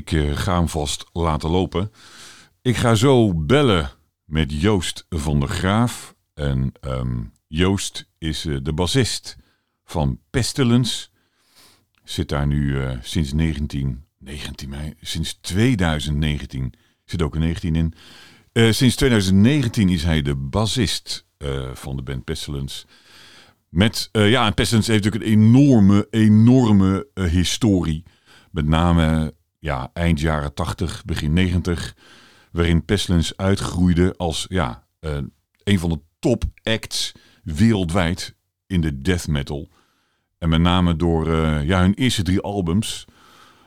ik uh, ga hem vast laten lopen. Ik ga zo bellen met Joost van der Graaf. En um, Joost is uh, de bassist van Pestilence. Zit daar nu uh, sinds 19, 19 mei, sinds 2019. Zit ook een 19 in. sinds 2019 is hij de bassist van de band Pestilence. Met, ja, en Pestilence heeft natuurlijk een enorme, enorme historie. Met name ja, eind jaren 80, begin 90, waarin Pestilence uitgroeide als ja, uh, een van de top acts wereldwijd in de death metal. En met name door uh, ja, hun eerste drie albums.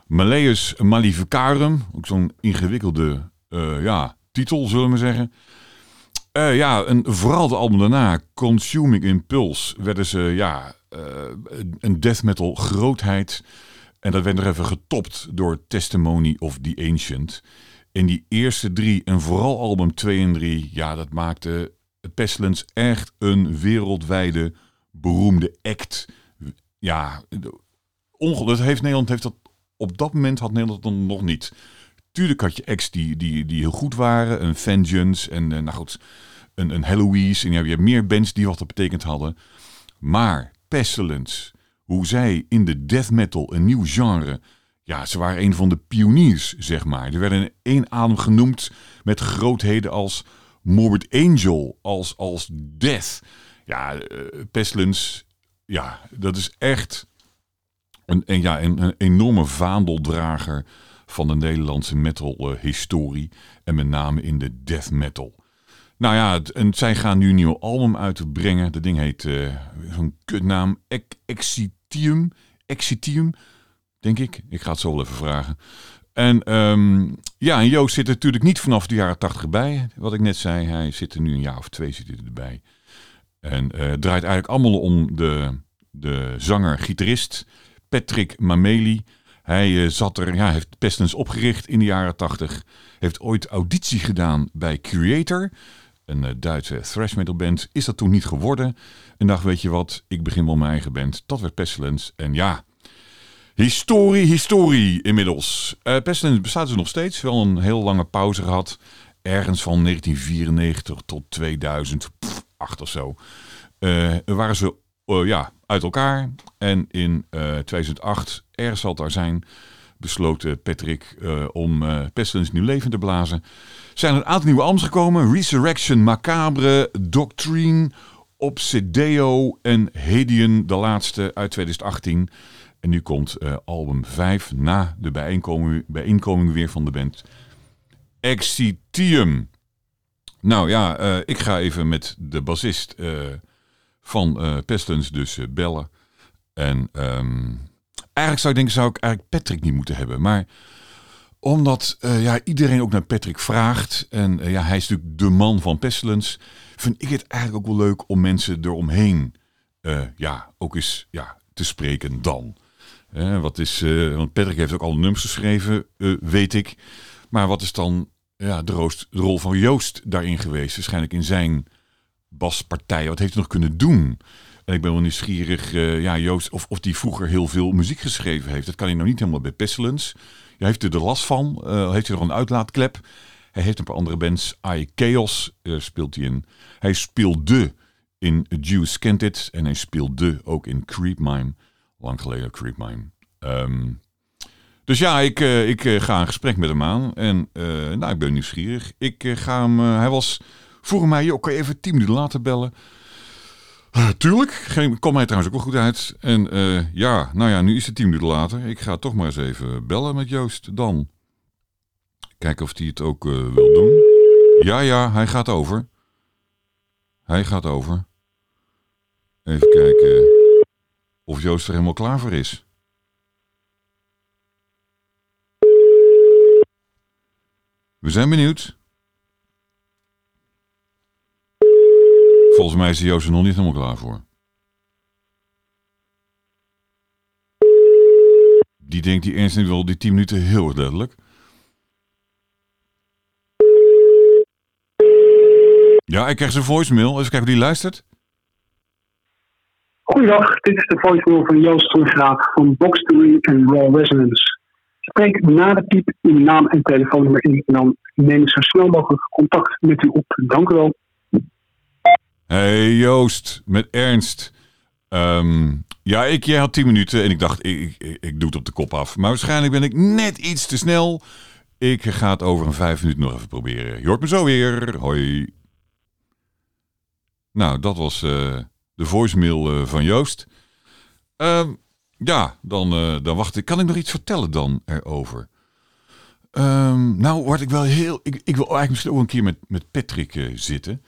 Malleus Maleficarum, ook zo'n ingewikkelde uh, ja, titel, zullen we zeggen. Uh, ja, en vooral de album daarna, Consuming Impulse, werden ze ja, een death metal grootheid. En dat werd nog even getopt door Testimony of the Ancient. In die eerste drie en vooral album 2 en 3, ja, dat maakte Pestilence echt een wereldwijde beroemde act. Ja, dat heeft Nederland heeft dat op dat moment had Nederland dan nog niet. Tuurlijk had je acts die, die, die heel goed waren, een Vengeance en nou goed, een, een. En je hebt meer bands die wat dat betekend hadden. Maar Pestilence, hoe zij in de death metal, een nieuw genre, ja, ze waren een van de pioniers, zeg maar. Er werden in één adem genoemd met grootheden als Morbid Angel, als, als Death. Ja, uh, Pestilence, ja, dat is echt een, een, ja, een, een enorme vaandeldrager van de Nederlandse metal-historie. en met name in de death metal. Nou ja, en zij gaan nu een nieuw album uitbrengen. Dat ding heet uh, zo'n kutnaam. Excitium. Excitium, denk ik. Ik ga het zo wel even vragen. En um, ja, en Joost zit er natuurlijk niet vanaf de jaren tachtig bij. Wat ik net zei, hij zit er nu een jaar of twee zit erbij. En uh, draait eigenlijk allemaal om de, de zanger-gitarist Patrick Mameli. Hij uh, zat er, ja, heeft Pestens opgericht in de jaren tachtig. Heeft ooit auditie gedaan bij Creator een eh, Duitse thrash metal band. Is dat toen niet geworden? En dacht, weet je wat, ik begin wel mijn eigen band. Dat werd Pestilence. En ja, historie, historie inmiddels. Uh, Pestilence bestaat dus nog steeds. Wel een heel lange pauze gehad. Ergens van 1994 tot 2008 of zo. Uh, waren ze ja, uit elkaar. En in 2008, ergens zal het daar zijn, besloot Patrick om Pestilence nieuw leven te blazen zijn er een aantal nieuwe albums gekomen. Resurrection, Macabre, Doctrine, Obsideo en Hedion, de laatste uit 2018. En nu komt uh, album 5 na de bijeenkoming, bijeenkoming weer van de band. Excitium. Nou ja, uh, ik ga even met de bassist uh, van Pestilence dus bellen. En um, eigenlijk zou ik denken, zou ik eigenlijk Patrick niet moeten hebben. Maar omdat uh, ja, iedereen ook naar Patrick vraagt. En uh, ja, hij is natuurlijk de man van Pestilence. Vind ik het eigenlijk ook wel leuk om mensen eromheen uh, ja, ook eens ja, te spreken dan. wat is, want Patrick heeft ook alle nummers geschreven, weet ik. Maar wat is dan ja, de, roost, de, rol van Joost daarin geweest? Waarschijnlijk in zijn baspartij. Wat heeft hij nog kunnen doen? En ik ben wel nieuwsgierig, ja, Joost, of, of die vroeger heel veel muziek geschreven heeft. Dat kan hij nou niet helemaal bij Pestilence. Heeft u er last van? Uh, heeft u nog een uitlaatklep? Hij heeft een paar andere bands. I Chaos uh, speelt hij in. Hij speelde in Jews Kent It. En hij speelde ook in Creep Mime. Lang geleden Creep Mime. Um, dus ja, ik, uh, ik ga een gesprek met hem aan. En nou, ik ben nieuwsgierig. Ik ga hem... hij was... Vroeg mij, joh, kan even tien minuten later bellen? Uh, tuurlijk, kwam mij trouwens ook wel goed uit. En uh, ja, nou ja, nu is het tien minuten later. Ik ga toch maar eens even bellen met Joost dan. Kijken of hij het ook uh, wil doen. Ja, ja, hij gaat over. Hij gaat over. Even kijken of Joost er helemaal klaar voor is. We zijn benieuwd. Volgens mij is de Joost er nog niet helemaal klaar voor. Die denkt die eerst wel die 10 minuten heel erg. Ja, ik krijg zijn voicemail. Even kijken of die luistert. Goedendag, dit is de voicemail van Joost van Graaf van Box en Raw Resonance. Spreek na de piep uw naam en telefoonnummer in en dan neem ik zo snel mogelijk contact met u op. Dank u wel. Hey Joost, met Ernst. Ehm, ja, ik, jij had 10 minuten en ik dacht, ik, ik, ik doe het op de kop af. Maar waarschijnlijk ben ik net iets te snel. Ik ga het over een vijf minuten nog even proberen. Je hoort me zo weer. Hoi. Nou, dat was uh, de voicemail uh, van Joost. Um, ja, dan, uh, dan wacht ik. Kan ik nog iets vertellen dan erover? Um, nou, word ik wel heel. Ik, ik wil eigenlijk misschien ook een keer met, met Patrick zitten.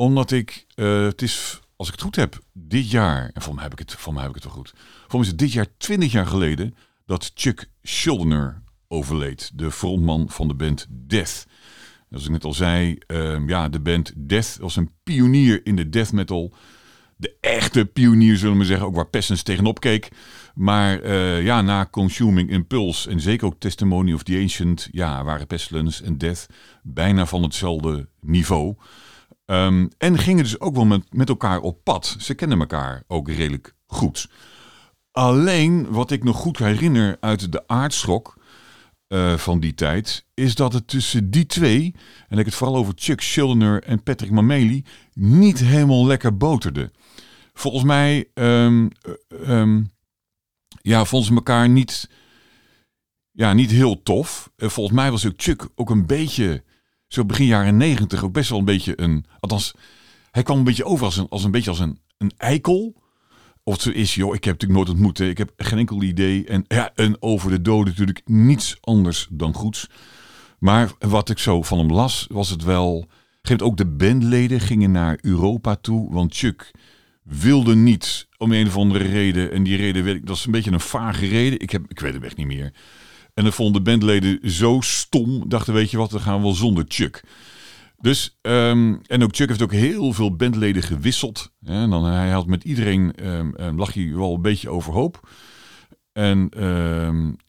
Omdat ik. het is, als ik het goed heb, dit jaar. En voor mij heb ik het, voor mij heb ik het wel goed. Voor mij is het dit jaar 20 jaar geleden. dat Chuck Schuldiner overleed. De frontman van de band Death. Als ik net al zei, uh, ja, de band Death was een pionier in de death metal. De echte pionier, zullen we zeggen, ook waar Pessens tegenop keek. Maar uh, ja, na Consuming Impulse en zeker ook Testimony of the Ancient, ja, waren Pestilence en Death bijna van hetzelfde niveau. Um, en gingen dus ook wel met, met elkaar op pad. Ze kennen elkaar ook redelijk goed. Alleen wat ik nog goed herinner uit de aardschok uh, van die tijd, is dat het tussen die twee, en ik het vooral over Chuck Schuldiner en Patrick Mameli, niet helemaal lekker boterde. Volgens mij, um, ja, vonden ze elkaar niet, ja, niet heel tof. Uh, volgens mij was ook Chuck ook een beetje, zo begin jaren negentig, ook best wel een beetje een, althans, hij kwam een beetje over als een, als een beetje als een, een eikel. Of zo is, joh, ik heb natuurlijk nooit ontmoet. Ik heb geen enkel idee. En ja, en over de doden natuurlijk niets anders dan goeds. Maar wat ik zo van hem las, was het wel... Geeft ook de bandleden gingen naar Europa toe. Want Chuck wilde niet om een of andere reden. En die reden, weet ik, dat is een beetje een vage reden. Ik, heb, ik weet het echt niet meer. En dan vonden de bandleden zo stom. Dachten, weet je wat, we gaan wel zonder Chuck. Dus, um, en ook Chuck heeft ook heel veel bandleden gewisseld. Hè, en dan, hij had met iedereen, um, lag hij wel een beetje overhoop. En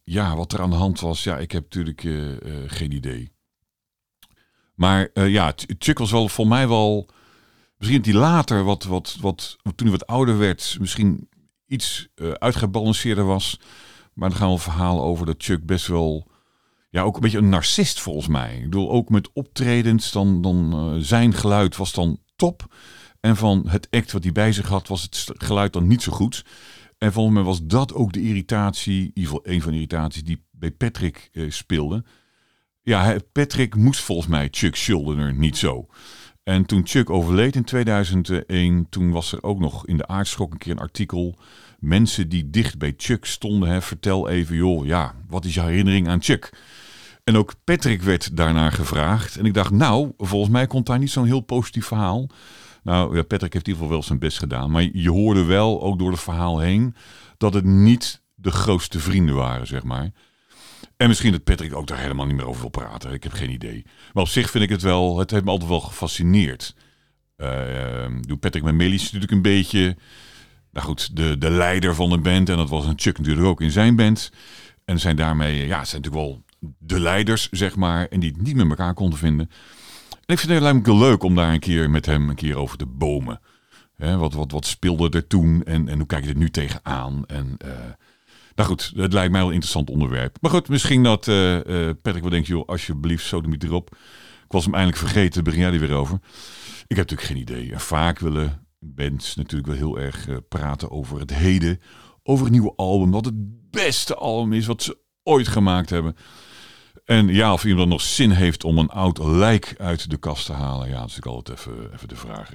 ja, wat er aan de hand was, ja, ik heb natuurlijk uh, uh, geen idee. Maar uh, ja, Chuck was wel voor mij wel, misschien dat hij later, wat, wat, wat, toen hij wat ouder werd, misschien iets uitgebalanceerder was. Maar dan gaan we een verhaal over dat Chuck best wel ja, ook een beetje een narcist volgens mij. Ik bedoel, ook met optredens, dan, dan uh, zijn geluid was dan top. En van het act wat hij bij zich had, was het geluid dan niet zo goed. En volgens mij was dat ook de irritatie, in ieder geval een van de irritaties die bij Patrick uh, speelde. Ja, Patrick moest volgens mij Chuck Schuldiner niet zo. En toen Chuck overleed in 2001, toen was er ook nog in de aardschok een keer een artikel. Mensen die dicht bij Chuck stonden, hè, vertel even, joh, ja, wat is je herinnering aan Chuck? En ook Patrick werd daarnaar gevraagd. En ik dacht, nou, volgens mij komt daar niet zo'n heel positief verhaal. Nou, ja, Patrick heeft in ieder geval wel zijn best gedaan. Maar je hoorde wel, ook door het verhaal heen, dat het niet de grootste vrienden waren, zeg maar. En misschien dat Patrick ook daar helemaal niet meer over wil praten. Ik heb geen idee. Maar op zich vind ik het wel, het heeft me altijd wel gefascineerd. Uh, uh, Patrick met Melis natuurlijk een beetje, nou goed, de, de leider van de band. En dat was een Chuck natuurlijk ook in zijn band. En zijn daarmee, ja, zijn natuurlijk wel de leiders, zeg maar, en die het niet met elkaar konden vinden. En ik vind het me leuk om daar een keer met hem een keer over te bomen. Wat, wat, wat speelde er toen en, en hoe kijk je er nu tegenaan? En, uh, nou goed, het lijkt mij wel een interessant onderwerp. Maar goed, misschien dat uh, uh, Patrick wel denkt, joh, alsjeblieft, zo erop. Ik was hem eindelijk vergeten, begin jij er weer over. Ik heb natuurlijk geen idee. En vaak willen bands natuurlijk wel heel erg praten over het heden. Over een nieuwe album, wat het beste album is wat ze ooit gemaakt hebben. En ja, of iemand nog zin heeft om een oud lijk uit de kast te halen. Ja, dat is altijd even, even de vraag.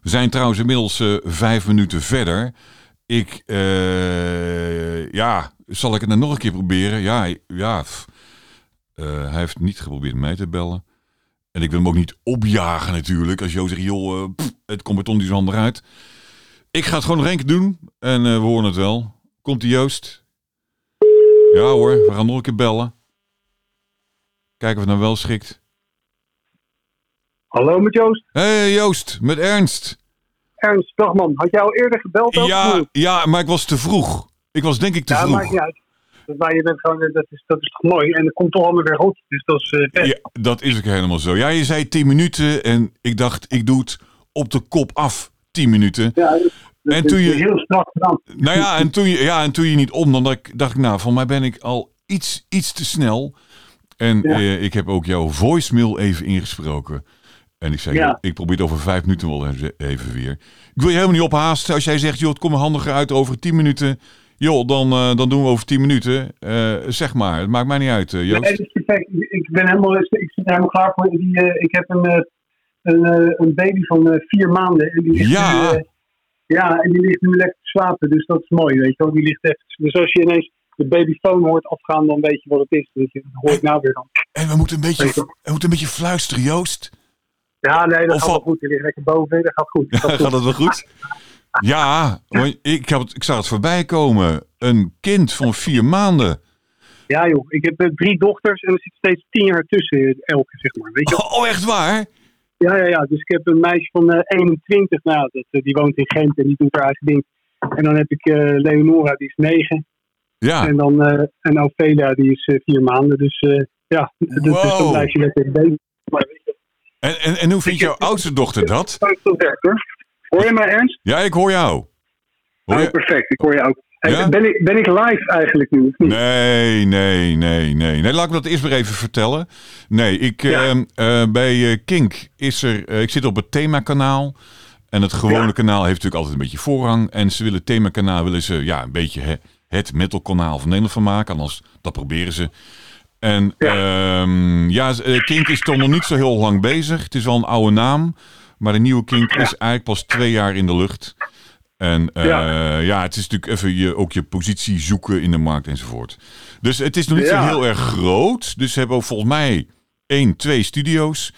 We zijn trouwens inmiddels uh, vijf minuten verder. Ik, uh, ja, zal ik het dan nog een keer proberen? Ja, ja. Hij heeft niet geprobeerd mij te bellen. En ik wil hem ook niet opjagen natuurlijk. Als Jo zegt, joh, pff, het komt er toch niet zo handig uit. Ik ga het gewoon nog één keer doen. En we horen het wel. Komt die Joost? Ja hoor, we gaan nog een keer bellen. Kijken of het nou wel schikt. Hallo met Joost. Hey Joost, met Ernst. Ernst, dag man. Had jij al eerder gebeld? Ja, ja, maar ik was te vroeg. Ik was denk ik te ja, vroeg. Maakt niet uit. Maar je bent gewoon, dat is, dat is toch mooi. En het komt toch allemaal weer goed. Dus dat is uh, Ja, dat is ook helemaal zo. Ja, je zei 10 minuten en ik dacht, ik doe het op de kop af. 10 minuten. Ja, Dat En toen je- heel strak gedaan. Nou ja, en toen je, ja, en toen je niet om, dan dacht ik, dacht ik nou, van mij ben ik al iets, iets te snel. En Ja. eh, ik heb ook jouw voicemail even ingesproken. En ik zei, Ja. ik probeer het over vijf minuten wel even- weer. Ik wil je helemaal niet ophaasten. Als jij zegt, joh, het komt handiger uit over tien minuten. Joh, dan, eh, dan doen we over tien minuten. Eh, zeg maar, het maakt mij niet uit, eh, Joost. Nee, dat is perfect. Ik ben helemaal, ik zit helemaal klaar voor. Die, eh, ik heb een, eh, een, eh, een baby van eh, vier maanden. En die ligt Ja. Nu, ja, en die ligt nu lekker te slapen. Dus dat is mooi, weet je wel. Die ligt echt, dus als je ineens de babyfoon hoort afgaan, dan weet je wat het is. Dus dat hoor ik nou weer dan. En we moeten een beetje, we moeten een beetje fluisteren, Joost. Ja, nee, dat Of gaat wel goed. Die ligt lekker boven. Dat gaat goed. Dat gaat goed. Gaat dat wel goed? Ja, ik, heb het, ik zag het voorbij komen. Een kind van vier maanden. Ja, joh. Ik heb eh, drie dochters en er zit steeds tien jaar tussen eh, elke, zeg maar. Weet je? Oh, echt waar? Ja, ja, ja. Dus ik heb een meisje van eh 21. Nou, dat, die woont in Gent en die doet haar eigen ding. En dan heb ik Leonora, die is negen. Ja. En dan en Ophelia, die is vier maanden. Dus ja, dus dan blijf je lekker bezig. Maar En, en, en hoe vindt jouw oudste dochter dat? werk, hoor. Hoor je mij, Ernst? Ja, ik hoor jou. Hoor Oh, je? perfect. Ik hoor je ook. Hey, Ja? ben, ik, ben ik live eigenlijk nu? Of niet? Nee, nee, nee, nee. Nee, laat ik me dat eerst maar even vertellen. Nee, ik, Ja. ehm, eh, bij eh, Kink is er... eh, ik zit op het themakanaal. En het gewone Ja. kanaal heeft natuurlijk altijd een beetje voorrang. En ze willen themakanaal willen ze ja, een beetje hè, het metalkanaal van Nederland van maken. Anders, dat proberen ze. En Ja. ja, ja Kink is toch nog niet zo heel lang bezig. Het is wel een oude naam. Maar de nieuwe Kink is eigenlijk pas twee jaar in de lucht. En eh, ja. Ja. het is natuurlijk even je, ook je positie zoeken in de markt enzovoort. Dus het is nog niet Ja. zo heel erg groot. Dus ze hebben ook volgens mij één, twee studio's.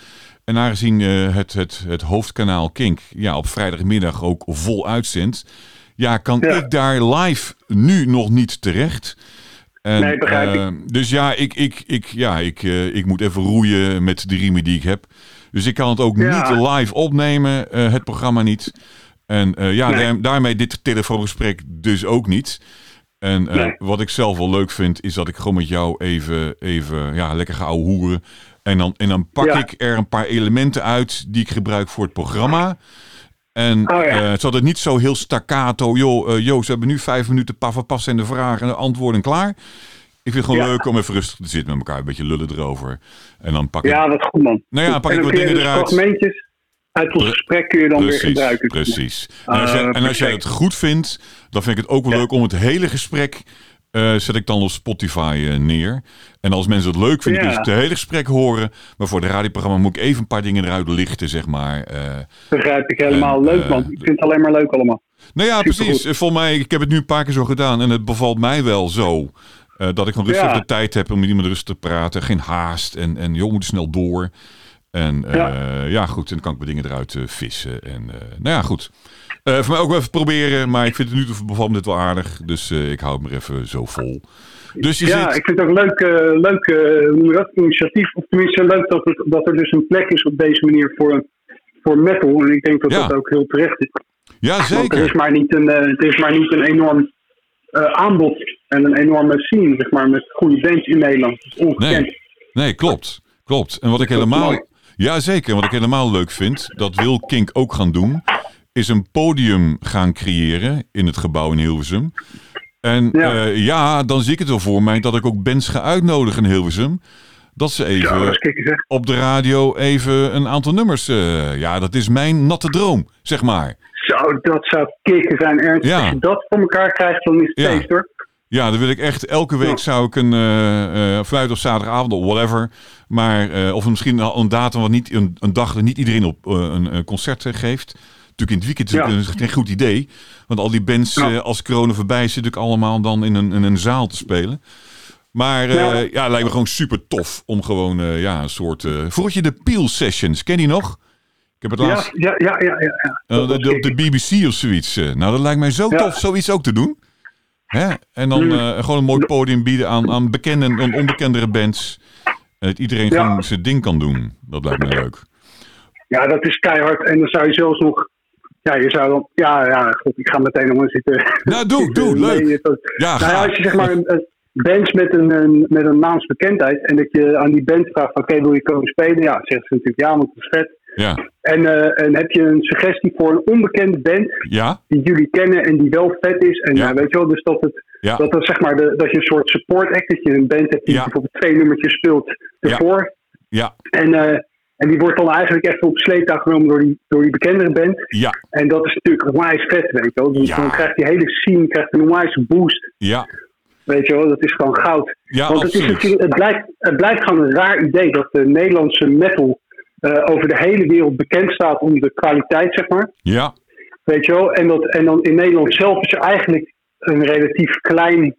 En aangezien eh, het, het, het hoofdkanaal Kink ja, op vrijdagmiddag ook vol uitzendt... Ja, kan Ja. ik daar live nu nog niet terecht. En, Nee, begrijp ik. eh, Dus ja, ik, ik, ik, ja ik, eh, ik moet even roeien met de riemen die ik heb. Dus ik kan het ook Ja. niet live opnemen, eh, het programma niet. En eh, ja, Nee. daar- daarmee dit telefoongesprek dus ook niet. En Nee. wat ik zelf wel leuk vind, is dat ik gewoon met jou even, even ja, lekker ga hoeren. En dan, en dan pak Ja. ik er een paar elementen uit die ik gebruik voor het programma. En Oh ja. zodat het niet zo heel staccato, joh, eh, Joost, we hebben nu vijf minuten paf en de vragen en de antwoorden klaar. Ik vind het gewoon Ja. leuk om even rustig te zitten met elkaar, een beetje lullen erover. En dan pak ik Ja, wat goed, man. Nou ja, pak en ik dan wat dingen dus eruit. fragmentjes uit ons Pre- gesprek kun je dan weer gebruiken. precies. En als, jij, Ah, en als jij het goed vindt, dan vind ik het ook wel leuk om het hele gesprek eh, zet ik dan op Spotify eh, neer. En als mensen het leuk vinden, Ja. dus het hele gesprek horen. Maar voor het radioprogramma moet ik even een paar dingen eruit lichten, zeg maar. Eh, Begrijp ik helemaal. En, leuk, eh, man. Ik vind het alleen maar leuk allemaal. nou ja, precies. Eh, Volgens mij, ik heb het nu een paar keer zo gedaan. En het bevalt mij wel zo. eh, dat ik gewoon rustig Ja. de tijd heb om met iemand rustig te praten. Geen haast. En, en joh, we moeten snel door. En eh, ja. Ja. goed, en dan kan ik mijn dingen eruit eh, vissen. En eh, nou ja, goed. Eh, voor mij ook wel even proberen. Maar ik vind het nu toe bevalt me dit wel aardig. Dus eh, ik hou het maar even zo vol. Dus je Ja, zit... ik vind het ook leuk, eh, leuk noem dat, initiatief. Of tenminste leuk dat, het, dat er dus een plek is op deze manier voor, voor metal. En ik denk dat Ja. dat ook heel terecht is. Ja, Want er zeker. is maar niet een, het is maar niet een enorm aanbod en een enorme scene, zeg maar, met goede bands in Nederland. Dat is ongekend. Nee, nee, klopt. Klopt. En wat ik helemaal. Ja, zeker. En wat ik helemaal leuk vind, dat wil Kink ook gaan doen, is een podium gaan creëren in het gebouw in Hilversum. En ja, Ja. ja dan zie ik het wel voor mij dat ik ook bands ga uitnodigen in Hilversum. Dat ze Ja, even dat op de radio even een aantal nummers. eh, ja, dat is mijn natte droom, zeg maar. Zo, dat zou kikker zijn, Ernst. Ja. Als je dat voor elkaar krijgt, dan is het Ja. feest hoor. Ja, dan wil ik echt elke week zou ik een uh, vrijdag of zaterdagavond of whatever. Maar eh, of misschien een, datum wat niet een, een dag dat niet iedereen op eh, een, een concert eh, geeft. Natuurlijk in het weekend is Ja. het een- geen goed idee. Want al die bands Ja. eh, als corona voorbij is, zitten natuurlijk allemaal dan in een, in een zaal te spelen. Maar eh, ja. Ja. het lijkt me gewoon super tof om gewoon eh, ja, een soort. vroeger je de Peel Sessions, ken je die nog? Ik heb het laatst. ja, ja, ja. ja, de, de, op de kikker. BBC of zoiets. Nou, dat lijkt mij zo tof, zoiets ook te doen. Hè? En dan Mm. gewoon een mooi podium bieden aan, aan bekende en onbekendere bands. En dat iedereen Ja. gewoon zijn ding kan doen. Dat lijkt me leuk. Ja, dat is keihard. En dan zou je zelfs nog... Ja, je zou dan... Ja, ja, god, ik ga meteen nog eens zitten... Nou, doe, zitten doe, leuk. Ja, Nou ja, als je zeg maar een, een band met een, een, met een naamsbekendheid... en dat je aan die band vraagt. Oké, wil je komen spelen? Ja, zeggen ze natuurlijk ja, want het is vet. Ja. En, eh, en heb je een suggestie voor een onbekende band Ja. die jullie kennen en die wel vet is. En Ja. weet je wel, dus dat het dat, dat zeg maar de, dat je een soort support act, dat je een band hebt die bijvoorbeeld twee nummertjes speelt ervoor. Ja. En, eh, en die wordt dan eigenlijk even op sleeptouw genomen door die, door die bekendere band. Ja. En dat is natuurlijk onwijs vet, weet je wel. Dus Ja. dan krijgt die hele scene krijgt een onwijs boost. Ja. Weet je wel, dat is gewoon goud. Ja, Want het, is absoluut. het, blijft, het blijft gewoon een raar idee dat de Nederlandse metal eh, over de hele wereld bekend staat om de kwaliteit, zeg maar. Ja. Weet je wel? En, dat, en dan in Nederland zelf is er eigenlijk een relatief klein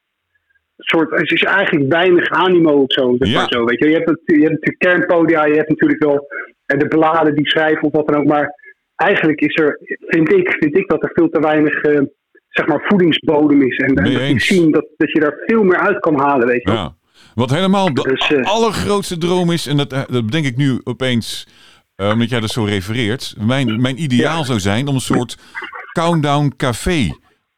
soort. Er is eigenlijk weinig animo of zo. Zeg Ja. maar zo weet je. Je, hebt, het- je hebt natuurlijk kernpodia, je hebt natuurlijk wel eh, de bladen die schrijven of wat dan ook. Maar eigenlijk is er, vind ik, vind ik dat er veel te weinig. eh, zeg maar voedingsbodem is. En, en Mee dat je zien dat, dat je daar veel meer uit kan halen, weet je wel. Ja. Wat helemaal de Dus, eh, allergrootste droom is, en dat, dat bedenk ik nu opeens, omdat jij dat zo refereert. Mijn, mijn ideaal Ja. zou zijn om een soort countdown café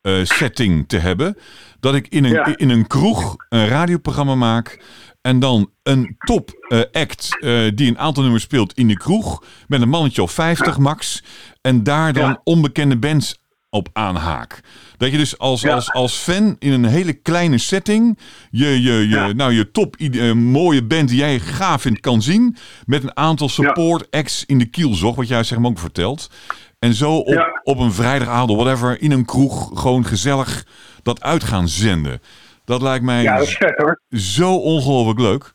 eh, setting te hebben. Dat ik in een, Ja. in een kroeg een radioprogramma maak. En dan een top eh, act eh, die een aantal nummers speelt in de kroeg. Met een mannetje of 50 max. En daar dan Ja. onbekende bands op aanhaak. Dat je dus als, Ja. als, als fan in een hele kleine setting je, je, je, Ja. nou, je top mooie band die jij gaaf vindt kan zien. Met een aantal support acts in de kielzog, wat jij zeg maar ook vertelt. En zo op, Ja. op een vrijdagavond whatever, in een kroeg, gewoon gezellig dat uit gaan zenden. Dat lijkt mij Ja, dat vet hoor. zo ongelooflijk leuk.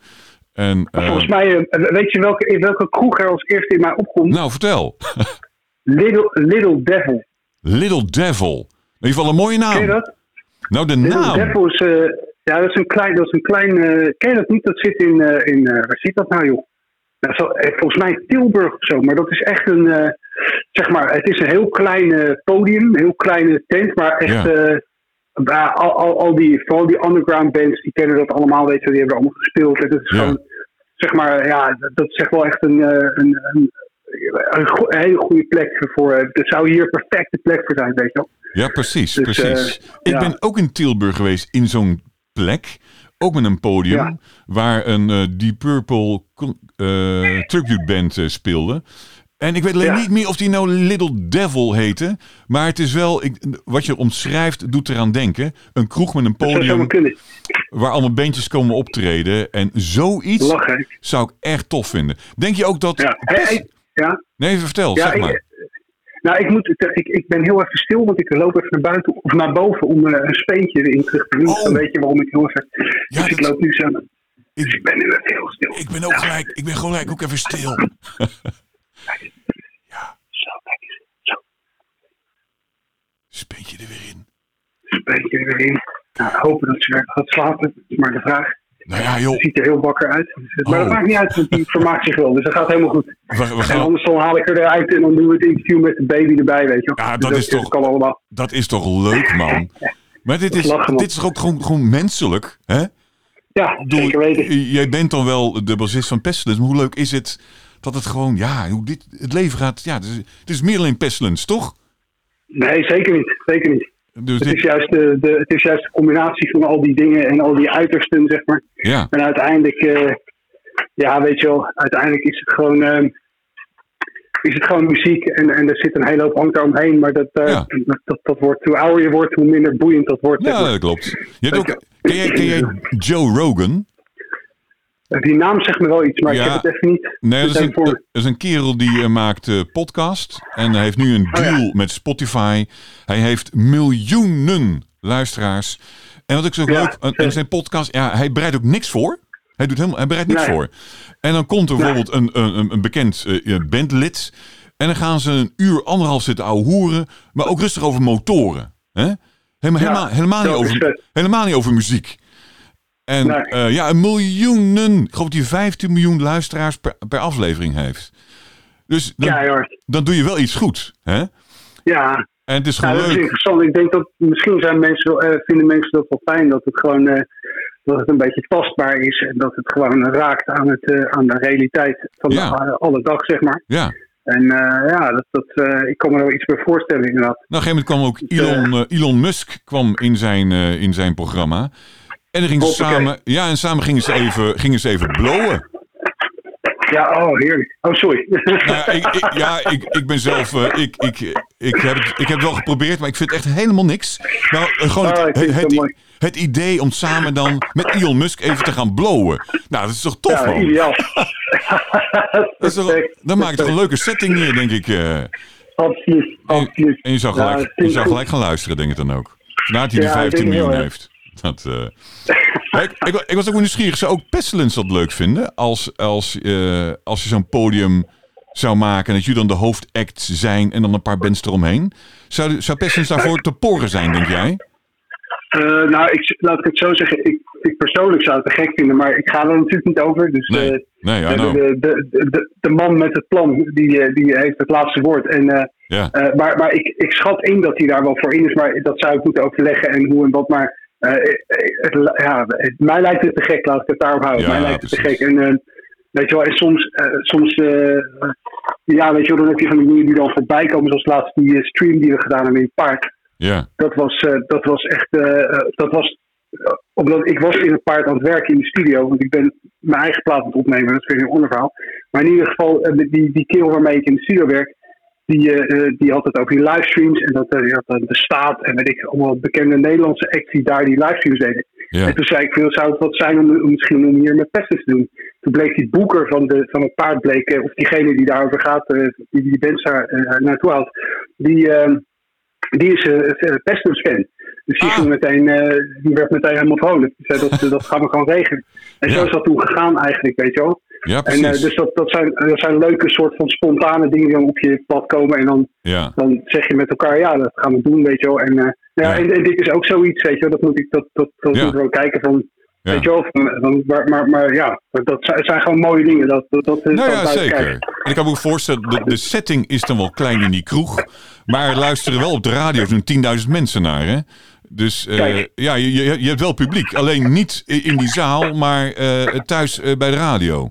En, eh, Volgens mij, eh, weet je welke, in welke kroeg er als eerste in mij opkomt? nou, vertel. Little, Little Devil. Little Devil. In ieder geval een mooie naam. Ken je dat? Nou, de Little naam. Devil is, eh, ja, dat is een klein, dat is een klein ken je dat niet? Dat zit in, in waar zit dat nou joh? Nou, zo, eh, volgens mij Tilburg of zo, maar dat is echt een, eh, zeg maar, het is een heel klein podium, een heel kleine tent, maar echt, Ja. eh, al, al, al die, vooral die underground bands, die kennen dat allemaal, weet je, die hebben er allemaal gespeeld. En dat is Ja. gewoon, zeg maar, ja, dat, dat is echt wel echt een, een, een, een, go- een hele goede plek voor, dat zou hier een perfecte plek voor zijn, weet je wel. Ja, precies, Dus, precies. ik ja. ben ook in Tilburg geweest in zo'n plek. Ook met een podium Ja. waar een eh Deep Purple eh tribute band eh, speelde. En ik weet alleen Ja. niet meer of die nou Little Devil heette. Maar het is wel, ik, wat je omschrijft, doet eraan denken. Een kroeg met een podium waar allemaal bandjes komen optreden. En zoiets zou ik echt tof vinden. Denk je ook dat... Ja. Hey, hey, ja. Nee, vertel, Ja, zeg ik, maar. Nou, ik, moet, ik, ik ben heel even stil, want ik loop even naar buiten of naar boven om eh, een speentje erin terug te doen. Oh. Dan weet je waarom ik heel even. Ja, dus ik dat- loop nu zo. Dus Ik- ik ben nu even heel stil. Ik ben ook gelijk, ik ben gelijk ook even stil. Zo, kijk eens. Zo, Speentje er weer in. speentje er weer in. Nou, hopen dat ze weer gaat slapen, is maar de vraag. Nou ja, joh. Ziet er heel wakker uit. Maar Oh. dat maakt niet uit, want die vermaakt zich wel. Dus dat gaat helemaal goed. We, we En anders dan haal ik er eruit en dan doen we het interview met de baby erbij, weet je wel. Ja, Dus dat is toch- kan allemaal. dat is toch leuk, man? Maar dit is, Lachen, dit is toch ook gewoon, gewoon menselijk, hè? Ja, zeker weten. Jij bent dan wel de bassist van Pestilence, maar hoe leuk is het dat het gewoon, ja, hoe dit, het leven gaat, ja, het is, het is meer alleen Pestilence, toch? Nee, zeker niet. Zeker niet. Dus Het is, juist de, de, het is juist de combinatie van al die dingen en al die uitersten, zeg maar. ja, En uiteindelijk, eh, ja, weet je wel, uiteindelijk is het gewoon, eh, is het gewoon muziek en, en er zit een hele hoop hangt daaromheen. Maar dat, Ja. dat, dat, dat wordt, hoe ouder je wordt, hoe minder boeiend dat wordt. zeg ja, maar. dat klopt. Je hebt ook, ken, jij, ken jij Joe Rogan? Die naam zegt me wel iets, maar Ja. ik heb het even niet. Nee, dat is Dus een, dat is een kerel die eh, maakt eh, podcast. En hij heeft nu een Oh, ja. deal met Spotify. Hij heeft miljoenen luisteraars. En wat ik zo Ja, leuk aan zijn podcast... Ja, hij bereidt ook niks voor. Hij, doet helemaal, hij bereidt niks Nee. voor. En dan komt er bijvoorbeeld een, een, een bekend eh, bandlid. En dan gaan ze een uur, anderhalf zitten ouwe hoeren. Maar ook rustig over motoren. Hè? Helemaal, helemaal, helemaal, niet over, helemaal niet over muziek. En Nee. eh, ja, een miljoenen, ik geloof dat hij 15 miljoen luisteraars per, per aflevering heeft. Dus dan, dan doe je wel iets goed. Hè? Ja, En het is Ja, gewoon dat is leuk. interessant. Ik denk dat misschien zijn mensen, eh, vinden mensen dat wel fijn dat het gewoon eh, dat het een beetje tastbaar is en dat het gewoon raakt aan, het, aan de realiteit van Ja. de, alle dag, zeg maar. Ja. En ja, dat, dat, ik kan me er wel iets bij voorstellen inderdaad. Nou, op een gegeven moment kwam ook Elon, eh, Elon Musk kwam in, zijn, in zijn programma. En dan gingen ze Hoppakee. samen, ja, en samen gingen ze even, gingen ze even blowen. Ja, oh, heerlijk. Oh, sorry. Nou, ik, ik, ja, ik, ik ben zelf. eh, ik, ik, ik, heb het, ik heb het wel geprobeerd, maar ik vind echt helemaal niks. Nou, eh, gewoon ik het, vind het, het zo het, mooi. idee om samen dan met Elon Musk even te gaan blowen. Nou, dat is toch tof, ja, man? ideaal. Dat is toch, Perfect. dan maak je toch een leuke setting neer, denk ik. eh. Absoluut, absoluut. En je zou Ja, gelijk, je zou gelijk gaan luisteren, denk ik dan ook. Nadat hij die Ja, ik 15 denk miljoen heeft. Dat, eh. Ik, ik, ik was ook nieuwsgierig. Zou ook Pestilence dat leuk vinden? Als, als, eh, als je zo'n podium zou maken en dat jullie dan de hoofdact zijn en dan een paar bands eromheen. Zou, zou Pestilence daarvoor te poren zijn, denk jij? Eh, nou, ik, laat ik het zo zeggen. Ik, ik persoonlijk zou het te gek vinden, maar ik ga er natuurlijk niet over. Dus Nee, nee, I de, de, de, man met het plan, die, die heeft het laatste woord. En, Ja, maar maar ik, ik schat in dat hij daar wel voor in is, maar dat zou ik moeten overleggen en hoe en wat. Maar het, ja, het- mij lijkt het te gek, laat ik het daarop houden. Ja, mij lijkt het te gek. En, eh, weet je wel, en soms, eh, soms eh, ja, weet je wel, dan heb je van die dingen die dan voorbij komen, zoals laatst die eh, stream die we gedaan hebben in het paard ja, dat was, eh, dat was echt. eh, eh, dat was, eh, omdat ik was in het paard aan het werken in de studio. Want ik ben mijn eigen plaat aan het opnemen. Dat is weer een ander verhaal. Maar in ieder geval, eh, die, die kerel waarmee ik in de studio werk. Die, eh, die had het over die livestreams. En dat had dan de staat. En weet ik, allemaal bekende Nederlandse acts die daar die livestreams deden. ja. En toen zei ik, veel zou het wat zijn om, om misschien om hier met Pestis te doen. Toen bleek die boeker van, de, van het paard, bleek, of diegene die daarover gaat, eh, die die bands daar eh, naartoe haalt, die, eh, die is uh, Pestis fan. Dus die, Ah. ging meteen, die werd meteen helemaal vrolijk. Die zei, dat, dat gaan we gewoon regelen. En zo is dat toen gegaan eigenlijk, weet je wel. Ja En precies. eh, dus dat, dat, zijn, dat zijn leuke soort van spontane dingen die dan op je pad komen. En dan ja. dan zeg je met elkaar, ja, dat gaan we doen, weet je wel. En, eh, ja, Ja. en, en dit is ook zoiets, weet je wel. Dat moet ik, dat, dat, dat Ja. moeten we ook kijken van, weet je wel. Van, van- maar, maar, maar ja, dat zijn, gewoon mooie dingen. Dat, dat, dat, Nou ja, zeker. En ik kan me ook voorstellen, de, de setting is dan wel klein in die kroeg. Maar er luisteren wel op de radio zo'n 10.000 mensen naar, hè? Dus eh, ja, je, je, hebt wel publiek. Alleen niet in die zaal, maar eh, thuis eh, bij de radio.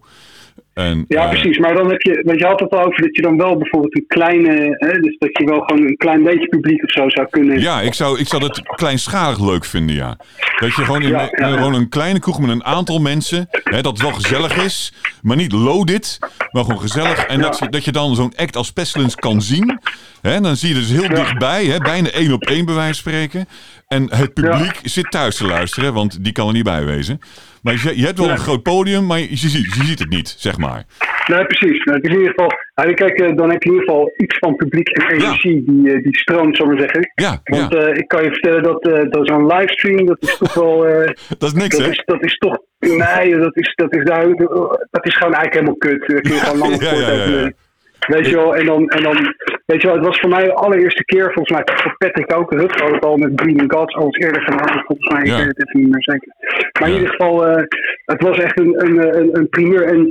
En, Ja, eh, precies. Maar dan heb je, want je had het al over dat je dan wel bijvoorbeeld een kleine, hè, dus dat je wel gewoon een klein beetje publiek of zo zou kunnen. Ja, ik zou, ik zou het kleinschalig leuk vinden, ja. Dat je gewoon in Ja, ja, ja. gewoon een kleine kroeg met een aantal mensen, hè, dat het wel gezellig is, maar niet loaded, maar gewoon gezellig. En dat, je, dat je dan zo'n act als Pestilence kan zien. Hè, dan zie je dus heel dichtbij, hè, bijna één op één bij wijze van spreken. En het publiek zit thuis te luisteren, want die kan er niet bij wezen. Maar je, je hebt wel een groot podium, maar je, je, ziet, je ziet het niet, zeg maar. Nee, precies. Nou, het is in ieder geval, kijk, eh, dan heb je in ieder geval iets van publiek en energie die, eh, die stroomt, zullen we maar zeggen. Ja, Want ja. eh, ik kan je vertellen dat, dat zo'n livestream, dat is toch wel. dat is niks, dat, hè? is, dat is toch. Nee, dat is, dat is, nou, dat is gewoon eigenlijk helemaal kut. Kun je gewoon lang ja, voor ja, ja, ja. Weet je wel, en dan, en dan, weet je wel, het was voor mij de allereerste keer, volgens mij voor Patrick ook, had het al met Bleeding Gods al eens eerder gedaan, volgens mij, ik weet het even niet meer zeker. Maar in ieder geval, eh, het was echt een, een, een, een primeur. En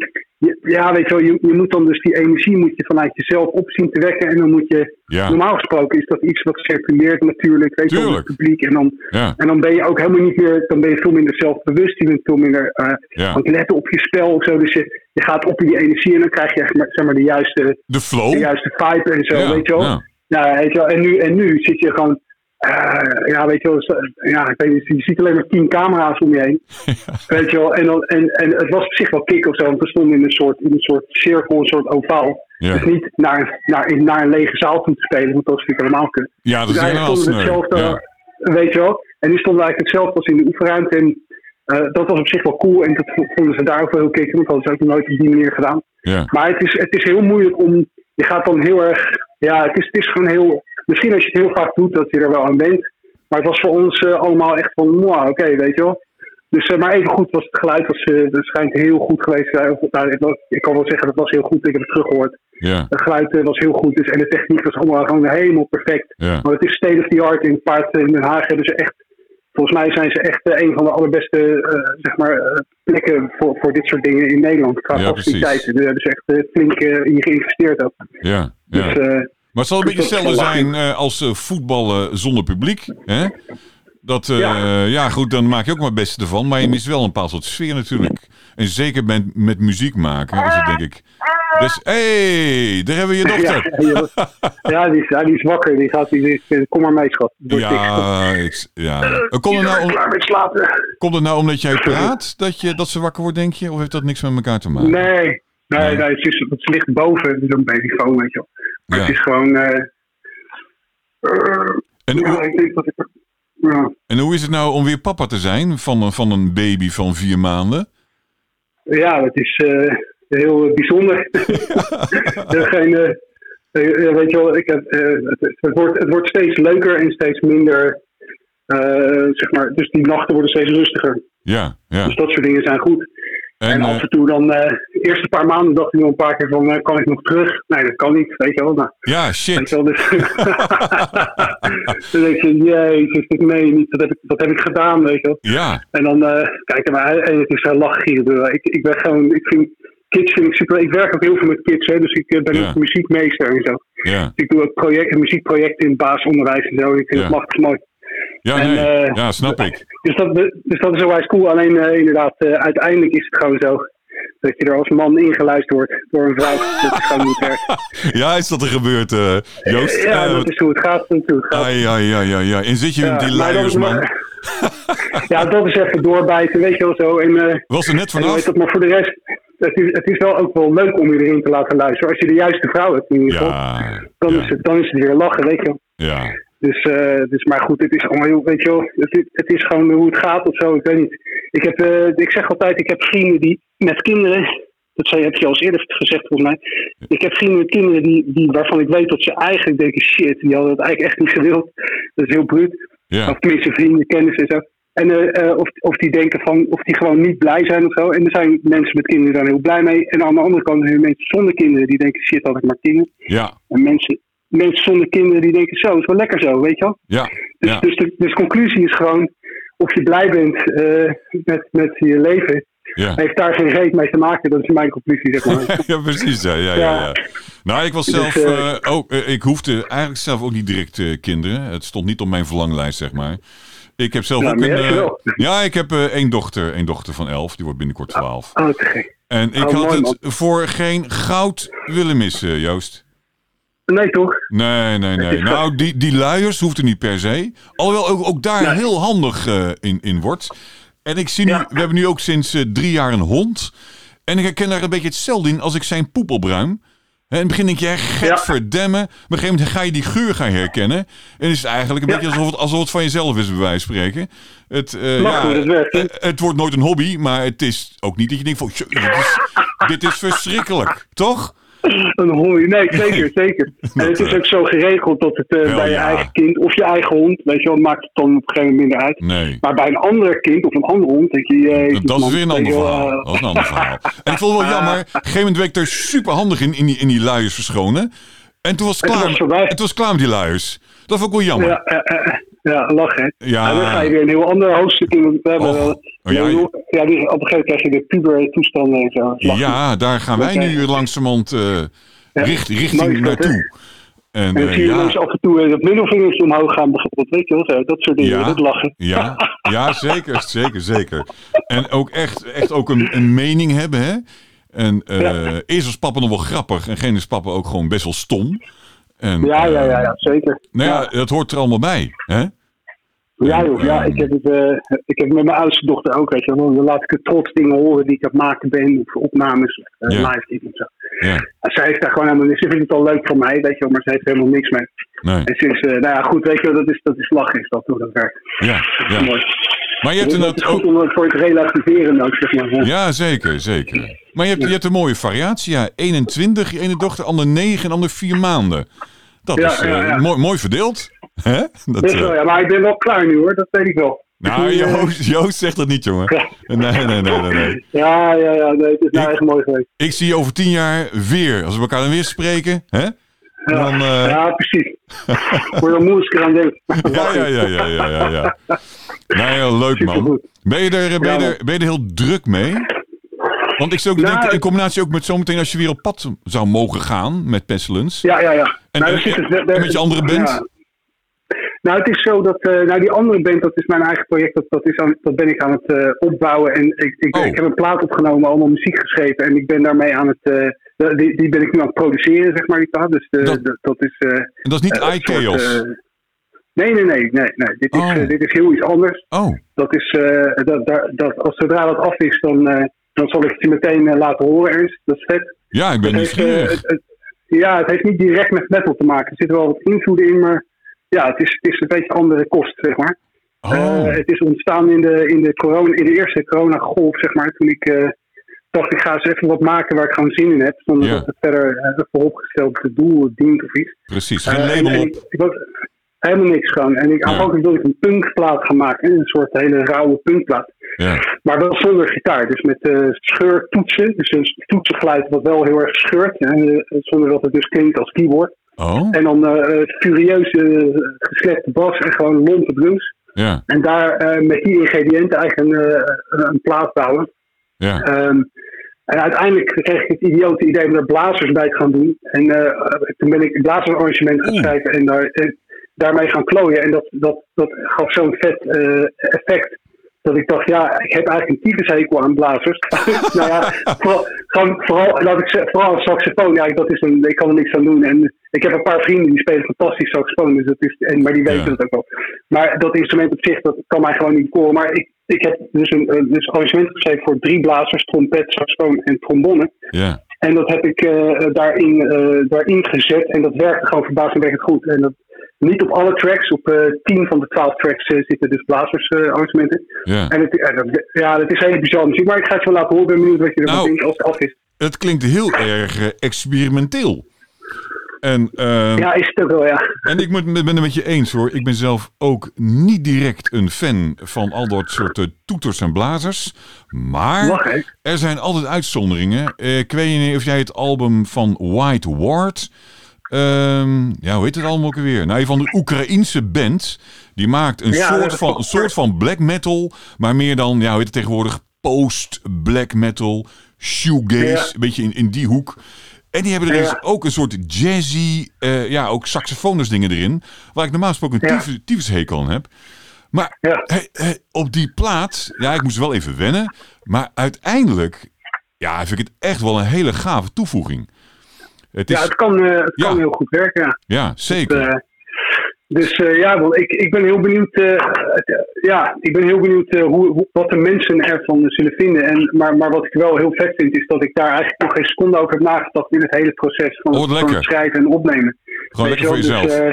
ja, weet je wel, je, je moet dan dus die energie moet je vanuit jezelf op zien te wekken. En dan moet je, Ja, normaal gesproken is dat iets wat circuleert natuurlijk, weet je wel, het publiek. En dan, ja, en dan ben je ook helemaal niet meer, dan ben je veel minder zelfbewust. Je bent veel minder eh, ja. aan het letten op je spel of zo. Dus je, je gaat op in die energie en dan krijg je echt maar, zeg maar, de juiste De flow. de juiste vibe en zo, weet je wel. ja. Ja, weet je wel. En, nu, en nu zit je gewoon, eh, ja, weet je wel, zo- ja, ik weet je ziet alleen maar tien camera's om je heen. Weet je wel, en, dan, en, en het was op zich wel kick of zo, want we stonden in een soort, in een soort cirkel, een soort ovaal. Ja. Dus niet naar, naar, in, naar een lege zaal toe te spelen, want dat is natuurlijk helemaal kut. Ja, dat Dus is eigenlijk helemaal stonden hetzelfde, Ja. weet je wel. En nu stonden eigenlijk hetzelfde als in de oefenruimte. En eh, dat was op zich wel cool. En dat vonden ze daar ook wel heel want dat hadden ze ook nog nooit op die manier gedaan. Ja. Maar het is, het is heel moeilijk om. Je gaat dan heel erg. Ja, het is, het is gewoon heel. Misschien als je het heel vaak doet, dat je er wel aan bent. Maar het was voor ons eh, allemaal echt van. Wow, oké, weet je wel. Dus, eh, maar even goed was het geluid. Was, het schijnt heel goed geweest. te zijn. Of, nou, ik, ik kan wel zeggen, dat was heel goed. Ik heb het teruggehoord. Ja, Het geluid was heel goed. Dus, en de techniek was allemaal gewoon helemaal perfect. Maar het is state of the art in het paard in Den Haag. Hebben ze echt. Volgens mij zijn ze echt een van de allerbeste zeg maar, plekken voor, voor dit soort dingen in Nederland. Qua Ja, faciliteiten. Daar hebben ze echt flink in geïnvesteerd. Ook. ja, Dus, Maar het zal een beetje hetzelfde zijn eh, als eh, voetballen zonder publiek. Hè? Dat, eh, ja. Ja. goed, dan maak je ook maar het beste ervan. Maar je mist wel een bepaald soort sfeer natuurlijk. En zeker met, met muziek maken is het denk ik... Dus, hé, hey, daar hebben we je dochter. ja, ja, die is, ja, die is wakker. Die gaat, die is, eh, kom maar mee, schat. Ja, ik, ja. Eh, Komt, het nou om, komt het nou omdat jij praat dat, je, dat ze wakker wordt, denk je? Of heeft dat niks met elkaar te maken? Nee, Nee, Nee. nee. het, is, het ligt boven zo'n babyfoon, weet je wel. Ja. het is gewoon... eh, En, ja, hoe, ik denk dat ik... Ja, en hoe is het nou om weer papa te zijn van, een- van een baby van vier maanden? ja dat is eh, heel bijzonder. Er geen, eh, weet je wel, ik heb, het, het, wordt, het wordt steeds leuker en steeds minder... zeg maar, dus die nachten worden steeds rustiger. Ja, ja. Dus dat soort dingen zijn goed. En, En, af eh, en toe dan, eh, de eerste paar maanden dacht ik nog een paar keer van, eh, kan ik nog terug? Nee, dat kan niet, weet je wel. Nou, ja, weet shit. je wel dus, dan denk je, jezus, je niet, dat heb ik, dat heb ik gedaan, weet je wel. Ja, En dan, eh kijk, maar en het is een lachgieren. Ik, ik ben gewoon, ik vind, kids vind ik super, ik werk ook heel veel met kids, hè, dus ik eh, ben Ja. ook muziekmeester en zo. ja. Ik doe ook projecten, muziekprojecten in het basisonderwijs en zo. Ik vind Ja. het machtig mooi. Ja, En, nee. eh, ja, snap ik. Dus dat, dus dat is cool. Alleen eh, inderdaad, eh, uiteindelijk is het gewoon zo dat je er als man ingeluisterd wordt door een vrouw. dat is gewoon niet werkt. Ja, is dat er gebeurd, Joost? Ja, dat is hoe het gaat. Ai, ai, ai, ai, ai. En zit je Ja, in die luiers, man? maar- ja, dat is even doorbijten, weet je wel zo. En, Was er net vanaf? dat, maar voor de rest, het is, het is wel ook wel leuk om je erin te laten luisteren. Als je de juiste vrouw hebt in ieder geval, Ja, dan, ja, is het, dan is het weer lachen, weet je wel. ja. Dus, eh, dus, maar goed, het is allemaal heel, weet je wel, het, is- het is gewoon hoe het gaat of zo, ik weet niet. Ik, heb, eh, ik zeg altijd, ik heb vrienden die met kinderen, dat zei, heb je al eens eerder gezegd volgens mij. Ik heb vrienden met kinderen die, die, waarvan ik weet dat ze eigenlijk denken, shit, die hadden het eigenlijk echt niet gewild. Dat is heel bruut. ja. Of tenminste vrienden, kennissen en zo. En eh, of, of die denken van, of die gewoon niet blij zijn of zo. En er zijn mensen met kinderen daar heel blij mee. En aan de andere kant zijn er mensen zonder kinderen die denken, shit, had ik maar kinderen. Ja, En mensen, mensen zonder kinderen die denken, zo, is wel lekker zo, weet je wel. ja, Dus, ja. dus, de, dus de conclusie is gewoon, of je blij bent eh, met, met je leven, ja. heeft daar geen reet mee te maken. Dat is mijn conclusie, zeg maar. ja, precies. Ja, ja, ja, ja. Nou, ik was Dus, zelf eh, eh, ook. ik hoefde eigenlijk zelf ook niet direct kinderen. Het stond niet op mijn verlanglijst, zeg maar. Ik heb zelf Ja, ook een. ja, ik heb eh, één dochter, één dochter van elf. Die wordt binnenkort twaalf. Oh, gek. En ik Oh, had mooi, het voor geen goud willen missen, Joost. Nee, toch? Nee, nee, nee. Nou, die, die luiers hoeft er niet per se. Alhoewel ook, ook daar Nee. heel handig eh, in, in wordt. En ik zie nu, Ja. we hebben nu ook sinds eh, drie jaar een hond. En ik herken daar een beetje hetzelfde in als ik zijn poep opruim. Hè, in het begin denk je, gek Ja. verdemmen. Maar op een gegeven moment ga je die geur gaan herkennen. En is het eigenlijk een Ja. beetje alsof het, alsof het van jezelf is, bij wijze van spreken. Het, eh, ja, goed, het werkt, hè? het wordt nooit een hobby, maar het is ook niet dat je denkt van, "Tjo, dit is, dit is verschrikkelijk, toch? Een hooi. Nee, zeker, zeker. En het is ook zo geregeld dat het eh, Wel, bij je ja. eigen kind of je eigen hond, weet je wel, maakt het dan op een gegeven moment minder uit. Nee. Maar bij een ander kind of een andere hond denk je, jezus, Dat is weer een ander je verhaal. eh, Dat is een ander verhaal. En ik vond het wel jammer. Op een gegeven moment werd ik er super handig in, in die, in die luiers verschonen. En toen was het klaar. was het voorbij. En toen was het klaar met die luiers. Dat vond ik wel jammer. Ja, ja, ja, lachen. hè. Ja. En dan ga je weer een heel ander hoofdstuk in. We hebben Oh, ja, ja, ja, op een gegeven moment krijg je de puber toestanden en zo. Ja, daar gaan wij nu langzamerhand Ja. richt, richting naartoe. En En dan eh, zie je ja, mensen af en toe eh, dat middelvingertje omhoog gaan bijvoorbeeld. Weet je wel, zo, dat soort dingen. Ja. Dat lachen. ja, ja, zeker, zeker, zeker. En ook echt, echt ook een, een mening hebben, hè. En eh Ja. eerst was papa nog wel grappig en geen is papa ook gewoon best wel stom. En, Ja, ja, ja, ja zeker. Nou ja, dat hoort er allemaal bij, hè? Ja, joh, ja ik, heb het, eh, ik heb het met mijn oudste dochter ook, weet je wel. Dan laat ik het trots dingen horen die ik aan het maken ben, of opnames, eh, Ja. live dingen of zo. Ja, En zij heeft daar gewoon helemaal. Ze vindt het al leuk voor mij, weet je wel, maar ze heeft helemaal niks mee. nee, En sinds, eh, nou ja, goed, weet je wel, dat is, dat is lachen, is dat hoe dat werkt. ja, Dat mooi. Maar je hebt dat is inderdaad goed ook... om het voor te relativeren ook, zeg maar. Ja. Zeker, zeker. Maar je hebt, je hebt een mooie variatie, ja. 21, je ene dochter, ander 9 en ander 4 maanden. Dat is. Mooi, mooi verdeeld. Hè? Dat, Dus eh, ja, maar ik ben wel klaar nu hoor, dat weet ik wel. nou, Ik, eh, Joost, Joost zegt dat niet, jongen. Nee, nee, nee, nee, nee. Ja, ja, ja, nee, het is nou Ik- echt mooi geweest. Ik zie je over tien jaar weer. Als we elkaar dan weer spreken, hè? Ja, Dan, eh, ja precies. Moeilijk aan denken. Ja, ja, ja, ja, ja, ja, ja. Nou ja, leuk man. Ben je, er, ben, je er, ben je er heel druk mee? Want ik zou ook Nou, denken, in combinatie ook met zometeen als je weer op pad zou mogen gaan met Pestilence. Ja, ja, ja. En, Nou, en- met je andere band? Nou, het is zo dat eh, nou, die andere band, dat is mijn eigen project, dat, dat, is aan, dat ben ik aan het eh, opbouwen. En ik, ik, Oh. ik heb een plaat opgenomen, allemaal muziek geschreven. En ik ben daarmee aan het, eh, die, die ben ik nu aan het produceren, zeg maar, die plaat. Dus Dat- dat, dat is... En dat is niet iChaos. nee, nee, nee, nee, nee. Dit, is, Oh. dit is heel iets anders. oh, Dat is, dat, daar- dat, als zodra dat af is, dan, dan zal ik het je meteen laten horen ergens. Dat is vet. Ja, ik ben heeft, nieuwsgierig. het- het- ja, het heeft niet direct met metal te maken. Er zit wel wat invloeden in, maar ja, het is, het is een beetje andere kost, zeg maar. Oh, Eh, het is ontstaan in de, in de, corona, in de eerste coronagolf, zeg maar. Toen ik eh, dacht, ik ga eens even wat maken waar ik gewoon zin in heb. Zonder Ja. dat het verder uh, vooropgesteld doel dient of iets. precies. Geen Eh, en- label en op. ik, ik was helemaal niks gewoon. En ik Ja. aanvankelijk wilde ik een punkplaat gaan maken. Een soort hele rauwe punkplaat. Ja. Maar wel zonder gitaar. Dus met eh scheurtoetsen. Dus een toetsengeluid wat wel heel erg scheurt. hè, eh, zonder dat het dus klinkt als keyboard. Oh, En dan eh furieuze eh, geslepte bas en gewoon lompe drums. ja. En daar eh, met die ingrediënten eigenlijk een, eh, een, plaat bouwen. Ja. Ehm, en uiteindelijk kreeg ik het idiote idee om er blazers bij te gaan doen. En toen ben ik een blazersarrangement gaan Oeh. schrijven en daar, daarmee gaan klooien. En dat, dat, dat gaf zo'n vet effect. Dat ik dacht, ja, ik heb eigenlijk een tyfushekel aan blazers. nou ja, vooral, gewoon, vooral, laat ik vooral een saxofoon. Ja, dat is een, ik kan er niks aan doen. En ik heb een paar vrienden die spelen fantastisch saxofoon. Dus dat is, en, maar die weten Ja. het ook wel. Maar dat instrument op zich, dat kan mij gewoon niet koren. Maar ik, ik heb dus een eh, dus arrangement geschreven voor drie blazers, trompet, saxofoon en trombone. Ja. En dat heb ik eh, daarin, eh, daarin gezet. En dat werkte gewoon verbazingwekkend goed. En dat, niet op alle tracks. Op eh 10 van de 12 tracks zitten dus blazersarrangementen. Ja. en het, dat, ja, dat is hele bizar muziek. Maar ik ga het je wel laten horen. Ik ben benieuwd wat je ervan Nou. denkt als het af is. Het klinkt heel erg experimenteel. En, ehm, Ja, is het ook wel, ja. en ik moet- ben het met je eens hoor. Ik ben zelf ook niet direct een fan van al dat soort eh, toeters en blazers. Maar er zijn altijd uitzonderingen. Eh, ik weet niet of jij het album van White Ward. ehm, ja, hoe heet het allemaal ook weer? Nou, van de Oekraïense band. Die maakt een, Ja, soort, van, een soort van black metal. Maar meer dan, ja, hoe heet het tegenwoordig? Post-black metal. Shoegaze. Ja. Een beetje in, in die hoek. En die hebben er dus ook een soort jazzy, eh, ja, ook saxofoners dingen erin. Waar ik normaal gesproken een tyfus, tyfushekel aan heb. Maar op die plaat, ja, ik moest wel even wennen. Maar uiteindelijk, ja, vind ik het echt wel een hele gave toevoeging. Het is, Ja, het kan, eh, het kan heel goed werken, ja. ja, zeker. Eh, dus eh, ja, wel, ik, ik ben heel benieuwd, eh, eh, ja, ik ben heel benieuwd hoe, hoe- wat de mensen ervan zullen vinden. En, maar, maar wat ik wel heel vet vind, is dat ik daar eigenlijk nog geen seconde over heb nagedacht in het hele proces van, van het schrijven en opnemen. Gewoon lekker voor jezelf. Dus, eh,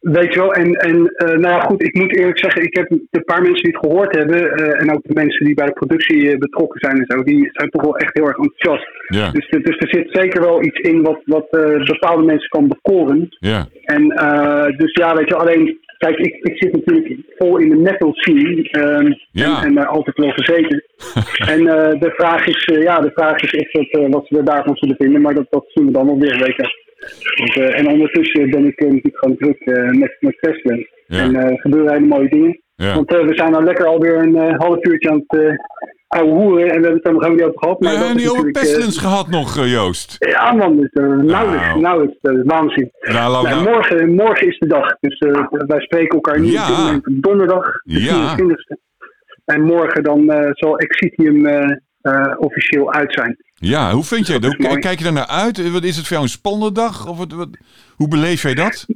weet je wel, en, en eh, nou ja, goed, ik moet eerlijk zeggen, ik heb een paar mensen die het gehoord hebben. eh, en ook de mensen die bij de productie eh, betrokken zijn en zo, die zijn toch wel echt heel erg enthousiast. ja, Dus, dus er zit zeker wel iets in wat, wat bepaalde mensen kan bekoren. ja, En dus ja, weet je, alleen, kijk, ik, ik zit natuurlijk vol in de metal scene. ehm, Ja. En, en daar altijd wel gezeten. en de, vraag is, ja, de vraag is eh, wat ze er daarvan zullen vinden. Maar dat, dat zien we dan wel weer, weet je. Want, eh, en ondertussen ben ik eh, natuurlijk gewoon druk eh, met, met. Ja. En er gebeuren hele mooie dingen. ja. Want we zijn nou lekker alweer een half uurtje aan het uh, ouwe hoeren. En we hebben het er nog helemaal niet over gehad. We Maar dat hebben niet over Pestilence gehad nog, Joost. ja man, dus, eh, nauwelijks, Nou. nauwelijks. Dat is waanzin. Nou, we Nou, nou- morgen, morgen is de dag. Dus wij spreken elkaar nu Ja. op donderdag, de Ja. 24e. En morgen dan zal Exitium officieel uit zijn. Ja, hoe vind jij dat? mooi. Hoe kijk je daar naar uit? Eh, Wat is het voor jou een spannende dag? Of wat, wat, hoe beleef jij dat?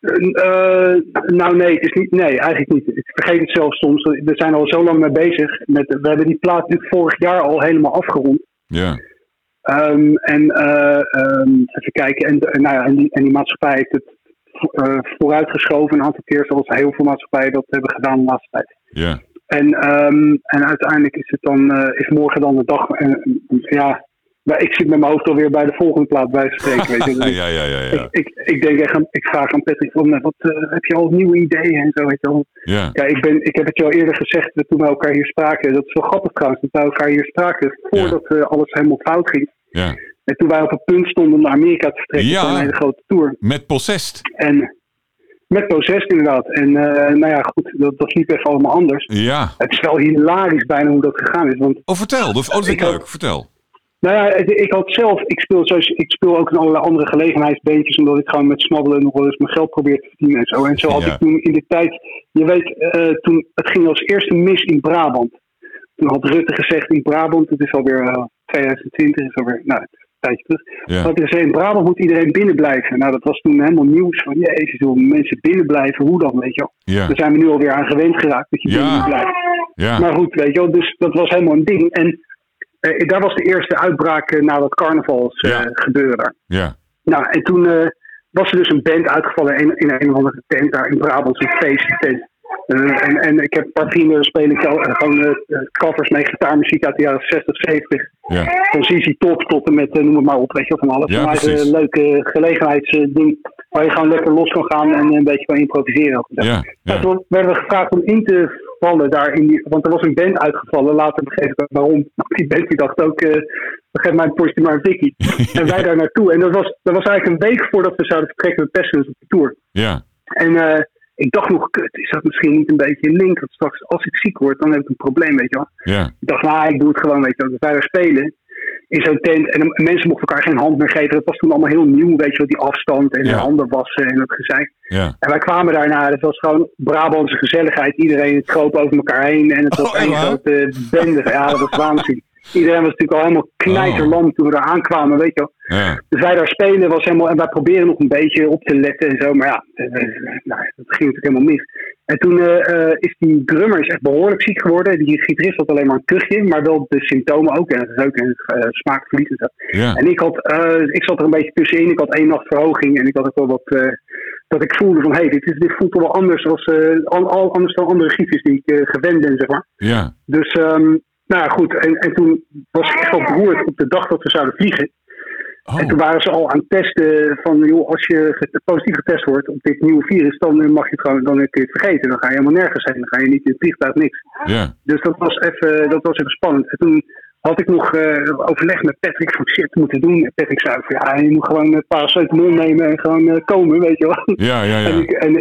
Eh, nou nee, het is niet, nee, eigenlijk niet. Ik vergeet het zelfs soms. We zijn al zo lang mee bezig. Met, we hebben die plaat natuurlijk vorig jaar al helemaal afgerond. Ja, Ehm, en eh, ehm, even kijken. En, nou ja, en, die, en die maatschappij heeft het vo- eh, vooruitgeschoven een aantal keer. Zoals heel veel maatschappijen dat hebben gedaan de laatste tijd. ja, En, ehm, en uiteindelijk is het dan, eh, is morgen dan de dag. En, ja, maar ik zit met mijn hoofd alweer bij de volgende plaat bij spreken. Weet je. Dus ja, ja, ja, ja. ik, ik, ik denk echt, aan- ik vraag aan Patrick van, eh, wat eh, heb je al nieuwe ideeën en zo. Weet je wel. ja. Ja, ik, ben, ik heb het je al eerder gezegd toen we elkaar hier spraken. Dat is wel grappig trouwens, dat we elkaar hier spraken voordat eh, alles helemaal fout ging. ja. En toen wij op het punt stonden om naar Amerika te vertrekken Ja. voor een hele grote tour. Met Possessed. En met proces inderdaad. En eh, nou ja, goed, dat, dat liep even allemaal anders. Ja. Het is wel hilarisch bijna hoe dat gegaan is. Want Oh, vertel. Dat, oh, dat Ik had- leuk. Vertel. nou ja, ik had zelf, ik speel, zoals, ik speel ook in allerlei andere gelegenheidsbeentjes, omdat ik gewoon met smabbelen nog wel eens mijn geld probeer te verdienen en zo. En zo had Ja. ik toen in de tijd, je weet, eh, toen, het ging als eerste mis in Brabant. Toen had Rutte gezegd in Brabant, het is alweer eh, 2020, is alweer, nou, tijdje terug. Ja. In Brabant moet iedereen binnen blijven. Nou, dat was toen helemaal nieuws van, jezus, hoe mensen binnen blijven, hoe dan, weet je wel. Ja. Daar zijn we nu alweer aan gewend geraakt, dat je binnen blijven. Ja. Maar goed, weet je wel, dus dat was helemaal een ding. En eh, daar was de eerste uitbraak eh, na dat carnavals eh, Ja. gebeuren. Ja. Nou, en toen eh, was er dus een band uitgevallen in, in een of andere tent daar in Brabant, een feesttent. Eh, en, en ik heb een paar vrienden spelen ik al- eh, gewoon eh, covers mee, gitaarmuziek uit de jaren 60, 70. Ja. Van ZZ Top tot en met, noem het maar op, weet je van alles. Ja, is precies. een leuke gelegenheidsding waar je gewoon lekker los kan gaan en een beetje kan improviseren. Ja. Ja. toen werden we gevraagd om in te vallen daar in die, want er was een band uitgevallen. Later begreep ik waarom. Die band die dacht ook, eh geef mij een portie maar een Vicky. en wij daar naartoe. En dat was, dat was eigenlijk een week voordat we zouden vertrekken met Pestilence op de tour. Ja. En ik dacht nog, kut, is dat misschien niet een beetje een link? Want straks als ik ziek word, dan heb ik een probleem, weet je wel. Ja. Ik dacht, nou, ik doe het gewoon, weet je wel. Wij daar spelen in zo'n tent. En mensen mochten elkaar geen hand meer geven. Dat was toen allemaal heel nieuw, weet je wel. Die afstand en Ja. de handen wassen en dat gezeik. Ja. En wij kwamen daarna, het was gewoon Brabantse gezelligheid. Iedereen kroop over elkaar heen en het was Oh, één waar? grote bende. Ja, dat was waanzin. Iedereen was natuurlijk al helemaal knijterlam toen we daar aankwamen, weet je wel. Ja. Dus wij daar spelen was helemaal, en wij proberen nog een beetje op te letten en zo. Maar ja, eh, eh, nou, dat ging natuurlijk helemaal mis. En toen eh, is die drummer is echt behoorlijk ziek geworden. Die gitarist had alleen maar een kuchje, maar wel de symptomen ook. En het reuk en uh, smaakverlies en zo. Ja. En ik, had, ik zat er een beetje tussenin. Ik had één nacht verhoging en ik had ook wel wat. dat ik voelde van hé, hey, dit, is- dit voelt toch wel anders, als, al, anders dan andere gietjes die ik gewend ben, zeg maar. Ja. Dus, ehm, nou goed. En, en toen was ik echt wel beroerd op de dag dat we zouden vliegen. En toen Oh. waren ze al aan het testen van, joh, als je positief getest wordt op dit nieuwe virus, dan eh, mag je het gewoon, dan kun je het vergeten. Dan ga je helemaal nergens heen. Dan ga je niet in het vliegtuig, niks. Dus dat was even, dat was even spannend. En toen had ik nog eh, overleg met Patrick van shit te moeten doen. En Patrick zei van, ja, je moet gewoon een paracetamol nemen en gewoon eh, komen, weet je wel. Ja, ja, En, ja. ik, en,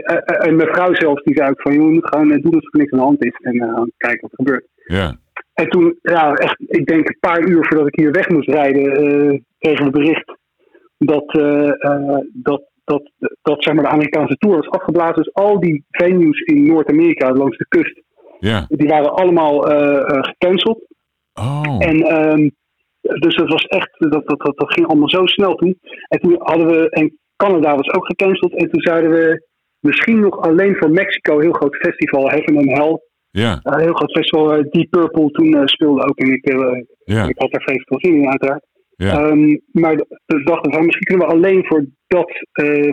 en mijn vrouw zelfs, die zei ook van, joh, je moet gewoon doen alsof er niks aan de hand is. En kijken wat er gebeurt. Ja. En toen, ja, echt, ik denk een paar uur voordat ik hier weg moest rijden, eh, kregen we bericht dat, eh, eh, dat, dat, dat zeg maar, de Amerikaanse tour was afgeblazen. Dus al die venues in Noord-Amerika langs de kust, die waren allemaal gecanceld. Oh. En ehm, dus dat was echt, dat, dat, dat, dat ging allemaal zo snel toen. En toen hadden we, en Canada was ook gecanceld. En toen zeiden we misschien nog alleen voor Mexico, een heel groot festival, Heaven and Hell. Ja. Een heel groot festival, eh, Deep Purple toen eh, speelde ook. En ik, eh, Ja. ik had daar veel zin in, uiteraard. Ja. Ehm, maar dus dachten we, van, misschien kunnen we alleen voor, dat,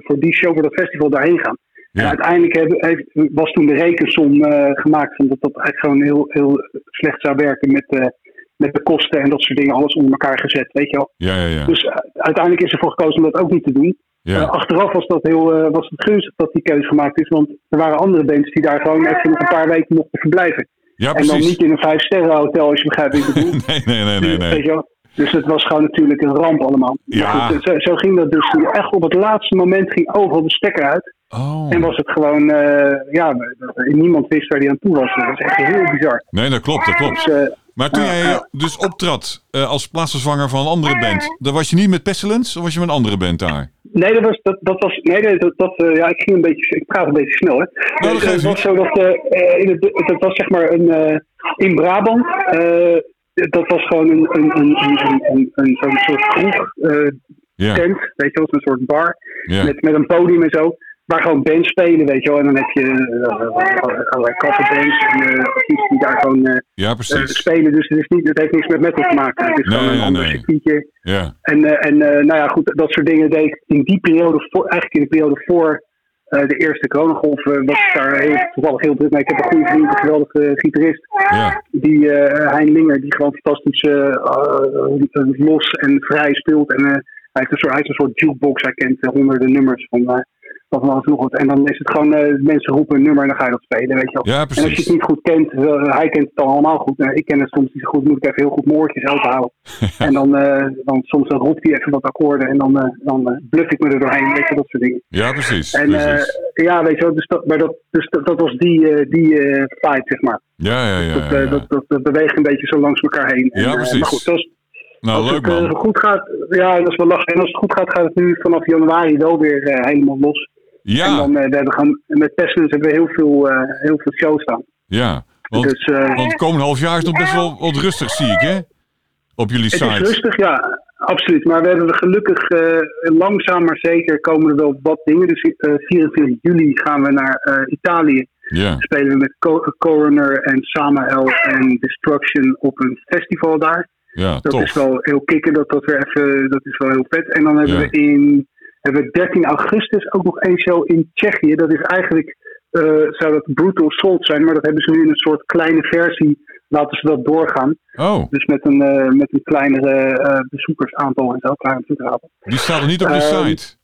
voor die show, voor dat festival daarheen gaan. En uiteindelijk heb- heeft, was toen de rekensom gemaakt van dat dat eigenlijk gewoon heel, heel slecht zou werken met, met de kosten en dat soort dingen, alles onder elkaar gezet, weet je wel. Ja, ja, ja. Dus uiteindelijk is er voor gekozen om dat ook niet te doen. Eh, achteraf was, dat heel, eh, was het gunstig dat die keuze gemaakt is, want er waren andere bands die daar gewoon even nog een paar weken mochten verblijven. Ja, en dan niet in een vijf sterren hotel, als je begrijpt wat ik bedoel. Nee, nee, nee, nee, Weet nee. Dus het was gewoon natuurlijk een ramp allemaal. Ja. goed, zo, zo ging dat dus. Echt op het laatste moment ging overal de stekker uit. Oh. En was het gewoon, eh, ja, niemand wist waar die aan toe was. Dat was echt heel bizar. Nee, dat klopt, dat klopt. Dus, Maar toen jij dus optrad eh, als plaatsvervanger van een andere band, dan was je niet met Pestilence of was je met een andere band daar? nee, dat was, dat, dat was, nee, dat, dat, eh, ja, ik ging een beetje, ik praat een beetje snel, hè. dat Dus, geeft het was zo dat, eh, eh, in het, dat was zeg maar een, eh, in Brabant, eh, dat was gewoon een, een, een, een, een, een, zo'n soort kroeg, eh, Ja, tent, weet je wel, zo'n soort bar. ja, met, met een podium en zo. Waar gewoon bands spelen, weet je wel. En dan heb je uh, allerlei coverbands en uh, artiesten die daar gewoon uh, ja, uh, spelen. Dus het, is niet, het heeft niks met metal te maken. Het is Nee, gewoon een nee, ander circuitje. Ja, En, uh, en uh, nou ja, goed, dat soort dingen deed ik in die periode, voor, eigenlijk in de periode voor uh, de eerste coronagolf, uh, was ik daar heel, toevallig heel druk mee. Ik heb een goede vriend, een geweldige gitarist, ja, die uh, Hein Linger, die gewoon fantastisch uh, los en vrij speelt. En uh, hij heeft een soort, hij heeft een soort jukebox, hij kent uh, honderden nummers van, alles nog wat. En dan is het gewoon, uh, mensen roepen een nummer en dan ga je dat spelen, weet je wel. ja, En als je het niet goed kent, uh, hij kent het allemaal goed. Ik ken het soms niet zo goed, moet ik even heel goed open houden. en dan, uh, dan soms roept hij even wat akkoorden en dan, dan bluff ik me er doorheen, weet je, dat soort dingen. Ja, precies. En precies. ja, weet je wel, dus dat, maar dat, dus dat, dat was die, die fight, zeg maar. Ja, ja, ja. Dat, ja, dat, dat, dat beweegt een beetje zo langs elkaar heen. Ja, En, precies. maar goed, dat Nou, als leuk het uh, goed gaat, ja, dat is wel lachen. En als het goed gaat, gaat het nu vanaf januari wel weer uh, helemaal los. En Ja, dan, uh, we hebben met Pestilence hebben we heel veel, uh, heel veel shows staan. ja. Want, dus, uh, want het komende half jaar is nog best wel wat rustig, zie ik, hè? Op jullie het is site. rustig, ja, absoluut. Maar we hebben gelukkig langzaam maar zeker komen er wel wat dingen. Dus uh, 24 juli gaan we naar Italië. Ja, Spelen we met Co Coroner en Samael en Destruction op een festival daar. Ja, Dat tof. is wel heel kicken, dat, dat, weer even, dat is wel heel vet. En dan hebben Ja. we in hebben we 13 augustus ook nog één show in Tsjechië. Dat is eigenlijk, eh, zou dat Brutal Assault zijn, maar dat hebben ze nu in een soort kleine versie, laten ze dat doorgaan. Oh, Dus met een, eh, met een kleinere eh, bezoekersaantal en zo, kleine bezoekeraantal. die staat er niet op je Ehm, site.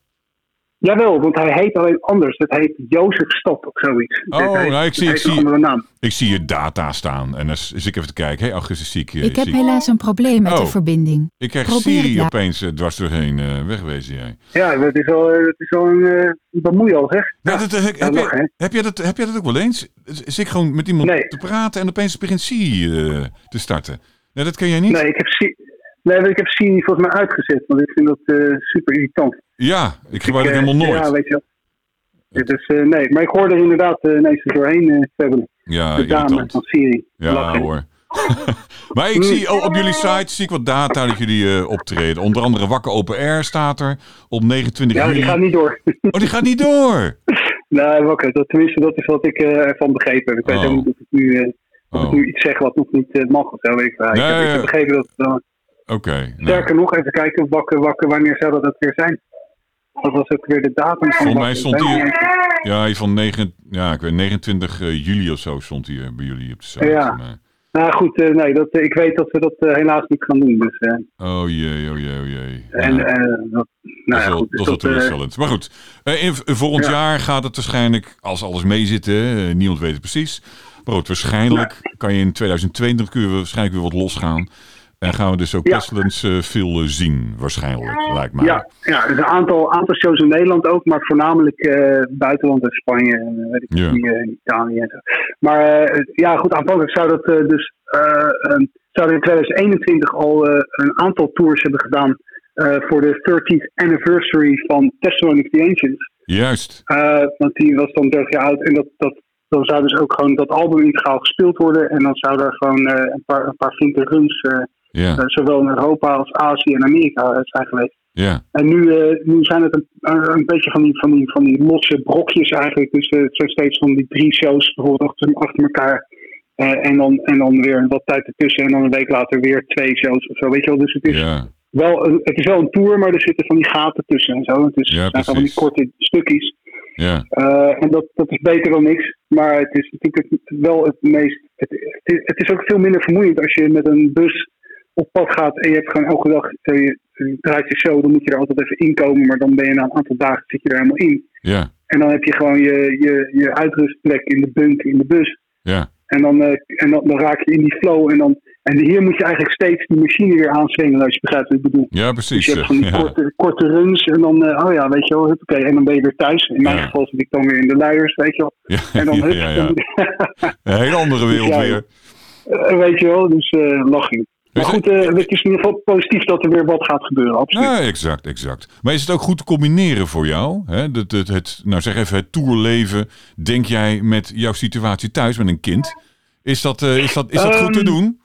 Jawel, want hij heet alleen anders. Het heet Jozef Stad of zoiets. Oh, heet- nou, ik zie- ik zie- andere naam. Ik zie hier data staan. En dan zit ik even te kijken. Hé, hey, augustus zie ik. Ik heb helaas een probleem met Oh. de verbinding. Ik krijg Probeer Siri ja. opeens eh, dwars doorheen eh, wegwezen jij. Ja, dat is al, eh, dat is al een uh, bemoeial, zeg. Ja, dat, heb, je, heb, jij dat, heb jij dat ook wel eens? Zit ik gewoon met iemand Nee. te praten en opeens begint Siri eh, te starten? Nee, dat ken jij niet? Nee, ik heb, Si- nee, ik heb Siri volgens mij uitgezet, want ik vind dat eh, super irritant. Ja, ik gebruik het eh, helemaal nooit. Ja, weet je wel. Dus, eh, nee, maar ik hoorde er inderdaad eh, ineens doorheen uh, hebben. Ja, de dame irritant. van Siri. Ja, Lachen. hoor. maar ik zie oh, op jullie site zie ik wat data dat jullie optreden. Onder andere Wakker Open Air staat er op 29 Ja, juli. die gaat niet door. Oh, die gaat niet door! nee, wakker. Dat, tenminste, dat is wat ik ervan begrepen heb. Ik weet Oh. niet of ik nu, of ik Oh, nu iets zeg wat nog niet mag of zo. Weet ik, Nee, heb, ik ja. heb begrepen dat... eh, oké. nou, sterker nog, even kijken, wakker, wakker, wanneer zou dat weer zijn? Wat was ook weer de datum van Volgens mij stond niet. ja, van 9, ja, ik weet 29 eh, juli of zo stond hier bij jullie op de site. Ja. Maar- Nou goed, eh, nee, dat, ik weet dat we dat eh, helaas niet gaan doen. Dus, eh, oh jee, oh jee, oh jee. En, eh, dat, Dat nou dus dat is wel dat, eh, teleurstellend. Maar goed, eh, in, volgend Ja. jaar gaat het waarschijnlijk, als alles meezit, hè, eh, niemand weet het precies. Maar goed, waarschijnlijk kan je in 2022 kun je waarschijnlijk weer wat losgaan. En gaan we dus ook. Pestilence eh, veel eh, zien, waarschijnlijk, lijkt mij. ja, ja, een aantal, aantal shows in Nederland ook, maar voornamelijk eh, buitenland en Spanje en weet ik Ja. niet, Italië en zo. Maar ja, goed, aanvankelijk zou dat dus zouden in 2021 al een aantal tours hebben gedaan voor de 30th anniversary van Testimony of the Ancients. Juist. Want die was dan 30 jaar oud en dat, dat, dan zou dus ook gewoon dat album integraal gespeeld worden en dan zou er gewoon een paar, een paar flinke runs, eh, eh, zowel in Europa als Azië en Amerika eh, zijn geweest. ja, En nu, eh, nu zijn het een, een, beetje van die, van, die, van die losse brokjes eigenlijk. Dus eh, het zijn steeds van die drie shows bijvoorbeeld achter, achter elkaar. Eh, en, dan, en dan weer wat tijd ertussen. En dan een week later weer twee shows of zo. Weet je wel? Dus het is, ja, wel, een, het is wel een tour, maar er zitten van die gaten tussen en zo. Het is, Ja, zijn van die korte stukjes. ja, Eh, en dat, dat is beter dan niks. Maar het is natuurlijk het- wel het meest. Het, het, is, het is ook veel minder vermoeiend als je met een bus op pad gaat en je hebt gewoon elke dag. eh, je, je draait je show, dan moet je er altijd even inkomen. Maar dan ben je na een aantal dagen zit je er helemaal in. ja, En dan heb je gewoon je, je, je uitrustplek in de bunk in de bus. ja, En dan, eh, en dan, dan raak je in die flow. En, dan, en hier moet je eigenlijk steeds die machine weer aanzwengelen als je begrijpt wat ik bedoel. ja, Dus precies. je hebt van die Ja, korte, korte runs en dan, eh, oh ja, weet je wel, oké. En dan ben je weer thuis. In mijn Ja. geval zit ik dan weer in de luiers, weet je wel. ja, En dan, ja, hup, ja, Een hele andere wereld Ja, weer. weet je wel, dus eh lachen. Maar goed, eh, het is in ieder geval positief dat er weer wat gaat gebeuren, absoluut. Ja, exact, exact. Maar is het ook goed te combineren voor jou? Hè? Het, het, het, nou zeg even, het tourleven, denk jij met jouw situatie thuis met een kind? Is dat, eh, is dat, is dat goed te Ehm, doen?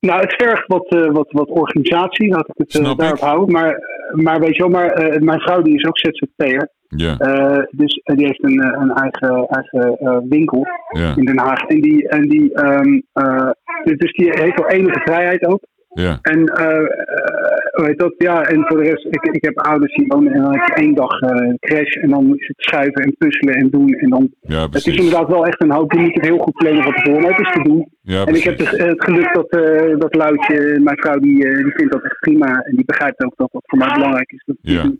Nou, het vergt wat, eh, wat, wat organisatie, laat ik het daarop ik. houden. Maar, maar weet je wel, maar, mijn vrouw die is ook ZZP'er. Ja, Eh, dus die heeft een, eh, een eigen, eigen eh, winkel in Den Haag. En die, en die, ehm, eh, dus die heeft wel enige vrijheid ook. ja, En eh, eh, heet dat? Ja, en voor de rest, ik, ik heb ouders die wonen en dan heb je één dag eh, crash en dan is het schuiven en puzzelen en doen. En dan, ja, het is inderdaad wel echt een hoop. Je moet het heel goed plannen tevoren, maar het is te doen. Ja, En ik heb dus, het geluk dat, eh dat Luitje, mijn vrouw, die, eh, die vindt dat echt prima. En die begrijpt ook dat dat voor mij belangrijk is. Dat Ja.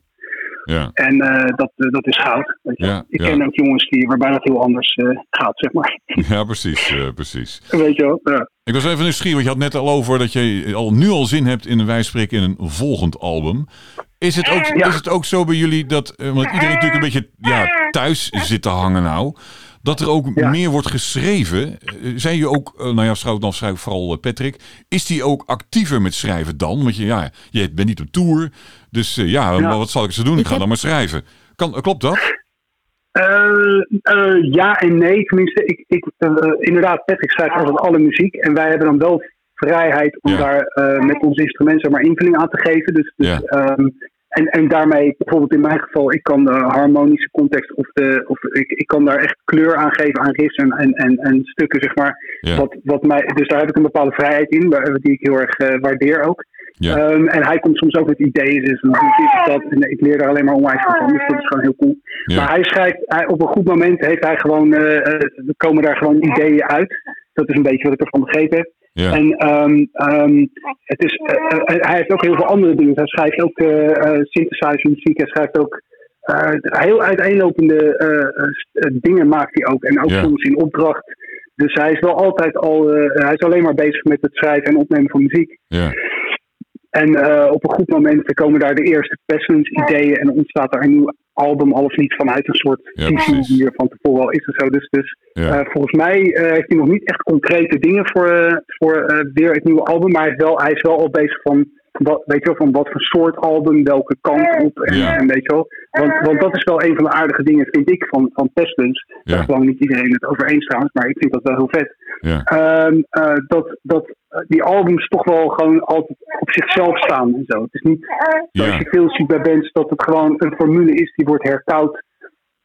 Ja, En eh, dat, eh, dat is goud. Weet je. Ja, ik ja. ken ook jongens die, waarbij dat heel anders eh, gaat, zeg maar. ja, precies, eh, precies. weet je wel? Ja. Ik was even nieuwsgierig, want je had net al over dat je al, nu al zin hebt in een wijspreken in een volgend album. Is het ook, Ja. is het ook zo bij jullie dat, want iedereen natuurlijk een beetje ja, thuis zit te hangen nou, dat er ook Ja. meer wordt geschreven? Eh, Zijn je ook, eh, nou ja, schrijf dan schrijf vooral eh, Patrick, is die ook actiever met schrijven dan? Want je, ja, je bent niet op tour, dus eh, ja, Ja. maar wat zal ik ze doen? Ik ga dan maar schrijven. Kan, klopt dat? Eh, eh, ja en nee. Tenminste, ik, ik, inderdaad, Patrick schrijft altijd alle muziek. En wij hebben dan wel vrijheid om Ja. daar eh, met ons instrument zeg maar invulling aan te geven. Dus, dus, Ja. ehm, en, en daarmee, bijvoorbeeld in mijn geval, ik kan de harmonische context of, de, of ik, ik kan daar echt kleur aan geven aan riffs en, en, en, en stukken, zeg maar. Ja. Wat, wat mij, dus daar heb ik een bepaalde vrijheid in, die ik heel erg eh, waardeer ook. Ja. Ehm, en hij komt soms ook met ideeën, dus dat? En ik leer daar alleen maar onwijs van, dus dat is gewoon heel cool. Ja. Maar hij schrijft, hij, op een goed moment heeft hij gewoon, er komen daar gewoon ideeën uit. Dat is een beetje wat ik ervan begrepen heb. Ja. En ehm, ehm, het is, eh, eh, hij heeft ook heel veel andere dingen. Hij schrijft ook eh eh, synthesizer muziek. Hij schrijft ook eh, heel uiteenlopende eh, eh, eh, dingen maakt hij ook. En ook Ja. soms in opdracht. Dus hij is wel altijd al, eh, hij is alleen maar bezig met het schrijven en opnemen van muziek. Ja. En eh, op een goed moment komen daar de eerste Pestilence ideeën en ontstaat daar een nieuw album, alles niet vanuit een soort Ja, visie van tevoren al is en zo. Dus, dus Ja. eh, volgens mij eh, heeft hij nog niet echt concrete dingen voor, eh, voor weer het nieuwe album, maar hij is wel, hij is wel al bezig van, wat, weet je wel, van wat voor soort album, welke kant op en, Ja. en weet je wel. Want, want dat is wel een van de aardige dingen, vind ik, van, van Pestilence. Ja. Daar is lang niet iedereen het over eens trouwens, maar ik vind dat wel heel vet. Ja. Ehm, eh, dat, dat eh, die albums toch wel gewoon altijd op zichzelf staan en zo. Het is niet zoals je veel ziet bij bands dat het gewoon een formule is die wordt herkoud.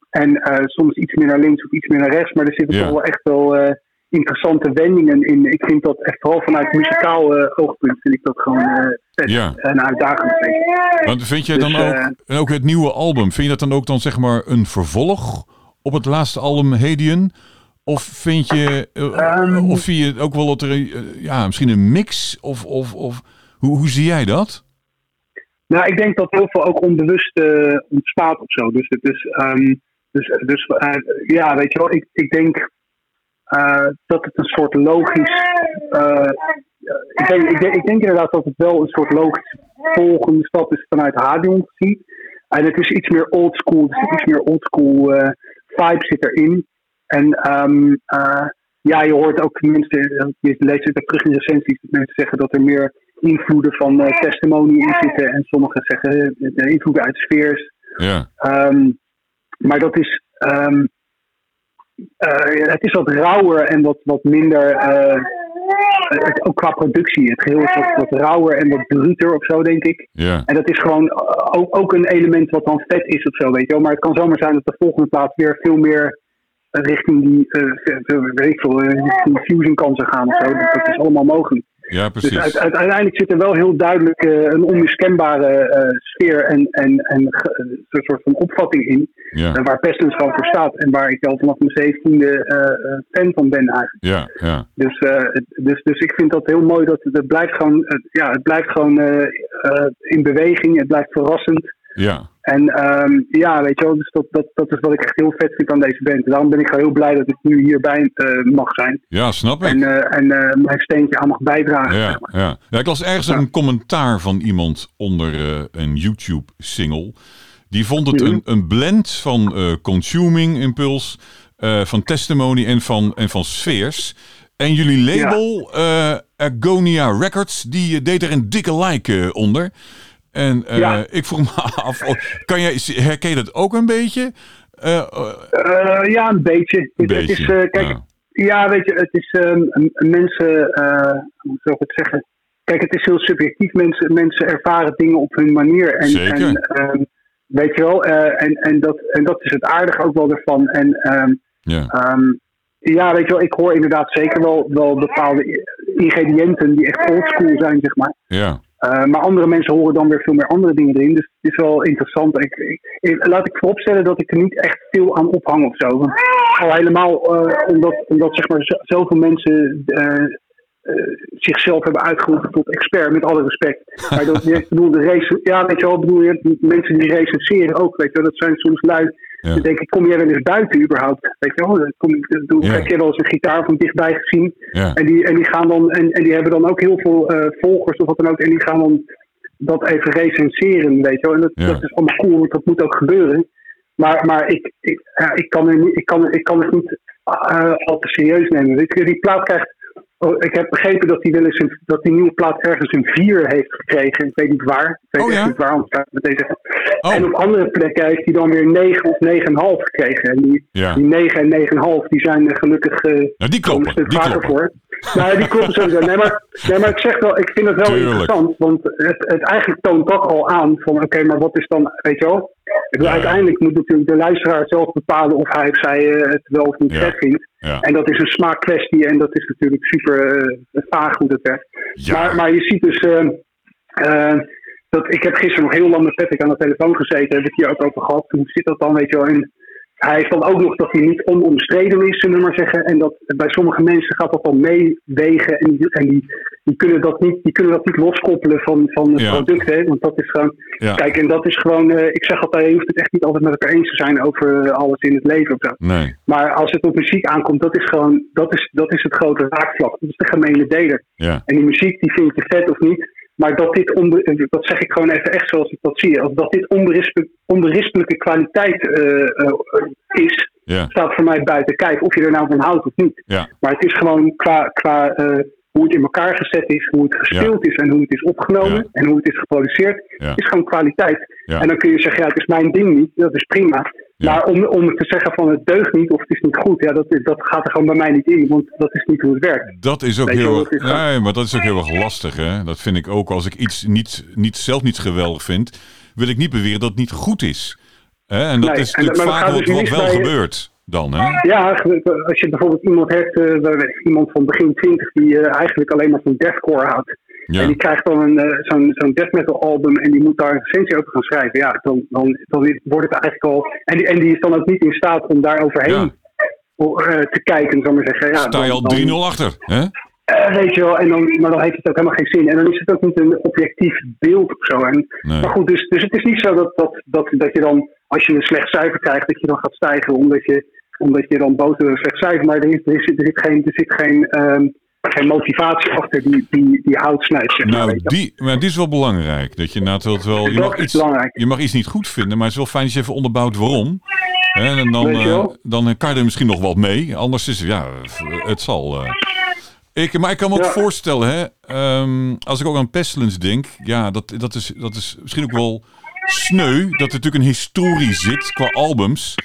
En eh, soms iets meer naar links of iets meer naar rechts. Maar er zitten Ja. toch wel echt wel eh, interessante wendingen in. Ik vind dat echt vooral vanuit muzikaal eh, oogpunt vind ik dat gewoon eh vet Ja. en uitdagend. je. Want vind jij dan Dus, ook, eh, en ook het nieuwe album, vind je dat dan ook dan zeg maar een vervolg op het laatste album Hedian? Of vind je, eh, Ehm. of vind je ook wel dat er, eh, ja, misschien een mix? Of, of, of hoe, hoe zie jij dat? Nou, ik denk dat heel veel ook onbewust eh, ontstaat of zo. Dus het is, ehm, dus, dus eh, ja, weet je wel, ik, ik denk eh, dat het een soort logisch. eh, ik, denk, ik, denk, ik denk inderdaad dat het wel een soort logisch volgende stap is vanuit Hadion gezien. En het is iets meer old school, zit iets meer old school eh, vibe zit erin. En ehm, eh, ja, je hoort ook tenminste, eh, je leest het ook terug in recensies, dat mensen zeggen dat er meer invloeden van eh, testimony in zitten. En sommigen zeggen eh, de invloeden uit sfeers. Ja, Ehm, maar dat is, ehm, eh, het is wat rauwer en wat, wat minder, eh, het, ook qua productie. Het geheel is wat, wat rauwer en wat bruter of zo, denk ik. ja, En dat is gewoon eh, ook, ook een element wat dan vet is of zo, weet je wel. Maar het kan zomaar zijn dat de volgende plaats weer veel meer eh, richting die, eh, veel- weet ik veel, eh, richting fusion kansen gaan of zo. Dat, dat is allemaal mogelijk. Ja, Dus precies. uit- uit- uiteindelijk zit er wel heel duidelijk eh, een onmiskenbare eh, sfeer en, en, en ge- een soort van opvatting in. Ja, eh, waar Pestens gewoon voor staat. En waar ik al vanaf mijn zeventiende eh, eh, fan van ben eigenlijk. ja, ja, Dus, eh, dus, dus ik vind dat heel mooi. Dat het, blijft gewoon, ja, het blijft gewoon eh, eh, in beweging. Het blijft verrassend. Ja. En ehm, ja, weet je wel, dus dat, dat, dat is wat ik echt heel vet vind aan deze band. Daarom ben ik heel blij dat ik nu hierbij eh, mag zijn. Ja, snap ik. En, eh, en eh, mijn steentje aan mag bijdragen. zeg Ja, maar. ja. ja, ik las ergens Ja. een commentaar van iemand onder een YouTube-single. Die vond het Mhm. een, een blend van consuming impuls, van testimony en van, en van sfeers. En jullie label, eh, Agonia Records, die deed er een dikke like onder. En Ja. ik vroeg me af, oh, kan jij, herken je dat ook een beetje? Eh, Eh, ja, een beetje. een Het, het is, kijk, ja. ja. weet je, het is ehm, mensen, hoe zou ik het zeggen? Kijk, het is heel subjectief. Mensen, mensen ervaren dingen op hun manier. En, Zeker. En, ehm, weet je wel, en, en, dat, en dat is het aardige ook wel ervan. En ehm, ja, ehm, ja, weet je wel, ik hoor inderdaad zeker wel, wel bepaalde ingrediënten die echt oldschool zijn, zeg maar. ja, Uh, maar andere mensen horen dan weer veel meer andere dingen erin. Dus het is wel interessant. Ik, ik, laat ik vooropstellen dat ik er niet echt veel aan ophang of zo. Al helemaal uh, omdat, omdat zeg maar, zoveel mensen uh, uh, zichzelf hebben uitgeroepen tot expert, met alle respect. Maar dat, ik bedoel, de race, ja, weet je wel, bedoel je, mensen die recenseren ook, weet je wel, dat zijn soms lui. Ja. Dan denk ik, kom jij wel eens buiten überhaupt? Weet je wel, kom, ik- doe, Ja. heb je wel eens een gitaar van dichtbij gezien? ja, En die, en die gaan dan, en, en die hebben dan ook heel veel eh, volgers of wat dan ook. En die gaan dan dat even recenseren, weet je wel. En dat, dat is allemaal cool, want dat moet ook gebeuren. Maar, maar ik, ik, ja, ik, kan er niet, ik, kan, ik kan het niet eh, al te serieus nemen. Weet je, die plaat krijgt. Oh, ik heb begrepen dat die, wel eens een, dat die nieuwe plaat ergens een 4 heeft gekregen. Ik weet niet waar. Ik weet Oh, ja? niet waar, anders kan ik het meteen zeggen. Oh. En op andere plekken heeft hij dan weer 9 of 9,5 gekregen. En die, ja. die 9 en 9,5 die zijn er gelukkig eh, Nou, die een kloppen, stuk die vaker kloppen. voor. nou, die klopt sowieso. Nee maar, nee, maar ik zeg wel, ik vind het wel Tuurlijk. interessant. Want het, het eigenlijk toont dat al aan van, oké, maar wat is dan, weet je wel? Ja. uiteindelijk moet natuurlijk de luisteraar zelf bepalen of hij of zij eh, het wel of niet vet vindt. Ja. En dat is een smaakkwestie en dat is natuurlijk super eh, vaag hoe dat werkt. Ja. Maar, maar je ziet dus, eh, eh, dat, ik heb gisteren nog heel lang met Patrick aan de telefoon gezeten, heb ik hier ook over gehad. Hoe zit dat dan, weet je wel? En hij heeft dan ook nog dat hij niet onomstreden is, zullen we maar zeggen. En dat bij sommige mensen gaat dat dan meewegen en, die, en die, die, kunnen dat niet, die kunnen dat niet loskoppelen van, van het Ja. product. Hè? Want dat is gewoon, Ja. kijk, en dat is gewoon, eh, ik zeg altijd, je hoeft het echt niet altijd met elkaar eens te zijn over eh, alles in het leven of zo. Nee. Maar als het op muziek aankomt, dat is gewoon, dat is, dat is het grote raakvlak. Dat is de gemene deler. Ja. En die muziek, die vind je vet of niet. Maar dat dit, onbe- dat zeg ik gewoon even echt zoals ik dat zie. Dat dit onberispe- onberispelijke kwaliteit eh, eh, is, Ja. staat voor mij buiten kijf. Of je er nou van houdt of niet. Ja. Maar het is gewoon qua, qua eh, hoe het in elkaar gezet is, hoe het gespeeld is en hoe het is opgenomen en hoe het is geproduceerd, is gewoon kwaliteit. En dan kun je zeggen, ja, het is mijn ding niet, dat is prima. Ja. Maar om, om te zeggen van het deugt niet of het is niet goed, ja, dat, dat gaat er gewoon bij mij niet in, want dat is niet hoe het werkt. Dat is ook Weet heel erg. Nee, maar dat is ook heel erg lastig, hè? Dat vind ik ook. Als ik iets niet, niet, zelf niet geweldig vind, wil ik niet beweren dat het niet goed is. Hè? En dat Nee, is en- natuurlijk dat vaak wat, dus wat wel bij- gebeurt dan, hè? Ja, als je bijvoorbeeld iemand hebt, eh, iemand van begin 20 die eh, eigenlijk alleen maar van deathcore houdt. Ja. En die krijgt dan een, eh, zo'n zo'n death metal album en die moet daar een recensie over gaan schrijven. Ja, dan, dan, dan wordt het eigenlijk al. En die, en die is dan ook niet in staat om daar overheen te kijken, zal ik maar zeggen. Ja, Sta je al dan- 3-0 achter, hè? Weet je wel, en dan, maar dan heeft het ook helemaal geen zin. En dan is het ook niet een objectief beeld of zo. En, Nee. Maar goed, dus, dus het is niet zo dat, dat, dat, dat je dan, als je een slecht cijfer krijgt, dat je dan gaat stijgen omdat je, omdat je dan een slecht cijfer. Maar er, is, er, zit, er zit geen, er zit geen, ehm, geen motivatie achter die, die, die hout snijdt. Zeg maar, Nou, die, maar die is wel belangrijk. Dat je inderdaad wel- je Dat mag, iets, je mag iets niet goed vinden, maar het is wel fijn als je even onderbouwt waarom. Hè, En dan, eh, dan kan je er misschien nog wat mee. Anders is het, ja, het zal. eh. Ik, maar ik kan me ook Ja. voorstellen, hè, ehm, als ik ook aan Pestilence denk, ja, dat, dat, is, dat is misschien ook wel sneu. Dat er natuurlijk een historie zit qua albums.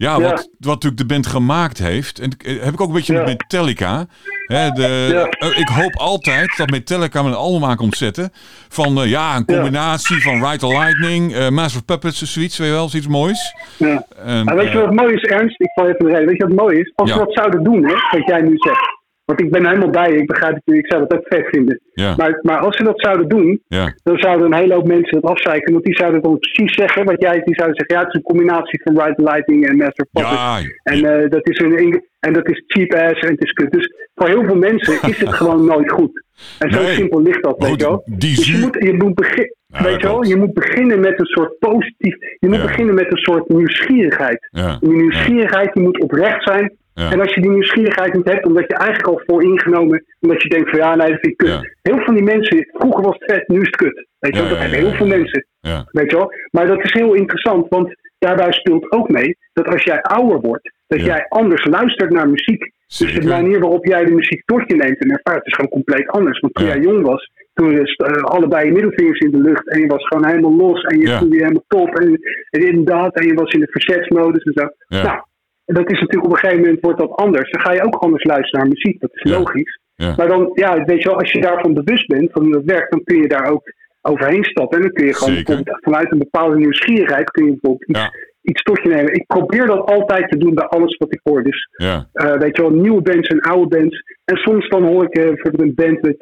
Ja, Ja. Wat, wat natuurlijk de band gemaakt heeft. En eh, heb ik ook een beetje Ja. met Metallica. Hè, de, Ja. eh, ik hoop altijd dat Metallica met een album aan komt zetten. Van eh, ja, een combinatie van Ride the Lightning, Master of Puppets, zoiets, weet je wel, zoiets moois. Ja. En, weet je wat mooi is, Ernst? Ik val even de reden. Weet je wat mooi is? Als we dat zouden doen, hè, wat jij nu zegt. Want ik ben helemaal bij. Ik begrijp het. Ik zou dat ook vet vinden. Ja. Maar, maar als ze dat zouden doen, ja, dan zouden een hele hoop mensen dat afzeiken. Want die zouden dan precies zeggen wat jij die zouden zeggen. Ja, het is een combinatie van Ride the Lightning en Master of Puppets. ja, En, eh, dat is een, en dat is cheap ass en het is kut. Dus voor heel veel mensen is het gewoon nooit goed. En zo Nee. simpel ligt dat, weet je wel. Dus je moet, je moet, begin, Ja, weet je wel, je moet beginnen met een soort positief... Je moet Ja. beginnen met een soort nieuwsgierigheid. ja, Die nieuwsgierigheid die moet oprecht zijn. Ja. En als je die nieuwsgierigheid niet hebt, omdat je eigenlijk al voor ingenomen, omdat je denkt van ja, nee, dat vind ik kut. Ja. Heel veel van die mensen, vroeger was het vet, nu is het kut. Weet je Ja, wel, dat hebben heel veel mensen. Weet je wel? Maar dat is heel interessant, want daarbij speelt ook mee dat als jij ouder wordt, dat jij anders luistert naar muziek. Dus de manier waarop jij de muziek tot je neemt en ervaart is gewoon compleet anders. Want toen jij jong was, toen is eh, allebei je middelvingers in de lucht en je was gewoon helemaal los en je voelde je helemaal top en, en inderdaad en je was in de verzetsmodus en zo. Nou, en dat is natuurlijk op een gegeven moment wordt dat anders. Dan ga je ook anders luisteren naar muziek, dat is Ja. logisch. Ja. Maar dan, ja, weet je wel, als je daarvan bewust bent, van hoe dat werkt, dan kun je daar ook overheen stappen. En dan kun je gewoon vanuit een bepaalde nieuwsgierigheid kun je bijvoorbeeld iets, Ja. iets tot je nemen. Ik probeer dat altijd te doen bij alles wat ik hoor. Dus eh, weet je wel, nieuwe bands en oude bands. En soms dan hoor ik eh, bijvoorbeeld een band met,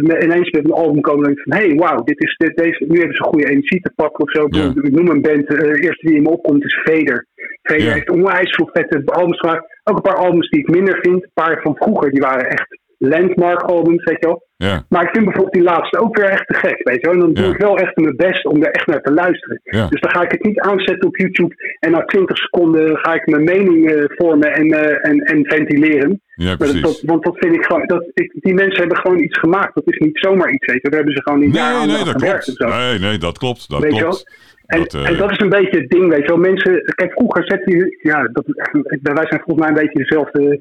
met ineens met een album komen en van, hé, hey, wauw, dit is, dit, deze, nu hebben ze goede energie te pakken of zo. Ik Ja. bedoel, Ik noem een band, eh, de eerste die in me opkomt is. Vader Ja. heeft onwijs veel vette albums gemaakt. Ook een paar albums die ik minder vind. Een paar van vroeger, die waren echt landmark albums, weet je wel. ja, Maar ik vind bijvoorbeeld die laatste ook weer echt te gek, weet je wel. En dan doe Ja. ik wel echt mijn best om er echt naar te luisteren. Ja. Dus dan ga ik het niet aanzetten op YouTube en na 20 seconden ga ik mijn mening eh, vormen en, eh, en, en ventileren. ja, precies. dat- want dat vind ik gewoon, dat, ik, die mensen hebben gewoon iets gemaakt. Dat is niet zomaar iets, weet je. Daar hebben ze gewoon niet Nee, nee, dat gewerkt klopt. Nee, nee, dat klopt. Dat Weet je klopt. En Dat, dat, eh, en dat is een beetje het ding, weet je wel. Mensen, kijk, vroeger zette je, ja, dat, wij zijn volgens mij een beetje dezelfde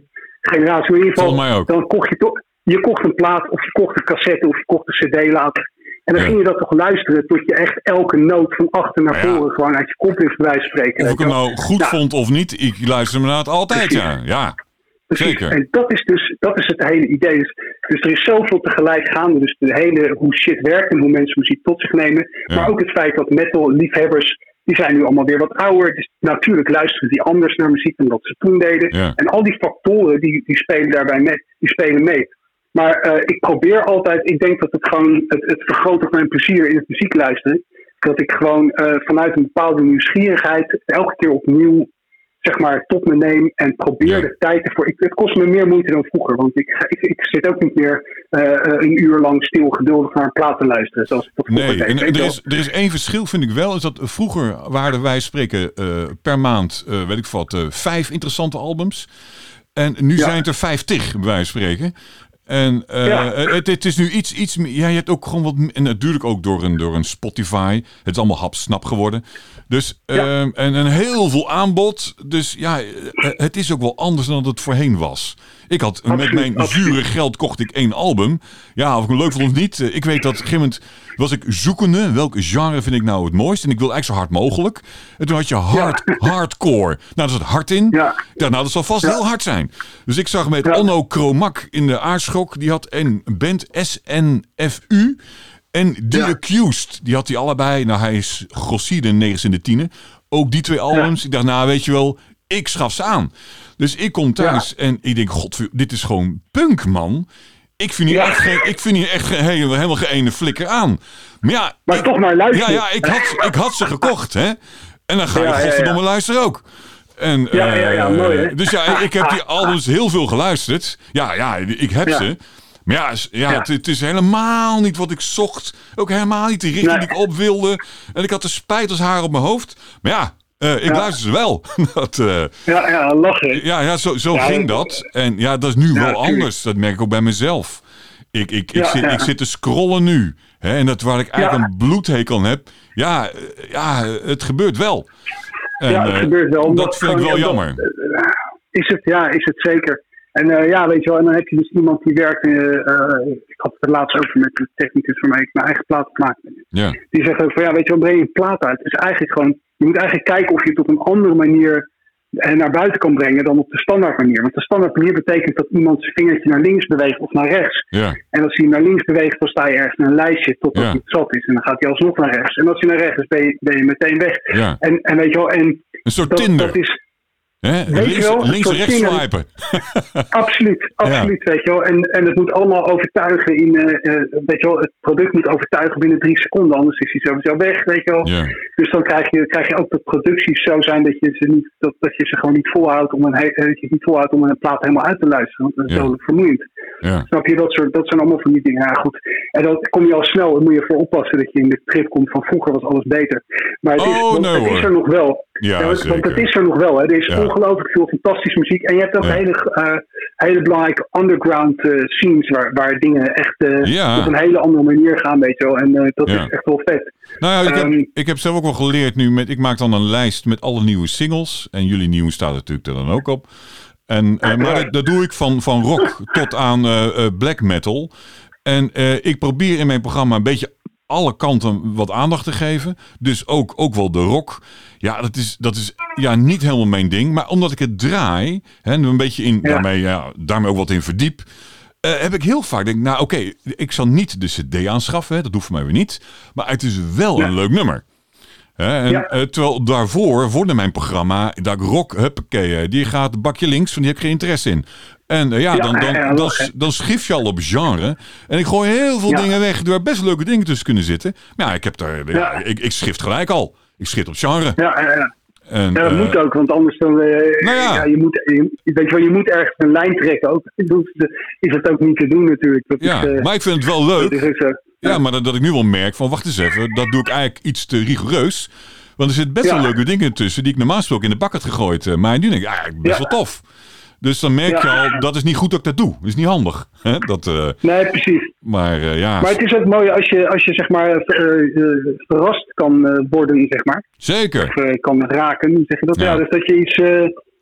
generatie. Maar in ieder geval, Volgens mij ook. dan kocht je toch, je kocht een plaat of je kocht een cassette of je kocht een cd later. En dan Ja. ging je dat toch luisteren tot je echt elke noot van achter naar Ja. voren gewoon uit je kop wist bij spreken. Of ik hem nou goed Ja. vond of niet, ik luister me het altijd, ja. Ja, precies. Zeker. En dat is dus dat is het hele idee. Dus, dus er is zoveel tegelijk gaande. Dus de hele hoe shit werkt en hoe mensen muziek tot zich nemen. Ja. Maar ook het feit dat metal-liefhebbers, die zijn nu allemaal weer wat ouder. Dus natuurlijk luisteren die anders naar muziek dan dat ze toen deden. Ja. En al die factoren die, die spelen daarbij mee. Die spelen mee. Maar eh, ik probeer altijd, ik denk dat het gewoon het, het vergroot ook mijn plezier in het muziek luisteren. Dat ik gewoon eh, vanuit een bepaalde nieuwsgierigheid elke keer opnieuw zeg maar, tot me neem en probeer de tijd ervoor. Ik, het kost me meer moeite dan vroeger, want ik, ik, ik zit ook niet meer eh, eh, een uur lang stil geduldig naar een plaat te luisteren. Zoals ik dat vroeger Nee, deed. en er is, er is één verschil, vind ik wel. Is dat vroeger waren wij spreken eh, per maand, weet ik wat, vijf interessante albums. En nu Ja. zijn het er vijftig, bij wijze van spreken. En eh, Ja. het, het is nu iets, iets meer. Ja, je hebt ook gewoon wat. En natuurlijk ook door een, door een Spotify. Het is allemaal hapsnap geworden. Dus, Ja. ehm, en, en heel veel aanbod. Dus ja, eh, het is ook wel anders dan het voorheen was. Ik had met mijn absoluut. zure geld kocht ik één album. Ja, of ik hem leuk vond of niet. eh, Ik weet dat op een gegeven moment was ik zoekende. Welk genre vind ik nou het mooist? En ik wil eigenlijk zo hard mogelijk. En toen had je hard, hardcore. Nou, daar zit hard in. Ja. Ja, nou, dat zal vast Ja. heel hard zijn. Dus ik zag met. Onno Kromak in de aardschok. Die had een band SNFU. En The Ja. Accused. Die had hij allebei. Nou, hij is grossier in 9 in de tienen. Ook die twee albums. Ik dacht, nou, weet je wel, ik schaf ze aan. Dus ik kom thuis en ik denk, god, dit is gewoon punk, man. Ik vind hier Ja. echt, geen, ik vind hier echt geen- helemaal, helemaal geen ene flikker aan. Maar ja, Maar ik- toch maar luisteren. ja, ja ik, had, ik had ze gekocht, hè. En dan ga je godverdomme luisteren ook. En, Ja, ja, ja, eh, mooi, hè? Dus ja, ik heb die albums heel veel geluisterd. Ja, ja, ik heb ze. Maar ja, ja, Ja. Het, het is helemaal niet wat ik zocht. Ook helemaal niet de richting Nee. die ik op wilde. En ik had de spijt als haar op mijn hoofd. Maar ja, ik Ja. luister ze wel. dat, eh, Ja, ja, lachen. ja, ja, zo, zo Ja, ging dat-. En ja, dat is nu wel anders. Dat merk ik ook bij mezelf. Ik, ik, ik, zit, ik zit te scrollen nu. Hè, en dat waar ik eigenlijk een bloedhekel aan heb. Ja, eh, ja, het gebeurt wel. En, ja, het eh, gebeurt wel. Dat vind ik wel jammer. dat- eh, is het, ja, is het zeker. En eh, ja, weet je wel, en dan heb je dus iemand die werkt. eh, eh, ik had het laatst over met de technicus waarmee ik mijn eigen plaat gemaakt. Ja, Die zegt ook van ja, weet je wel, breng je een plaat uit. Dus eigenlijk gewoon, je moet eigenlijk kijken of je het op een andere manier eh, naar buiten kan brengen dan op de standaard manier. Want de standaard manier betekent dat iemand zijn vingertje naar links beweegt of naar rechts. ja, En als hij naar links beweegt, dan sta je ergens in een lijstje totdat Ja. het zat is. En dan gaat hij alsnog naar rechts. En als hij naar rechts is, ben je, ben je meteen weg. ja. En, en weet je wel, en Een soort dat, Tinder. dat is hè? weet je Links, wel, links rechts swipen. absoluut, absoluut, weet je wel. En, en het moet allemaal overtuigen in, eh, eh, weet je wel, het product moet overtuigen binnen drie seconden. Anders is hij sowieso weg, weet je wel. Ja, Dus dan krijg je, krijg je ook dat producties zo zijn dat je ze, niet, dat, dat je ze gewoon niet volhoudt om een, dat je niet volhoudt om een plaat helemaal uit te luisteren. Want dat is Ja. zo vermoeiend. Ja. Snap je? Dat, soort, dat zijn allemaal van die dingen. Ja, goed. En dan kom je al snel, dan moet je voor oppassen dat je in de trip komt van vroeger was alles beter. Maar het, is, Oh, want nee, het is er nog wel. Ja, want, want het is er nog wel. Hè. Er is Ja. ongelooflijk veel fantastische muziek. En je hebt ook Ja. hele, eh, hele belangrijke underground eh, scenes waar, waar dingen echt eh, Ja. op een hele andere manier gaan, weet je wel. En dat Ja. is echt wel vet. Nou ja, ik heb, Ehm, ik heb zelf ook wel geleerd nu. Met, ik maak dan een lijst met alle nieuwe singles. En jullie nieuwe staat er natuurlijk er dan ook op. En, eh, maar dat, dat doe ik van, van rock tot aan eh, eh, black metal. En ik probeer in mijn programma een beetje alle kanten wat aandacht te geven. Dus ook, ook wel de rock. Ja, dat is, dat is ja, niet helemaal mijn ding. Maar omdat ik het draai, hè, en een beetje in, Ja. daarmee, ja, daarmee ook wat in verdiep. heb ik heel vaak denk, nou oké, ik zal niet de CD aanschaffen, hè, dat hoeft voor mij weer niet. Maar het is wel Ja. een leuk nummer. Hè, en, Ja. eh, terwijl daarvoor, voor mijn programma, dat ik rock, huppakee, die gaat bakje links, van die heb ik geen interesse in. En eh, ja, dan, dan, schif je al op genre. En ik gooi heel veel Ja. dingen weg, waar best leuke dingen tussen kunnen zitten. Maar ja, ik heb daar, ja, Ja. ik, ik schrift gelijk al. Ik schrift op genre. Ja, ja, ja. En, dat eh, moet ook, want anders dan, Nou ja. je, moet, je, weet je, wel, je moet ergens een lijn trekken. Ook, is dat ook niet te doen natuurlijk. Dat ja, is, maar ik vind het wel dat leuk. is ook zo. Ja, maar dat, dat ik nu wel merk van, wacht eens even, dat doe ik eigenlijk iets te rigoureus. Want er zitten best wel leuke dingen tussen die ik normaal gesproken in de bak had gegooid. eh, Maar nu denk ik, ja, best wel tof. Dus dan merk je al, dat is niet goed dat ik dat doe. Dat is niet handig. Hè? Dat, eh, Nee, precies. maar eh, ja, Maar het is ook mooi als je, als je zeg maar, verrast kan worden, zeg maar. zeker. Of kan raken, zeg je dat? Ja. Ja, dus dat je iets...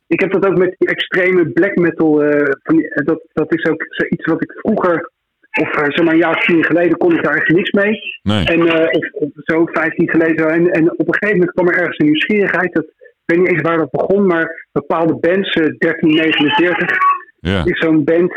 ik heb dat ook met die extreme black metal. van die- dat, dat is ook zoiets wat ik vroeger... Of eh, zeg maar een jaar of tien geleden kon ik daar echt niks mee. Nee. En, eh, of, zo, 15 geleden. En, en op een gegeven moment kwam er ergens een nieuwsgierigheid. Dat, ik weet niet eens waar dat begon, maar bepaalde bands, eh, 1349, Ja. is zo'n band.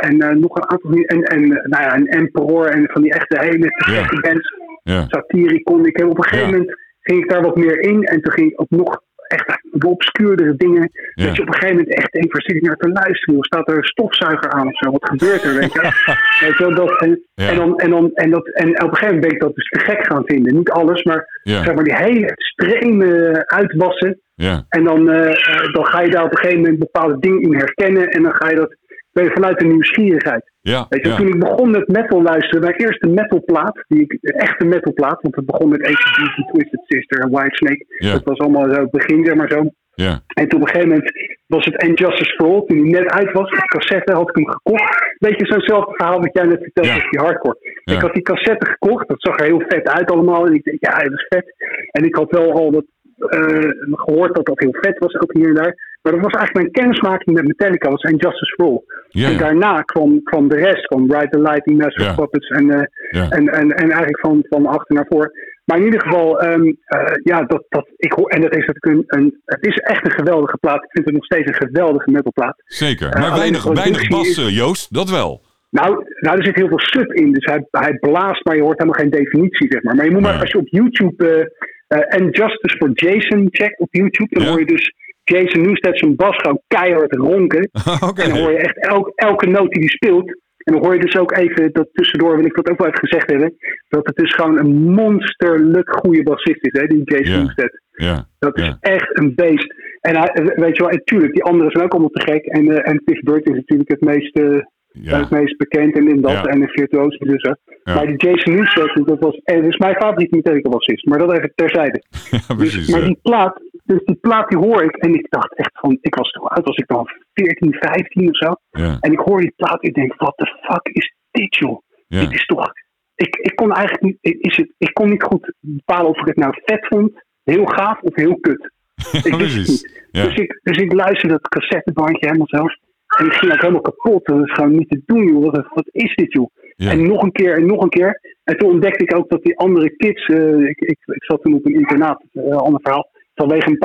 en nog een aantal. En, en nou ja, een Emperor en van die echte hele Ja. bands. Ja. Satiricon. Ik heb op een gegeven moment ging ik daar wat meer in. En toen ging ik ook nog echt de obscuurdere dingen. Ja. Dat je op een gegeven moment echt denkt, waar zit ik naar te luisteren? Hoe staat er een stofzuiger aan of zo? Wat gebeurt er? Weet je? Weet je wel, dat, en, Ja. en, dan, en, dan, en, dat, en op een gegeven moment ben ik dat dus te gek gaan vinden. Niet alles, maar Ja. zeg maar die hele extreme uitwassen. En dan, eh, eh, dan ga je daar op een gegeven moment bepaalde dingen in herkennen. En dan ga je dat ben je vanuit de nieuwsgierigheid. Ja. Weet je, Ja. toen ik begon met metal luisteren, mijn eerste metalplaat, die ik, de echte metalplaat, want het begon met ACDC, Twisted Sister en Whitesnake. Ja. Dat was allemaal zo het begin, zeg maar zo. Ja. En toen op een gegeven moment was het Injustice for All, toen hij net uit was, de cassette had ik hem gekocht. Beetje zo'nzelfde verhaal wat jij net vertelde Ja. over die hardcore. Ja. Ik had die cassette gekocht, dat zag er heel vet uit allemaal. En ik dacht, ja, dat is vet. En ik had wel al wat eh, gehoord dat dat heel vet was, ook hier en daar. Maar dat was eigenlijk mijn kennismaking met Metallica, was Injustice for All. En daarna kwam, kwam de rest, kwam Ride the Lightning, Master of Puppets en, eh, en, en, en eigenlijk van, van achter naar voor. Maar in ieder geval, ehm, eh, ja, dat, dat, ik hoor, en dat is natuurlijk een, een, het is echt een geweldige plaat. Ik vind het nog steeds een geweldige metalplaat. Zeker. Eh, Maar weinig, weinig productie bas, is- eh, Joost. Dat wel. Nou, nou, er zit heel veel sub in, dus hij, hij blaast, maar je hoort helemaal geen definitie, zeg maar. Maar je moet maar, Nee. als je op YouTube And Justice for Jason checkt op YouTube, dan hoor je dus Jason Newsted zijn bas gewoon keihard ronken. En dan hoor je echt elk, elke noot die hij speelt. En dan hoor je dus ook even, dat tussendoor wil ik dat ook wel even gezegd hebben, dat het dus gewoon een monsterlijk goede bassist is, hè, die Jason Ja. Newsted. Dat is echt een beest. En hij, weet je wel, en tuurlijk, die anderen zijn ook allemaal te gek. En, eh en Tiff Bird is natuurlijk het meest, eh, Ja. het meest bekend en in dat. Ja. En de virtuoos dus. hè. Ja. Maar die Jason Newsted, dat was, en dat is mijn favoriete Metallica bassist. Maar dat even terzijde. Ja, Dus, maar die plaat, dus die plaat die hoor ik. En ik dacht echt van, ik was toen oud, was ik dan 14, 15 of zo. Ja. En ik hoor die plaat, ik denk, what the fuck is dit joh? Ja. Dit is toch... Ik, ik kon eigenlijk niet, is het, ik kon niet goed bepalen of ik het nou vet vond, heel gaaf of heel kut. Ik wist het niet. Ja. Dus, ik, dus ik luisterde dat cassettebandje helemaal zelf. En ik ging ook helemaal kapot. En dat is gewoon niet te doen, joh. Wat, wat is dit, joh? Ja. En nog een keer en nog een keer. En toen ontdekte ik ook dat die andere kids... eh, ik, ik, ik zat toen op een internaat, een ander verhaal. Vanwege niet,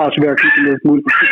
omdat het moeilijk was.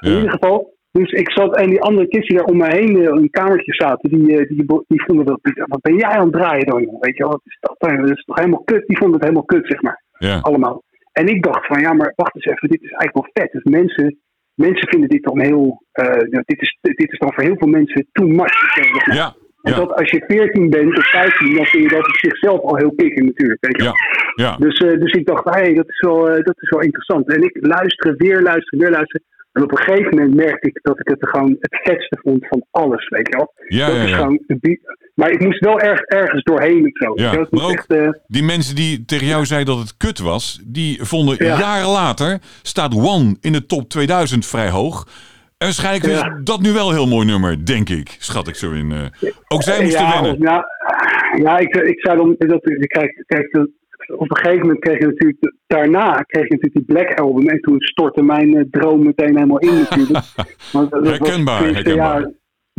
In Ja. ieder geval... Dus ik zat, en die andere kids die daar om me heen eh, in een kamertje zaten, die, eh, die, die vonden dat, die- wat ben jij aan het draaien dan, joh? Weet je wat is dat? dan? Dat is toch helemaal kut? Die vonden het helemaal kut, zeg maar Ja. allemaal. En ik dacht van ja, maar wacht eens even, dit is eigenlijk wel vet. Dus mensen, mensen vinden dit dan heel, eh, ja, dit, is, dit is dan voor heel veel mensen too much. zeg maar. Ja. En Ja. dat als je 14 bent of 15, dan vind je dat op zichzelf al heel kicken natuurlijk. Weet je Ja. Ja. Dus, eh, dus ik dacht, hé, hey, dat, is wel, eh, dat is wel interessant. En ik luisterde, weer luisteren, weer luisteren. En op een gegeven moment merkte ik dat ik het gewoon het vetste vond van alles, weet je wel. Ja, dat ja, is gewoon, die- maar ik moest wel erg, ergens doorheen zo. Ja, maar ook- echt, eh, Die mensen die tegen jou zeiden dat het kut was, die vonden Ja. jaren later staat One in de top 2000 vrij hoog. En waarschijnlijk is Ja. dat nu wel een heel mooi nummer, denk ik. Schat ik zo in. eh. Ook zij moesten ja, winnen. Ja, ja ik, ik zou dan. Dat, kijk, kijk, op een gegeven moment kreeg je natuurlijk. Daarna kreeg je natuurlijk die Black Album. En toen stortte mijn eh, droom meteen helemaal in, natuurlijk. Want dat was Herkenbaar, herkenbaar.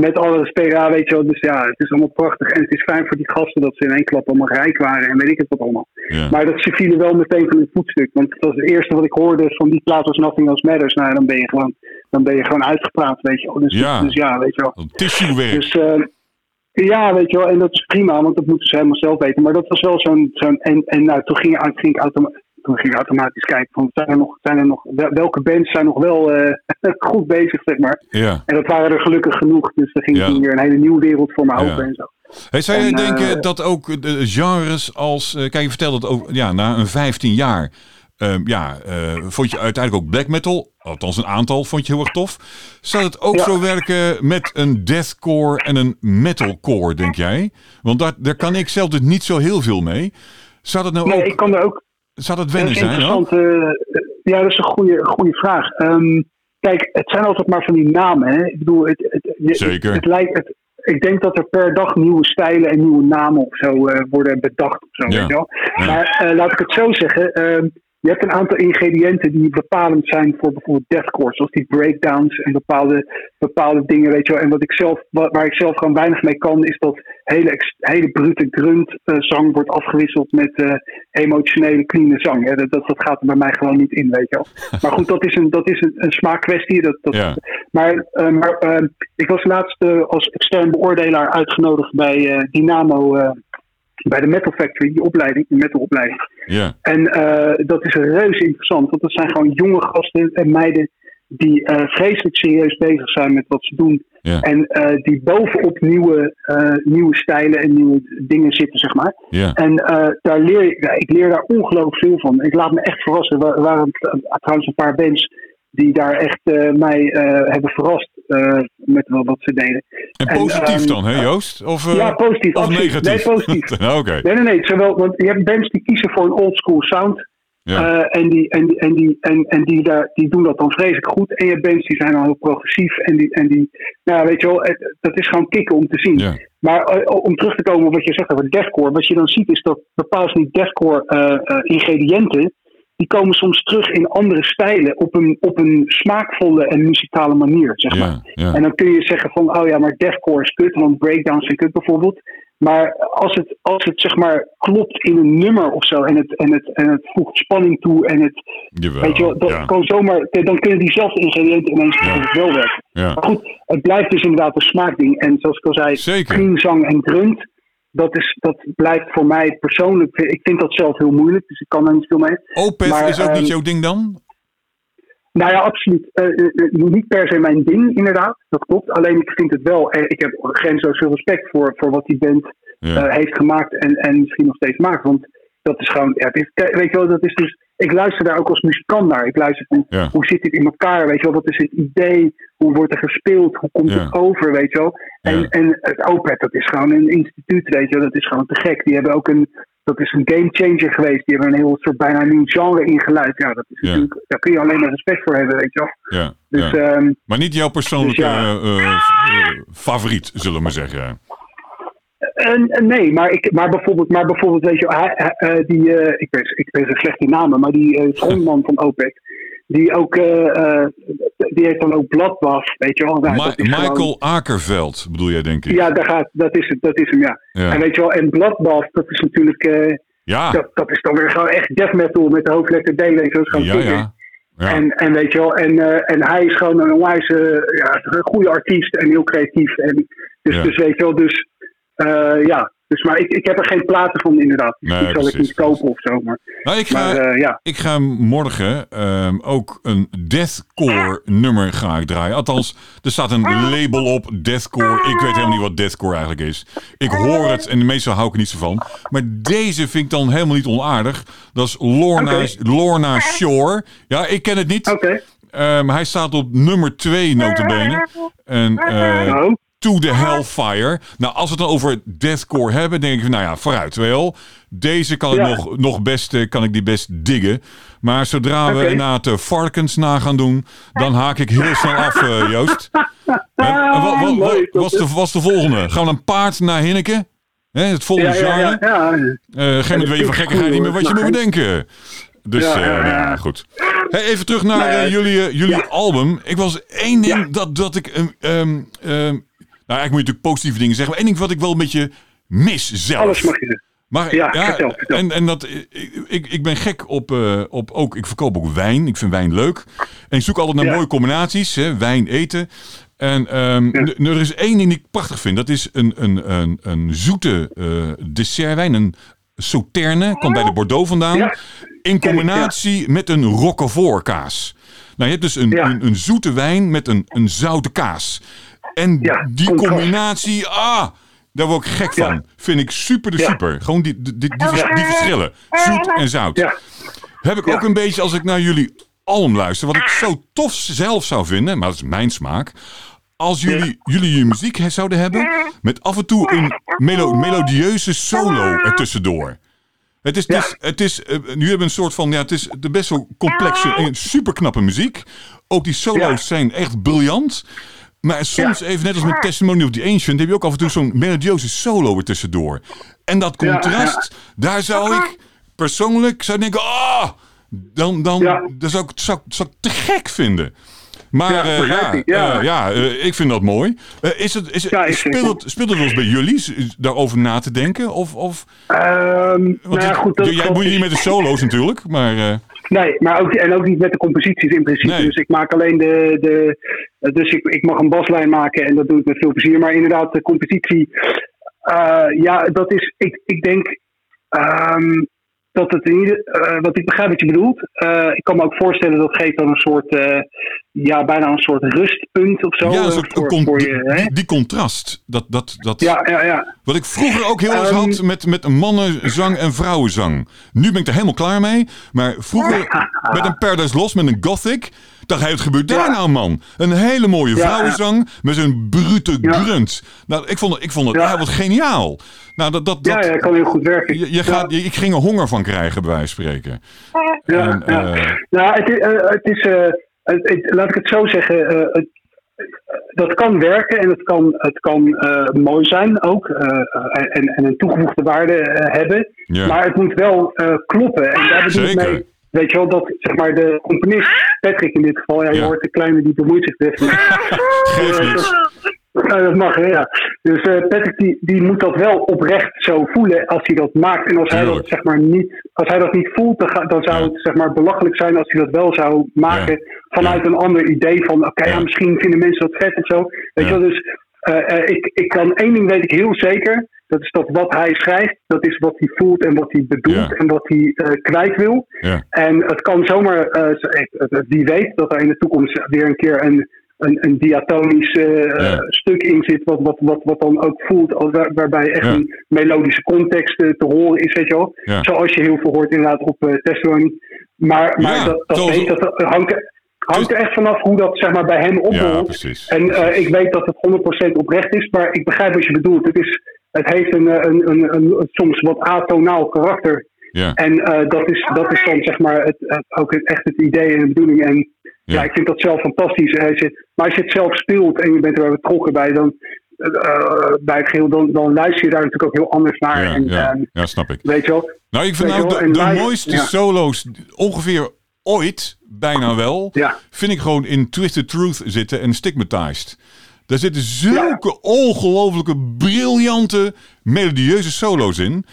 Met alle respect, ja, weet je wel. Dus ja, het is allemaal prachtig. En het is fijn voor die gasten dat ze in één klap allemaal rijk waren. En weet ik het wat allemaal. Ja. Maar dat ze vielen wel meteen van hun voetstuk. Want dat was het eerste wat ik hoorde van die plaat was Nothing Else Matters. Nou, dan ben je gewoon, dan ben je gewoon uitgepraat, weet je wel. Dus Ja. dus ja, weet je wel. Tissuewerk. Dus eh, ja, weet je wel, en dat is prima, want dat moeten ze helemaal zelf weten. Maar dat was wel zo'n. zo'n en en nou, toen, ging, ging ik automa- toen ging ik automatisch kijken van zijn er nog, zijn er nog, wel- welke bands zijn nog wel eh, goed bezig, zeg maar. Ja. En dat waren er gelukkig genoeg, dus er ging Ja. toen weer een hele nieuwe wereld voor me Ja. open en zo. Hey, zou je En, denken eh, dat ook de genres als... eh, kijk, je vertelde het ook, ja, na een 15 jaar... ehm, ja, eh, vond je uiteindelijk ook black metal, althans een aantal, vond je heel erg tof. Zou het ook zo werken met een deathcore en een metalcore, denk jij? Want daar, daar kan ik zelf dus niet zo heel veel mee. Zou dat nou Nee, ook, ik kan er ook zou dat wennen is zijn? eh, ja, dat is een goede, goede vraag. Ehm, kijk, het zijn altijd maar van die namen. Hè? Ik bedoel, het, het, je- Zeker. Het, lijkt, het, ik denk dat er per dag nieuwe stijlen en nieuwe namen of zo eh, worden bedacht. Of zo, Ja. weet je wel? Ja. Maar eh, laat ik het zo zeggen. ehm, je hebt een aantal ingrediënten die bepalend zijn voor bijvoorbeeld deathcore, zoals die breakdowns en bepaalde, bepaalde dingen, weet je wel. En wat ik zelf, waar ik zelf gewoon weinig mee kan, is dat hele, hele brute grunt uh, zang wordt afgewisseld met uh, emotionele clean zang. Hè. Dat, dat, gaat er bij mij gewoon niet in, weet je wel. Maar goed, dat is een, dat is een, een smaakkwestie. Dat, dat, Ja. Maar, uh, maar ik was laatst als extern beoordelaar uitgenodigd bij Dynamo, bij de Metal Factory, die opleiding, die metalopleiding. Ja. En dat is reuze interessant, want dat zijn gewoon jonge gasten en meiden die vreselijk serieus bezig zijn met wat ze doen. Ja. En die bovenop nieuwe, nieuwe stijlen en nieuwe dingen zitten, zeg maar. Ja. En daar leer ik, ik leer daar ongelooflijk veel van. Ik laat me echt verrassen. Er waren trouwens een paar bands die daar echt uh, mij uh, hebben verrast met wat ze deden. En positief en, dan, hè Joost? Of, ja, positief. Of absoluut. negatief? Nee, positief. Okay. Nee, nee, nee. Zowel, want je hebt bands die kiezen voor een old school sound. Ja. en, die, en, die, en, die, en, en die, daar, die doen dat dan vreselijk goed. En je hebt bands die zijn dan heel progressief. En die, en die nou weet je wel, het, dat is gewoon kicken om te zien. Ja. Maar om terug te komen op wat je zegt over deathcore. Wat je dan ziet is dat bepaalde die deathcore ingrediënten die komen soms terug in andere stijlen op een, op een smaakvolle en muzikale manier, zeg maar. Ja, ja. En dan kun je zeggen van, oh ja, maar deathcore is kut, want breakdowns zijn kut bijvoorbeeld. Maar als het, als het zeg maar klopt in een nummer of zo en het, en het, en het voegt spanning toe en het, Jawel, weet je wel, dat ja. kan zomaar, dan kunnen diezelfde ingrediënten ineens Ja. wel werken. Ja. Maar goed, het blijft dus inderdaad een smaakding. En zoals ik al zei, zang en grunt, dat, is, dat blijft voor mij persoonlijk, ik vind dat zelf heel moeilijk, dus ik kan daar niet veel mee. Opeth Maar, is ook ehm, niet jouw ding dan? Nou ja, absoluut. Eh, eh, eh, niet per se mijn ding, inderdaad. Dat klopt. Alleen ik vind het wel. ik heb grenzeloos veel respect voor, voor wat die band Ja. heeft gemaakt en, en misschien nog steeds maakt. Want dat is gewoon. Ja, het is, kijk, weet je wel, dat is dus. Ik luister daar ook als muzikant naar. Ik luister van Ja. hoe zit dit in elkaar? Weet je wel, wat is het idee? Hoe wordt er gespeeld? Hoe komt Ja. het over? Weet je wel? En, Ja. en het Opeth, dat is gewoon een instituut, weet je wel. Dat is gewoon te gek. Die hebben ook een. Dat is een game changer geweest. Die hebben een heel soort bijna nieuw genre ingeleid. Ja, dat is natuurlijk. Daar kun je alleen maar respect voor hebben, weet je wel. Ja. Dus ehm, Maar niet jouw persoonlijke dus ja. eh, eh, eh, favoriet, zullen we maar zeggen. En, en nee, maar, ik, maar, bijvoorbeeld, maar bijvoorbeeld, weet je, hij, eh, die, eh, ik, ben, ik ben zo slecht in namen, maar die eh frontman van OPEC, die ook, die heeft dan ook Bloodbath, weet je wel. Nou, Ma- gewoon- Michael Akerveld bedoel jij, denk ik. ja, daar gaat, dat, is het, dat is hem, ja. Ja. En weet je wel, en Bloodbath, dat is natuurlijk, Ja, dat, dat is dan weer gewoon echt death metal met de hoofdletter D, is gewoon ja, ja. ja. En, en weet je wel, en, en hij is gewoon een onwijs ja, een goede artiest en heel creatief. En dus, dus weet je wel, dus eh, ja. Dus, maar ik, ik heb er geen platen van inderdaad. Dus Nee, die zal ik niet kopen of zo. Maar, Nou, ik ga, maar eh, ja. ik ga morgen ehm, ook een deathcore nummer ga ik draaien. Althans, er staat een label op, deathcore. Ik weet helemaal niet wat deathcore eigenlijk is. Ik hoor het en meestal hou ik er niet zo van. Maar deze vind ik dan helemaal niet onaardig. Dat is Lorna. Lorna Shore. Ja, ik ken het niet. Oké. Ehm, hij staat op nummer 2 notabene. En Oh, To the Hellfire. Nou, als we het dan over deathcore hebben, denk ik nou ja, vooruit wel. Deze kan ik nog, nog best, eh, kan ik die best diggen. Maar zodra we Oké. inderdaad de varkens na gaan doen, dan haak ik heel snel af, eh, Joost. Wat, wat, wat, is de, wat is de volgende? Gaan we een paard naar Hinneke? Hè, het volgende ja, ja, genre? ja, ja. Eh, geen weet je van gekkigheid niet meer wat je moet bedenken. Dus Ja, ja, ja, ja. ja, goed. Hey, even terug naar eh, jullie, eh, jullie album. Ik was één ding dat, dat ik... nou, eigenlijk moet je natuurlijk positieve dingen zeggen. Maar één ding wat ik wel een beetje mis zelf. Alles mag je. Maar Ja, vertel, vertel. En, en dat, ik, ik, ben gek op, eh, op ook, ik verkoop ook wijn. Ik vind wijn leuk. En ik zoek altijd naar Ja. mooie combinaties, hè, wijn, eten. En ehm, er is één ding die ik prachtig vind. Dat is een, een, een, een zoete eh, dessertwijn, een sauterne, komt bij de Bordeaux vandaan. In combinatie met een roquefort kaas. Nou, je hebt dus een, een, een zoete wijn met een, een zoute kaas. En Ja, die contrast. combinatie, ah, daar word ik gek Ja. van. Vind ik super de Ja. super. Gewoon die, die, die, die, vers- die verschillen. Zoet en zout. Ja. Heb ik Ja. ook een beetje als ik naar jullie album luister. Wat ik zo tof zelf zou vinden. Maar dat is mijn smaak. Als jullie, jullie je muziek zouden hebben. Met af en toe een melo- melodieuze solo ertussendoor. Het is, Ja. het is, het is eh, nu hebben we een soort van, ja, het is de best wel complexe en superknappe muziek. Ook die solo's Ja. zijn echt briljant. Maar soms, Ja. even net als met Testimony of the Ancient, heb je ook af en toe zo'n melodieuze solo er tussendoor. En dat contrast, daar zou ik persoonlijk zou denken, ah, dan, dan dat zou, ik, zou, ik- zou ik te gek vinden. Maar Ja, eh, ja, ik, ja. eh, ja eh, ik vind dat mooi. Is het, is Ja, speelt, het, speelt het wel eens bij jullie daarover na te denken? Of, of, want nou het- goed, dat, jij moet niet met de solo's natuurlijk, maar Nee, maar ook, en ook niet met de composities in principe. Nee. Dus ik maak alleen de. de dus ik, ik mag een baslijn maken en dat doe ik met veel plezier. Maar inderdaad, de compositie. eh, ja, dat is. Ik, ik denk. ehm, dat het in ieder, eh, wat ik begrijp wat je bedoelt. Eh, ik kan me ook voorstellen dat geeft dan een soort. eh, ja, bijna een soort rustpunt of zo. ja, een soort voor, con- voor je. Hè? die, die contrast. Dat, dat, dat, Ja, ja, ja. Wat ik vroeger ook heel eens Ehm. had met, met mannenzang en vrouwenzang. Nu ben ik er helemaal klaar mee. Maar vroeger met een Paradise Lost, met een gothic. Wat gebeurt daar Ja. nou man? Een hele mooie vrouwenzang met zo'n brute grunt. Nou, ik vond het, ik vond het Ja. wat geniaal. Nou, dat, dat, dat, ja, kan heel goed werken. je, je gaat, je- ik ging er honger van krijgen, bij wijze van spreken. Ja, En, ja. eh, Nou, het, is- eh, het is, eh, het- het- laat ik het zo zeggen, het, dat kan werken en het kan, het kan mooi zijn ook en, en een toegevoegde waarde hebben. Ja. Maar het moet wel kloppen. En daar bedoel ik Zeker. mee, weet je wel, dat zeg maar de componist, Patrick in dit geval, ja, je Ja. hoort de kleine die bemoeit zich niets. Ja, dat mag, hè, ja. Dus eh, Patrick die, die moet dat wel oprecht zo voelen als hij dat maakt. En als hij dat, zeg maar, niet, als hij dat niet voelt, dan, ga- dan zou Ja. het zeg maar, belachelijk zijn als hij dat wel zou maken vanuit een ander idee van oké, ja. Ja. misschien vinden mensen dat vet of zo. Weet Ja. je wel, dus ik, ik kan één ding weet ik heel zeker. Dat is dat wat hij schrijft, dat is wat hij voelt en wat hij bedoelt Ja. en wat hij eh, kwijt wil. Ja. En het kan zomaar, eh, eh, wie weet, dat er in de toekomst weer een keer een, een, een diatonisch eh, Ja. eh, stuk in zit, wat, wat, wat, wat dan ook voelt, waar- waarbij echt een melodische context eh, te horen is, weet je wel. Zoals je heel veel hoort inderdaad op eh, Testimony. Maar, maar dat, dat, weet, dat hangt, hangt er echt vanaf hoe dat zeg maar, bij hem ja, precies. En eh, ik weet dat het 100% oprecht is, maar ik begrijp wat je bedoelt. Het, is, het heeft een, eh, een, een, een, soms wat atonaal karakter. Ja. En eh, dat, is, dat is dan zeg maar het, het- ook echt het idee en de bedoeling. En ja. Ja. ik vind dat zelf fantastisch. Als je, maar als je het zelf speelt en je bent er betrokken bij, dan, bij het geheel, dan, dan luister je daar natuurlijk ook heel anders naar. Ja, en, ja, ja, snap ik. weet je wel? Nou, ik vind nou de, mooiste solo's ongeveer ooit, bijna wel, Ja. vind ik gewoon in Twisted Truth zitten en Stigmatized. Daar zitten zulke ongelooflijke, briljante, melodieuze solo's in.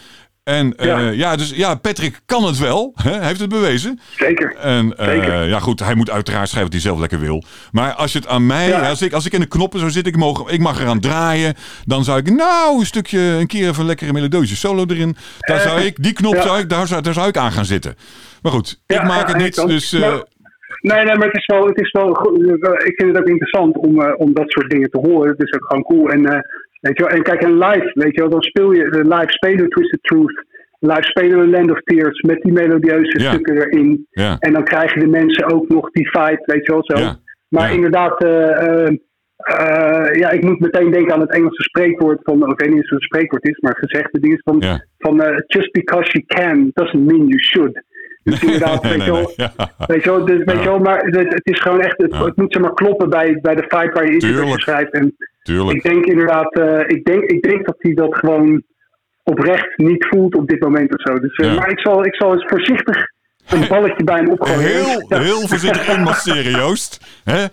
En eh, ja. Ja. dus ja, Patrick kan het wel. Hè? Hij heeft het bewezen. Zeker. En eh, Zeker. ja, goed, hij moet uiteraard schrijven wat hij zelf lekker wil. Maar als je het aan mij, Ja. als, ik, als ik in de knoppen zo zit, ik, mogen, ik mag eraan draaien. Dan zou ik, nou, een stukje, een keer even een lekkere melodieuze solo erin. Daar zou ik, die knop Ja. zou ik, daar zou, daar zou ik aan gaan zitten. Maar goed, ik Ja, maak het niet. Dus eh, Nee, nee, maar het is wel, het is wel goed. Ik vind het ook interessant om, eh, om dat soort dingen te horen. Het is ook gewoon cool. En, eh, weet je wel, en kijk, en live, weet je wel, dan speel je de live spelen we Twisted Truth. Live spelen we Land of Tears met die melodieuze Ja. stukken erin. ja, En dan krijgen de mensen ook nog die vibe, weet je wel zo. Ja. Maar inderdaad, eh, eh, eh, ja, ik moet meteen denken aan het Engelse spreekwoord van, ik weet niet of het een spreekwoord is, maar gezegde ding is van, van eh, just because you can doesn't mean you should. Dus inderdaad, Nee, weet je nee, wel, nee, ja. Weet je wel, dus, weet Ja. je wel maar het, het is gewoon echt, het, het moet zeg maar kloppen bij, bij de vibe waar je Tuurlijk. schrijft. En Tuurlijk. ik denk inderdaad, eh, ik, denk, ik denk dat hij dat gewoon oprecht niet voelt op dit moment of zo. Dus, eh, Ja. Maar ik zal, ik zal eens voorzichtig een balletje bij hem opgooien. Heel, Ja. heel voorzichtig inmasseren, Joost. Hè? je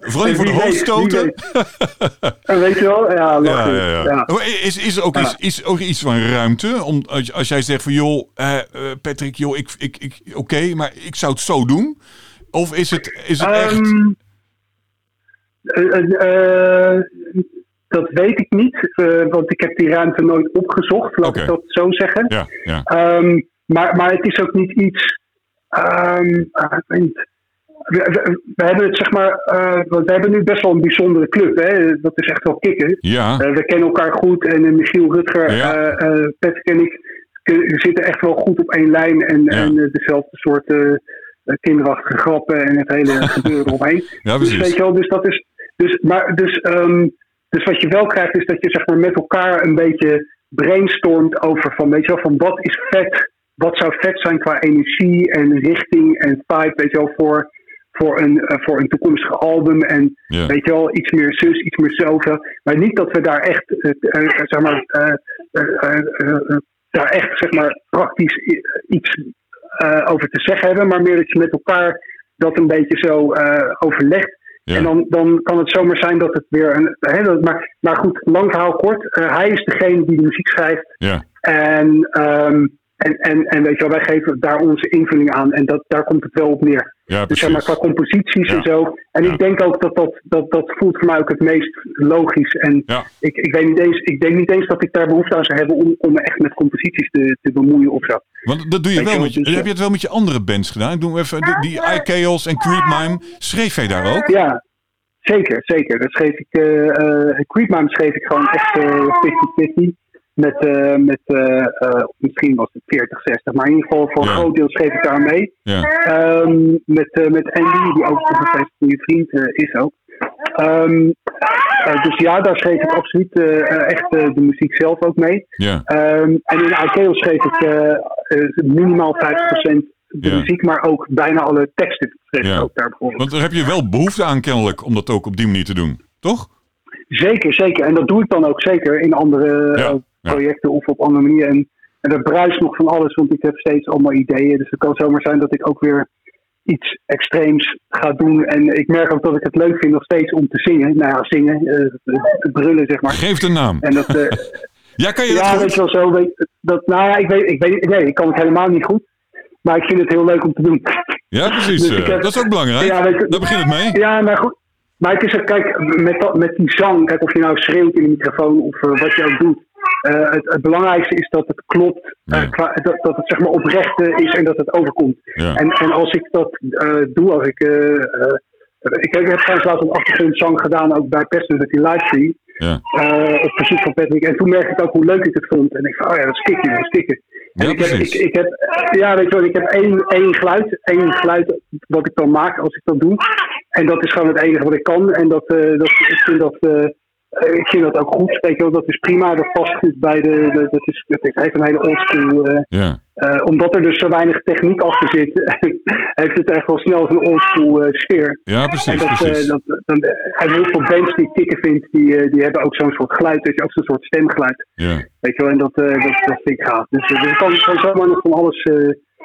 Vooral niet voor de wie hoofd weet, stoten. wie En weet je wel? Ja, Ja, ja, Is, is, er ook iets, is ook iets van ruimte? Om, als, als jij zegt van, joh, eh, eh, Patrick, joh, ik, ik, ik, oké, maar ik zou het zo doen. Of is het, is het echt... Ehm, eh, eh, eh, dat weet ik niet, eh, want ik heb die ruimte nooit opgezocht, laat ik dat zo zeggen. Ja, ja, Ehm, maar, maar het is ook niet iets. ehm, ah, ik weet niet. We, we- we hebben het zeg maar. eh, want we hebben nu best wel een bijzondere club. Hè? Dat is echt wel kicken. ja, Eh, we kennen elkaar goed en eh, Michiel Rutger, Ja. Patrick en ik we zitten echt wel goed op één lijn en, Ja. en dezelfde soort kinderachtige grappen en het hele gebeuren omheen. ja, Dus weet precies. je wel, dus dat is. Dus, maar, dus, ehm, dus wat je wel krijgt, is dat je zeg maar met elkaar een beetje brainstormt over van, weet je wel, van wat is vet, wat zou vet zijn qua energie en richting en vibe, weet je wel, voor, voor, een, eh, voor een toekomstig album. En Ja. weet je wel, iets meer zus, iets meer zoveel. Maar niet dat we daar echt, eh, eh, zeg maar, daar echt, zeg maar, praktisch iets over te zeggen hebben, maar meer dat je met elkaar dat een beetje zo overlegt. Ja. En dan, dan kan het zomaar zijn dat het weer een. Hè, dat, maar, maar goed, lang verhaal kort. hij is degene die de muziek schrijft. Ja. En, ehm, en, en, en weet je wel, wij geven daar onze invulling aan. En dat, daar komt het wel op neer. Ja, Dus zeg maar qua composities Ja. en zo. En Ja. ik denk ook dat dat, dat dat voelt voor mij ook het meest logisch. En Ja. ik, ik, weet niet eens, ik denk niet eens dat ik daar behoefte aan zou hebben om, om me echt met composities te, te bemoeien of zo. Want dat doe je Weet wel je met je, dus, heb je het wel met je andere bands gedaan? Ik doe even die, die iChaos en Creep Mime. Schreef jij daar ook? Ja, zeker, zeker. Dat schreef ik, eh eh Creepmime schreef ik gewoon echt eh 50-50. Met, eh, met eh, eh, misschien was het 40, 60, maar in ieder geval voor Ja. een groot deel schreef ik daar mee. Ja. Ehm, met, met Andy, die ook een goede vriend is ook. Ehm, eh, dus ja, daar schreef ik absoluut echt de muziek zelf ook mee. Ja. Ehm, en in IKEA schreef ik minimaal 50% de muziek, maar ook bijna alle teksten schreef ik ook daar bijvoorbeeld. Want daar heb je wel behoefte aan kennelijk om dat ook op die manier te doen. Toch? Zeker, zeker. En dat doe ik dan ook zeker in andere ja. Projecten of op andere manieren. En, en dat bruist nog van alles, want ik heb steeds allemaal ideeën. Dus het kan zomaar zijn dat ik ook weer iets extreems ga doen. En ik merk ook dat ik het leuk vind nog steeds om te zingen. Nou ja, zingen, eh, brullen zeg maar. Geef de naam. En dat, eh, Ja, kan je dat ja, weet je wel zo. Weet, dat, nou ja, ik weet, ik weet, nee, ik kan het helemaal niet goed. Maar ik vind het heel leuk om te doen. Ja, precies. Dus eh, heb- dat is ook belangrijk. Ja, weet Daar begint het mee. Ja, maar goed. Maar het is kijk, met, dat- met die zang, kijk of je nou schreeuwt in de microfoon of wat je ook doet. Eh, het, het belangrijkste is dat het klopt, eh, qua- dat, dat het zeg maar oprecht eh, is en dat het overkomt. Ja. En, en als ik dat doe, als ik. ik, heb trouwens laatst een achtergrondzang gedaan, ook bij Pesten met die livestream. Ja. op verzoek van Patrick. En toen merkte ik ook hoe leuk ik het vond. En ik van, oh ja, dat is kicken, dat is kicken. En ik heb, ik, ik heb, ja, weet je wel, ik heb één, één geluid, één geluid wat ik dan maak als ik dat doe. En dat is gewoon het enige wat ik kan. En dat, eh, dat, ik, vind dat, ik vind dat ook goed. Weet je wel, dat is prima. Dat past goed bij de. de- dat, is, dat heeft een hele oldschool. eh Ja. eh, omdat er dus zo weinig techniek achter zit, heeft het echt wel snel zo'n oldschool eh, sfeer. ja, En, precies. dat, precies. eh, dat, dan, en heel veel bands die ik kicken vind, die, eh, die hebben ook zo'n soort geluid, weet je, ook zo'n soort stemgeluid. Ja. Weet je wel, en dat, eh, dat, dat vind ik gaaf. Dus, eh, dus kan, kan zomaar nog van alles eh,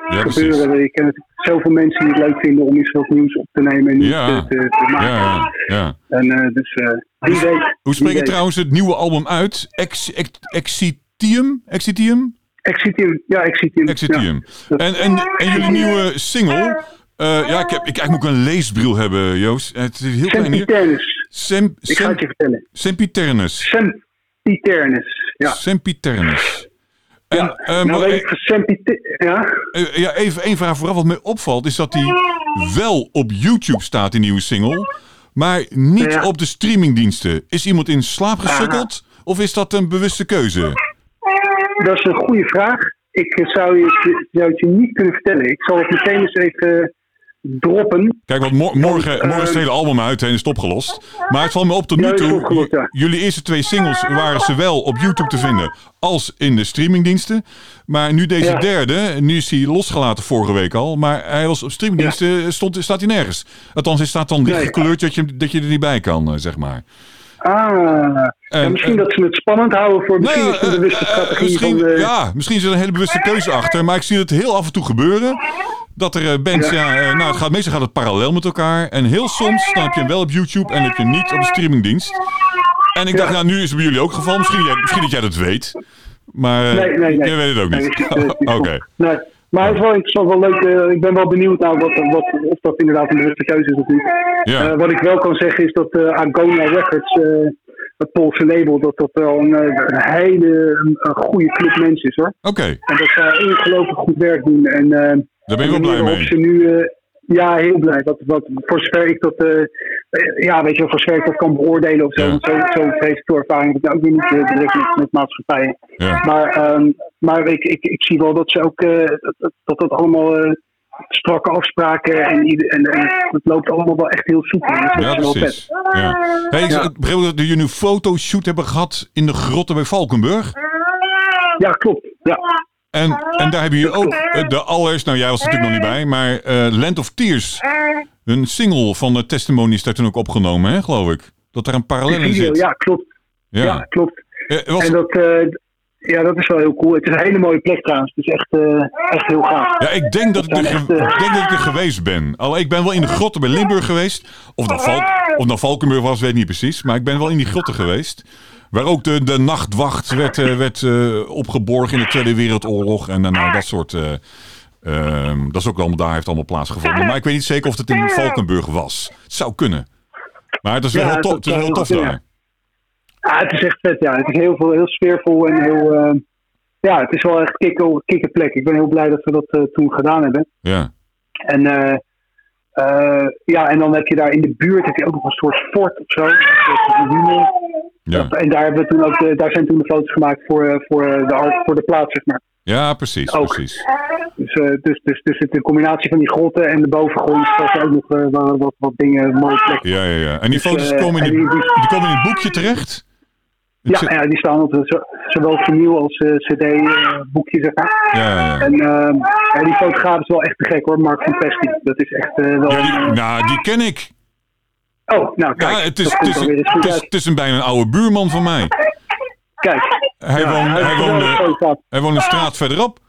Ja, gebeuren. Ik ken zoveel mensen die het leuk vinden om iets wat nieuws op te nemen en niet Ja. te, te, maken. Ja, ja. En eh, dus eh wie weet. Hoe spreek je trouwens het nieuwe album uit? Ex, ex, Exitium? Exitium? Exitium, ja, Exitium. Exitium. Ja. En, en, en jullie nieuwe single. eh, ja, ik, heb, ik eigenlijk moet ik een leesbril hebben, Joost. Het is heel klein hier. Sempiternus. Sem, Ik ga sem, het je vertellen. Sempiternus. Sempiternus. Ja. Sempiternus. En, ja. eh, nou weet ik Sempiter... Ja? eh, ja, even één vraag vooraf. Wat mij opvalt is dat die wel op YouTube staat, die nieuwe single. Maar niet Ja. op de streamingdiensten. Is iemand in slaap gesukkeld? Of is dat een bewuste keuze? Dat is een goede vraag. Ik eh, zou, je, zou het je niet kunnen vertellen. Ik zal het meteen eens even eh, droppen. Kijk, want mor- morgen, morgen is het eh, hele album uit en is het opgelost. Maar het valt me op tot nu toe. ja. Jullie eerste twee singles waren zowel op YouTube te vinden als in de streamingdiensten. Maar nu deze Ja. derde, nu is hij losgelaten vorige week al. Maar hij was op streamingdiensten, stond, staat hij nergens. Althans, hij staat dan licht Nee. gekleurd dat je, dat je er niet bij kan, eh, zeg maar. Ah, ja, En- misschien en- dat ze het spannend houden voor misschien Nou, is het een bewuste strategie misschien, van de... Ja, misschien zit er een hele bewuste keuze achter. Maar ik zie het heel af en toe gebeuren. Dat er eh, bands, ja, Ja. eh, nou, het gaat, meestal gaat het parallel met elkaar. En heel soms dan heb je hem wel op YouTube en heb je hem niet op de streamingdienst. En ik dacht, nou, nu is het bij jullie ook het geval. Misschien, jij- misschien dat jij dat weet. Maar eh, Nee, nee, nee. jij weet het ook niet. Oké. Nee. Maar het is wel interessant, wel leuk. eh, ik ben wel benieuwd naar wat, wat, of dat inderdaad een bewuste keuze is of niet. Ja. Eh, wat ik wel kan zeggen is dat eh Agonia Records, het Poolse label, dat dat wel een, een hele een, goede club mensen is hoor. Oké, En dat zij ongelooflijk goed werk doen. En, daar ben ik wel blij mee. Ze nu, ja, heel blij. Wat, wat, voor zover ik dat, ja, weet je wel, voor zover ik dat kan beoordelen of zo. Ja. Zo, zo presentatorervaring heb ik ook weer niet eh, direct met, met maatschappijen. Ja. Maar, ehm, maar ik, ik, ik zie wel dat ze ook, eh, dat, dat, allemaal eh, strakke afspraken en, en, en het loopt allemaal wel echt heel soepel. Dus dat Ja, precies. Ja. Hey, ik Ja. begreep dat jullie een fotoshoot hebben gehad in de grotten bij Valkenburg. Ja, klopt. Ja. En, en daar hebben jullie ook eh, de allereerst, nou jij was er natuurlijk nog niet bij, maar eh, Land of Tears, een single van de Testimony is daar toen ook opgenomen, hè, geloof ik. Dat er een parallel in zit. ja, klopt. Ja, Ja. klopt. Eh, was, En dat, ja, dat is wel heel cool. Het is een hele mooie plek trouwens. Het is echt, echt heel gaaf. Ja, ik denk dat ik, er, echt, ik denk dat ik er geweest ben. Al, ik ben wel in de grotten bij Limburg geweest. Of Valk, of dat Valkenburg was, weet ik niet precies. Maar ik ben wel in die grotten geweest. Waar ook de, de nachtwacht werd, eh, werd eh, opgeborgen in de Tweede Wereldoorlog. En daarna dat soort... eh, ehm, dat is ook allemaal daar heeft allemaal plaatsgevonden. Maar ik weet niet zeker of het in Valkenburg was. Het zou kunnen. Maar het is wel Ja, heel tof, het is zou tof daar. Ja, het is echt vet, ja. Het is heel, veel, heel sfeervol en heel... eh, ja, het is wel echt kikker, kikkerplek. Ik ben heel blij dat we dat eh, toen gedaan hebben. Ja. En eh, eh, ja, en dan heb je daar in de buurt heb je ook nog een soort fort of zo. Een soort. Ja. En daar, hebben we toen ook de, daar zijn toen de foto's gemaakt voor, eh, voor, eh, de, voor de plaats, zeg maar. ja, precies. Ook. precies. Dus, eh, dus, dus, dus het, de combinatie van die grotten en de bovengrond was ook nog wat, wat, wat dingen, mooie plekken. Ja, ja, ja. En die Dus, foto's komen, in die, die- komen in het boekje terecht? Ja, zit- ja, die staan op zo, zowel vinyl als cd-boekje, zeg maar. ja, ja. En ehm, ja, die fotograaf is wel echt te gek hoor, Mark van Pesky. Dat is echt wel... Ja, die, een, nou, die ken ik. Oh, nou kijk. Ja, het is, het is, het is, het is een bijna een oude buurman van mij. Kijk. Hij, Ja, hij is hij, woonde, hij een straat verderop.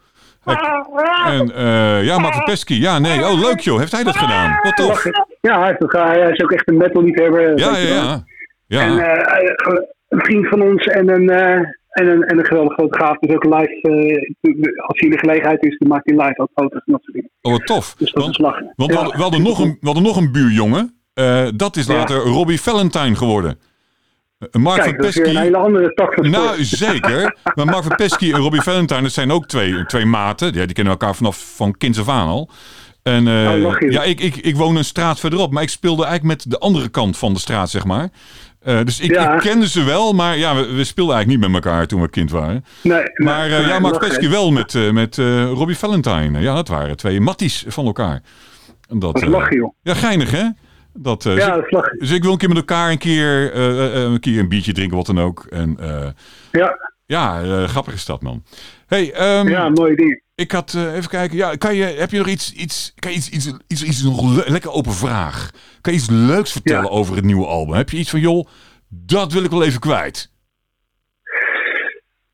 En eh, ja, Mark Pesky. Ja, nee. Oh, leuk joh. Heeft hij dat gedaan? Wat tof. Ja, hij, heeft ook- hij is ook echt een metal-liefhebber. Ja, weet ja, wel. ja. Ja, En eh, een vriend van ons en een, eh, en een, en een geweldige fotograaf. Dus ook live, eh, als hij de gelegenheid is, dan maakt hij live ook foto's en dat soort dingen. oh, wat tof. Dus dat Want, is lachen. want we, Ja. hadden, we, hadden nog een, we hadden nog een buurjongen. Eh, dat is Ja. later Robbie Valentine geworden. Eh, Mark Kijk, van dat is weer een Pesky. hele andere tak van sport. Nou, zeker. Maar Mark van Pesky en Robbie Valentine, dat zijn ook twee, twee maten. Ja, die kennen elkaar vanaf van kinds af aan al. En lach je. ja, ik, ik, ik woon een straat verderop, maar ik speelde eigenlijk met de andere kant van de straat, zeg maar. Dus ik, Ja. ik kende ze wel, maar ja, we, we speelden eigenlijk niet met elkaar toen we kind waren. Nee, Maar ja, Mark. Pesky wel met, met Robbie Valentine. Ja, dat waren twee matties van elkaar. Dat, Dat joh. Ja, geinig hè? Dat, eh, Ja, dus, dat lachen. dus ik wil een keer met elkaar een keer, eh, eh, een, keer een biertje drinken, wat dan ook. En Ja, ja, grappig is dat, man. Hey, ehm, ja, mooie dingen. ik had even kijken. Ja, kan je, heb je nog iets, iets, kan je iets, iets, iets, iets nog le- lekker open vraag? Kan je iets leuks vertellen Ja. over het nieuwe album? Heb je iets van, joh, dat wil ik wel even kwijt?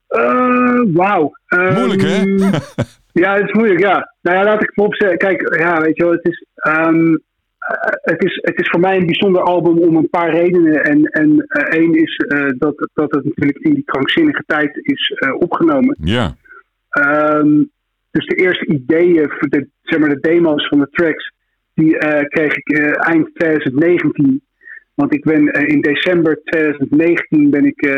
Eh, Wauw. Ehm, Moeilijk, hè? ja, het is moeilijk, ja. Nou ja, laat ik voorop zeggen. Kijk, ja, weet je wel, het is, ehm, eh, het is, het is voor mij een bijzonder album om een paar redenen. En, en eh, één is eh, dat, dat het natuurlijk in die krankzinnige tijd is eh, opgenomen. Ja, Ehm, dus de eerste ideeën, voor de, zeg maar de demo's van de tracks, die kreeg ik eind 2019. Want ik ben in december 2019 ben ik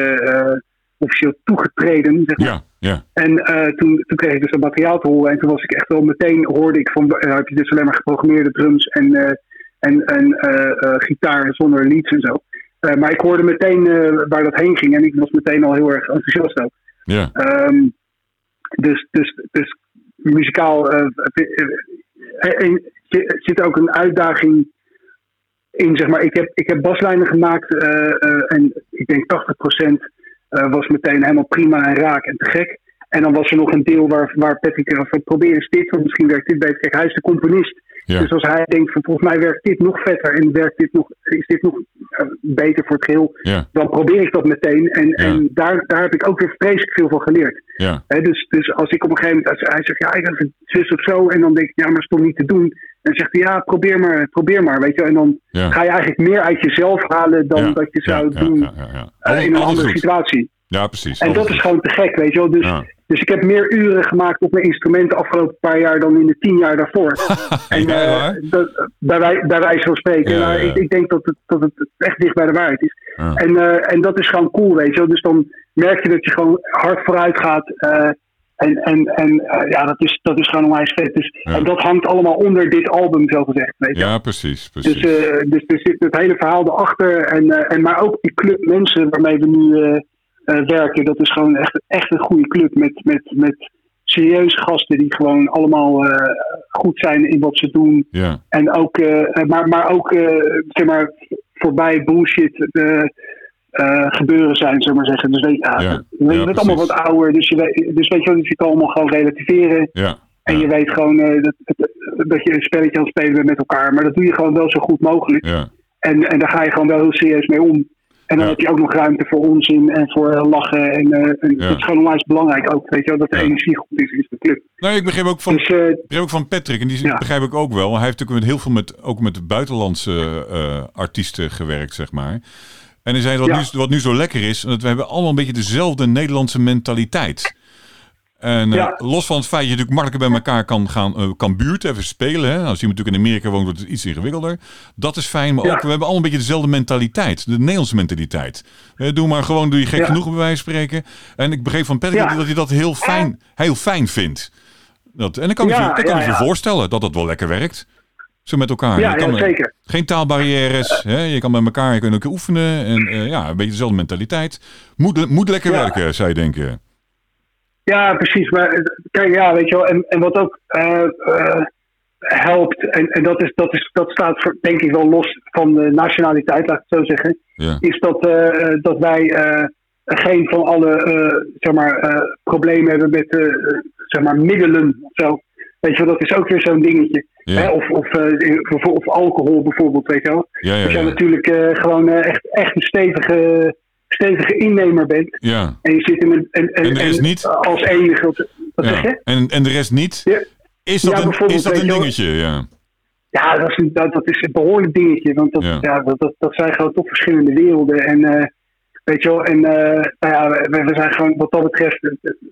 officieel toegetreden. Zeg maar. ja, ja. En toen, toen kreeg ik dus dat materiaal te horen. En toen was ik echt wel meteen, hoorde ik van, heb je dus alleen maar geprogrammeerde drums en, en, en eh, eh, gitaar zonder leads en zo. Eh, maar ik hoorde meteen waar dat heen ging en ik was meteen al heel erg enthousiast ook. ja. Ehm, dus, dus, dus muzikaal zit- ook een uitdaging in. Zeg maar. ik, heb, ik heb baslijnen gemaakt en ik denk 80% eh, was meteen helemaal prima en raak en te gek. En dan was er nog een deel waar, waar Patrick van probeer eens dit, want misschien werkt dit beter. Kijk, hij is de componist. Ja. Dus als hij denkt van volgens mij werkt dit nog vetter en werkt dit nog, is dit nog eh, beter voor het geheel, Ja, dan probeer ik dat meteen. En, Ja. en daar, daar heb ik ook weer vreselijk veel van geleerd. ja, Hè, dus, dus als ik op een gegeven moment, hij zegt ja, ik heb het zus of zo, en dan denk ik, ja, maar is toch niet te doen. En dan zegt hij, ja, probeer maar, probeer maar, weet je. En dan ga je eigenlijk meer uit jezelf halen dan dat je zou doen Ja, ja, ja. eh, in een andere goed. situatie. Ja, precies. En dat is gewoon te gek, weet je wel. Dus, Ja. dus ik heb meer uren gemaakt op mijn instrumenten de afgelopen paar jaar dan in de tien jaar daarvoor. en Ja, eh, waar? dat, bij, wij, bij wijze van spreken. Ja, Nou. Ik, ik denk dat het, dat het echt dicht bij de waarheid is. En, eh, en dat is gewoon cool, weet je wel. Dus dan merk je dat je gewoon hard vooruit gaat. eh, en en, en eh, ja, dat is, dat is gewoon onwijs vet. Dus. En dat hangt allemaal onder dit album, zo gezegd. Weet je. Ja, precies, precies. Dus, eh, dus er zit het hele verhaal erachter. En, eh, en, maar ook die club mensen waarmee we nu eh, eh, werken. Dat is gewoon echt, echt een goede club. Met, met, met serieuze gasten die gewoon allemaal eh, goed zijn in wat ze doen. ja, En ook, eh, maar, maar ook eh, zeg maar, voorbij bullshit eh, eh, gebeuren zijn, zullen we maar zeggen. Dus weet, ja, Ja, je bent ja, allemaal wat ouder. Dus, je weet, dus weet je wel, je kan allemaal gewoon relativeren. ja. En je weet gewoon eh, dat, dat je een spelletje aan het spelen bent met elkaar. Maar dat doe je gewoon wel zo goed mogelijk. ja. En, en daar ga je gewoon wel heel serieus mee om. En dan Ja. heb je ook nog ruimte voor onzin en voor eh, lachen. En, eh, en Ja. dat is gewoon onwijs belangrijk ook, weet je wel, dat de Ja. energie goed is in de club. Nou, ik begreep ook van, Dus eh, begreep ook van Patrick, en die begrijp ik ook wel. Hij heeft natuurlijk met heel veel met, ook met buitenlandse artiesten gewerkt, zeg maar. En hij zei wat, nu, wat nu zo lekker is, dat we hebben allemaal een beetje dezelfde Nederlandse mentaliteit. En eh, los van het feit dat je natuurlijk makkelijker bij elkaar kan gaan, eh, kan buurten, even spelen. Hè? Als je natuurlijk in Amerika woont, wordt het iets ingewikkelder. Dat is fijn, maar Ja. ook we hebben allemaal een beetje dezelfde mentaliteit. De Nederlandse mentaliteit. Doe maar gewoon, doe je gek Ja. genoeg bij wijze van spreken. En ik begreep van Patrick dat hij dat heel fijn, heel fijn vindt. Dat, en dan kan ik, je, dat kan ja, ik je voorstellen dat dat wel lekker werkt. Zo met elkaar. ja, Je kan ja, zeker. Geen taalbarrières. Hè? Je kan met elkaar je kunt ook oefenen. En eh, ja, een beetje dezelfde mentaliteit. Moet, moet lekker werken, zou je denken. Ja, precies. Maar eh, kijk, ja, weet je wel. En, en wat ook eh, eh, helpt, en, en dat, is, dat, is, dat staat voor, denk ik wel los van de nationaliteit, laat ik het zo zeggen. Ja. Is dat, dat wij geen van alle zeg maar, problemen hebben met zeg maar middelen of zo. Weet je wel, dat is ook weer zo'n dingetje. Ja. Hè? Of, of, of, alcohol bijvoorbeeld, weet je wel. Ja, ja, jij ja. natuurlijk gewoon echt, echt een stevige, stevige innemer bent. ja. En je zit in een. En, en, En de rest niet? Als enige. Wat, zeg je? En, en de rest niet? Ja. Is dat Ja, een, is dat een dingetje? Ja. Ja, dat is, een, dat, dat is een behoorlijk dingetje. Want dat, Ja. ja. dat, dat, dat zijn gewoon toch verschillende werelden. En eh, weet je wel, en eh, nou ja, we, we zijn gewoon, wat dat betreft,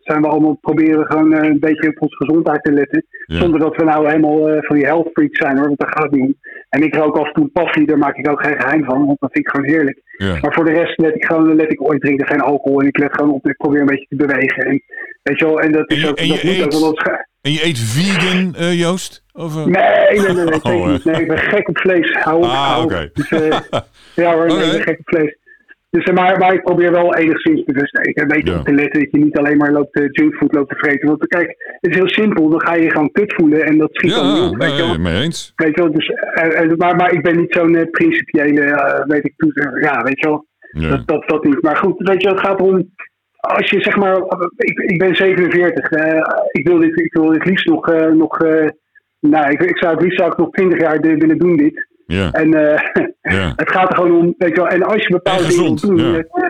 zijn we allemaal proberen gewoon eh, een beetje op onze gezondheid te letten. Ja. Zonder dat we nou helemaal eh, van die health freaks zijn hoor, want daar gaat het niet om. En ik rook af en toe een passie, daar maak ik ook geen geheim van, want dat vind ik gewoon heerlijk. Ja. Maar voor de rest let ik gewoon, let ik ooit drinken geen alcohol en ik let gewoon op, ik probeer een beetje te bewegen. En, weet je wel, en dat is je- ook, en dat moet eet- ga- En je eet vegan, Joost? Of? Nee, nee, nee, nee, Oh. Nee, ik ben gek op vlees. Hou op, Ah, oké. Dus, ja hoor, nee, Oké. ik ben gek op vlees. Dus, eh, maar, maar ik probeer wel enigszins bewust te. Een beetje Ja. op te letten dat je niet alleen maar loopt, eh, junkfood loopt te vreten. Want kijk, het is heel simpel. Dan ga je je gewoon kut voelen en dat schiet dan niet Ja. Weet je nee, mee eens. Weet je wel? Dus, eh, maar, maar ik ben niet zo'n principiële, weet ik, toe, ja, weet je wel. Ja. Dat, dat, dat niet. Maar goed, weet je, het gaat om. Als je zeg maar. Ik, ik ben 47. eh, ik, wil dit, ik wil dit liefst nog. nog nou, ik, ik zou het liefst zou ik nog 20 jaar willen doen, dit. Ja. En Ja. het gaat er gewoon om. Weet je wel, en als je bepaalde En dingen gezond, doen. ja. eh,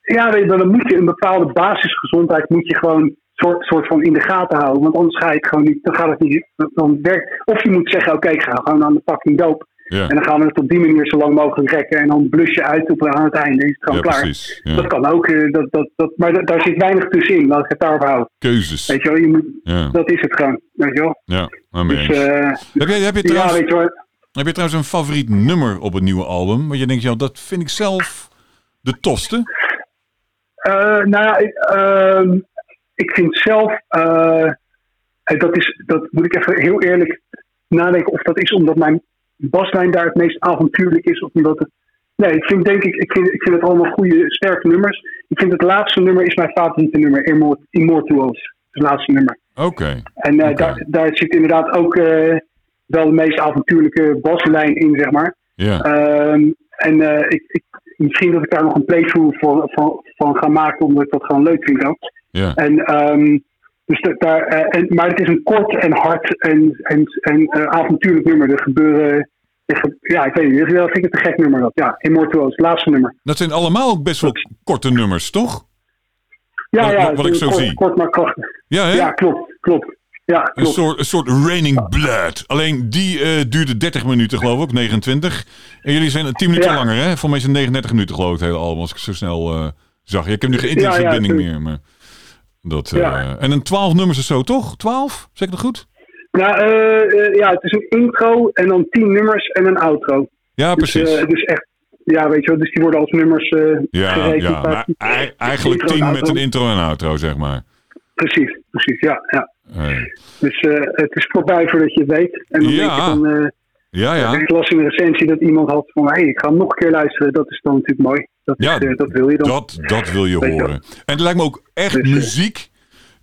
ja, dan moet je een bepaalde basisgezondheid. Moet je gewoon soort, soort van in de gaten houden. Want anders ga je het gewoon niet. Dan gaat het niet. Dan werkt, of je moet zeggen: oké, ik ga gewoon aan de fucking doop. Ja. En dan gaan we het op die manier zo lang mogelijk rekken. En dan blus je uit op, aan het einde. Is het gewoon Ja, klaar. precies. Ja. Dat kan ook. eh, Dat, dat, dat, maar da- daar zit weinig tussenin. Laat ik het daarop houden. Keuzes. Weet je wel, je moet, dat is het gewoon. Weet je wel. Ja, Dus eh, Heb je, heb, je ja, trouwens, weet je wel. Heb je trouwens een favoriet nummer op het nieuwe album? Waar je denkt, ja, dat vind ik zelf de tofste? Eh, nou ja, ik, ehm, ik vind zelf. eh, en dat, is, dat moet ik even heel eerlijk nadenken of dat is omdat mijn baslijn daar het meest avontuurlijk is. Of omdat het. Nee, ik vind, denk ik, ik vind, ik vind het allemaal goede, sterke nummers. Ik vind het laatste nummer is mijn favoriete nummer, Immort- Immortals. Het laatste nummer. Oké. En eh, daar, daar zit inderdaad ook eh, wel de meest avontuurlijke baslijn in, zeg maar. Ja. Ehm, en eh, ik, ik, misschien dat ik daar nog een playthrough voor, van, van ga maken, omdat ik dat gewoon leuk vind ook. Ja. En, ehm, dus da- daar, eh, en, maar het is een kort en hard en, en, en eh, avontuurlijk nummer. Er gebeuren. er ge- ja, ik weet niet. Dat vind ik het een gek nummer. Dat. Ja, Immortals, het laatste nummer. Dat zijn allemaal ook best wel korte nummers, toch? Ja, Wat- ja, wat- ik zo kort, zie. Kort maar krachtig. Ja, hè? Ja, klopt, klopt. Ja, Een soort, een soort Raining Blood. Alleen die eh, duurde 30 minuten, geloof ik, 29. En jullie zijn 10 minuten Ja. langer, hè? Voor mij het 39 minuten, geloof ik, het hele album, als ik zo snel eh, zag. Ik heb nu geen internetverbinding meer, maar... Dat, eh. En een 12 nummers of zo, toch? 12? Zeg ik dat goed? Nou, ja, het is een intro en dan tien nummers en een outro. Ja, Dus, precies. dus echt, ja, weet je wel, dus die worden als nummers ja, gerekend. ja. Maar eigenlijk Intro en 10 met een intro en outro, zeg maar. Precies, precies, ja. ja. Dus eh, het is voorbij voordat je het weet. En dan Ja. denk je van, eh, ja, ja. ik las in een recensie dat iemand had van, hé, hey, ik ga hem nog een keer luisteren. Dat is dan natuurlijk mooi. Dat, Ja, is, eh, dat wil je dan. Dat, dat wil je horen. En het lijkt me ook echt Dus, muziek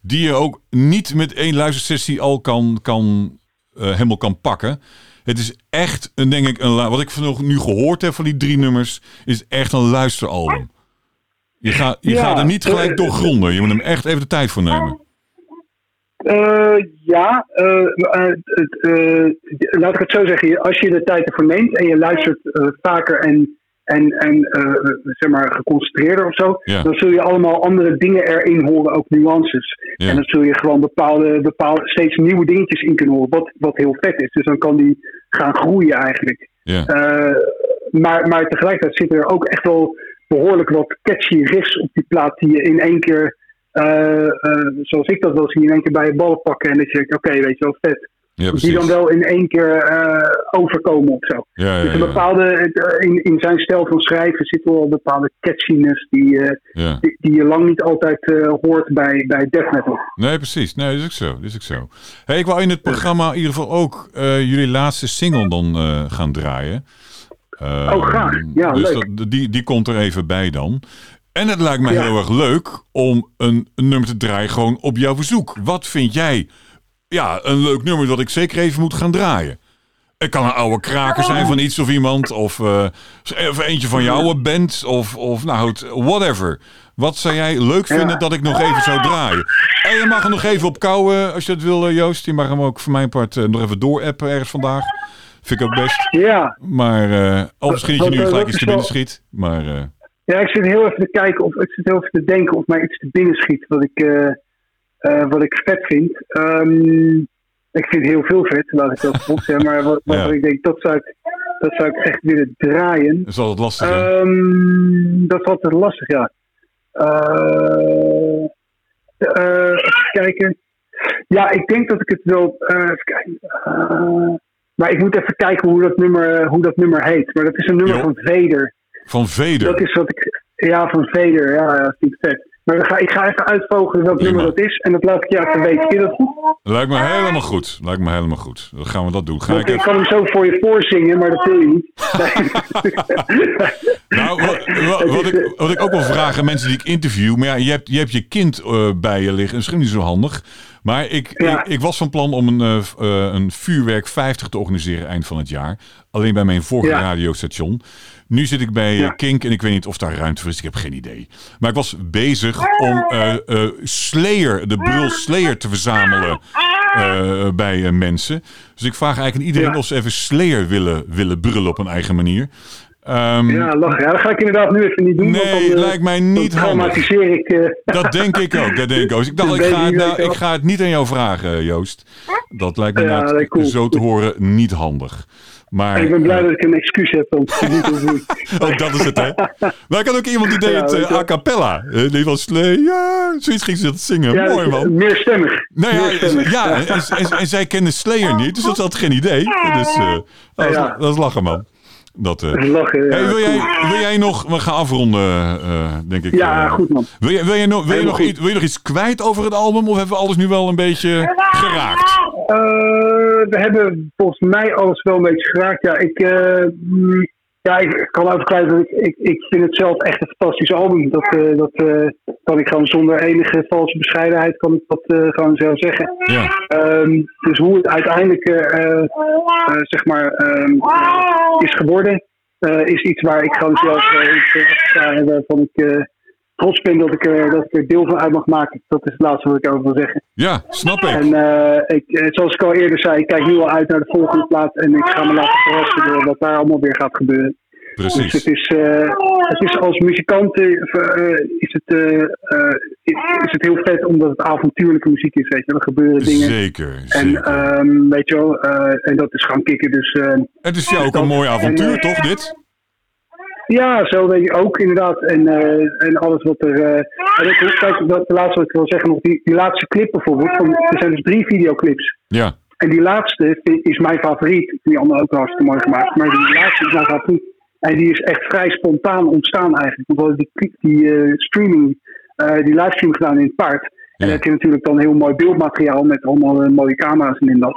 die je ook niet met één luistersessie al kan, kan, helemaal kan pakken. Het is echt, een, denk ik, een, wat ik van nu gehoord heb van die drie nummers, is echt een luisteralbum. Je, gaat je Ja, gaat er niet gelijk doorgronden. Je moet hem echt even de tijd voor nemen. Eh, ja, eh, eh, laat ik het zo zeggen. Als je de tijd ervoor neemt en je luistert vaker en en, en zeg maar geconcentreerder of zo, Ja. dan zul je allemaal andere dingen erin horen, ook nuances. Ja. En dan zul je gewoon bepaalde, bepaalde, steeds nieuwe dingetjes in kunnen horen, wat, wat heel vet is. Dus dan kan die gaan groeien eigenlijk. Ja. Maar, maar tegelijkertijd zitten er ook echt wel behoorlijk wat catchy riffs op die plaat die je in één keer, zoals ik dat wel zie, in één keer bij je ballen pakken en dat je denkt, oké, weet je wel, vet. ja, Die dan wel in één keer eh, overkomen of zo. Ja, ja, Dus een bepaalde, eh, in, in zijn stijl van schrijven zit wel een bepaalde catchiness die, eh, die, die je lang niet altijd eh, hoort bij, bij death metal. Nee, precies. Nee, is ook zo. Is ook zo. Hey, ik wou in het programma in ieder geval ook eh, jullie laatste single dan eh, gaan draaien. Eh, Oh, graag. Ja, dus leuk. Dat, die, die komt er even bij dan. En het lijkt mij Ja. heel erg leuk om een, nummer te draaien gewoon op jouw verzoek. Wat vind jij ja, een leuk nummer dat ik zeker even moet gaan draaien? Het kan een oude kraker zijn van iets of iemand. Of, eh, of eentje van jouw band. Of, of nou, whatever. Wat zou jij leuk vinden Ja. dat ik nog even zou draaien? En je mag hem nog even opkouwen als je dat wil, eh, Joost. Je mag hem ook voor mijn part eh, nog even doorappen ergens vandaag. Vind ik ook best. Ja, Maar, eh oh, misschien dat je nu gelijk iets te binnen schiet. Maar, ja, ik zit heel even te kijken of ik zit heel even te denken of mij iets te binnen schiet wat ik, eh, eh, wat ik vet vind. Ehm, ik vind heel veel vet, laat ik dat op zeggen. Maar wat, wat Ja. ik denk, dat zou ik, dat zou ik echt willen draaien. dat is altijd lastig? Ehm, dat is altijd lastig, ja. Eh, even kijken. Ja, ik denk dat ik het wel. even kijken. Maar ik moet even kijken hoe dat nummer, hoe dat nummer heet. Maar dat is een nummer Jo. van Vader. Van Veder. Dat is wat ik. Ja, van Vader. Ja, ja, ik vet. Maar dan ga, ik ga even uitvogelen welk nummer dat is. En dat laat ik je even weten. Vind je dat goed? Lijkt me helemaal goed. Lijkt me helemaal goed. Dan gaan we dat doen. Ga ik ik kan hem zo voor je voorzingen, maar dat wil je niet. Nou, wat, wat, wat ik, wat ik ook wil vragen aan mensen die ik interview. Maar ja, je hebt je, hebt je kind eh, bij je liggen. Misschien niet zo handig. Maar ik, Ja. ik, ik was van plan om een, eh, eh, een vuurwerk 50 te organiseren eind van het jaar. Alleen bij mijn vorige Ja. radiostation. Nu zit ik bij eh, Ja. Kink en ik weet niet of daar ruimte voor is. Ik heb geen idee. Maar ik was bezig om eh, Slayer, de brul Slayer te verzamelen eh, bij mensen. Dus ik vraag eigenlijk aan iedereen Ja. of ze even Slayer willen, willen brullen op een eigen manier. Ehm, Ja, lachen. Ja, dat ga ik inderdaad nu even niet doen. want Nee, dan, lijkt mij niet handig. ik. Dat denk ik ook, dat denk ik ook. Dus ik dacht, ik ga, nou, ik ga het niet aan jou vragen, Joost. Dat lijkt me Ja, cool. zo te horen niet handig. Maar ik ben blij dat ik een excuus heb. Niet te doen. ook dat is het, hè? Maar ik had ook iemand die deed het eh, a cappella. Eh, Die was ja, zoiets ging ze dat zingen. Ja, Mooi, man. Meerstemmig. Ja, Meerstemmig. ja en, en, en zij kende Slayer niet, dus dat had geen idee. Dus eh, dat, is, dat is lachen, man. Dat, eh. Lachen. Hey, wil, jij, wil jij nog, we gaan afronden, eh, denk ik. ja eh. goed man. Wil je, wil, je nog, wil, je nog iets, wil je nog iets kwijt over het album? Of hebben we alles nu wel een beetje geraakt? Eh, we hebben volgens mij alles wel een beetje geraakt. Ja, ik, eh, mm, ja, ik kan kwijt dat ik, ik, ik vind het zelf echt een fantastisch album. Dat, eh, dat eh, kan ik gewoon zonder enige valse bescheidenheid kan ik dat eh, gewoon zelf zeggen. Ja, Ehm, dus hoe het uiteindelijk zeg maar, ehm, is geworden, is iets waar ik gewoon zelf sta en waarvan ik trots ben dat ik, er, dat ik er deel van uit mag maken. Dat is het laatste wat ik over wil zeggen. ja snap ik. En eh, ik, eh, zoals ik al eerder zei, ik kijk nu al uit naar de volgende plaat en ik ga me laten verrassen door wat daar allemaal weer gaat gebeuren. Dus het Precies. is, eh, het is als muzikant eh, eh, is, het, eh, eh, is, het heel vet omdat het avontuurlijke muziek is. Weet je, er gebeuren dingen. Zeker, En zeker. ehm, weet je wel, eh, en dat is gaan kicken. Dus eh, Het is jou ook een mooi avontuur, toch, dit? Ja, zo weet je ook inderdaad. En, eh, en alles wat er. eh en ik, kijk, dat de laatste wat ik wil zeggen nog, die, die laatste clip bijvoorbeeld. Van, er zijn dus drie videoclips. Ja, En die laatste is mijn favoriet. Die andere ook hartstikke mooi gemaakt. Maar die laatste is mijn favoriet. En die is echt vrij spontaan ontstaan eigenlijk. Want we hadden die, die eh, streaming, eh, die livestream gedaan in het paard. En dan heb je natuurlijk dan heel mooi beeldmateriaal met allemaal eh, mooie camera's en in dat.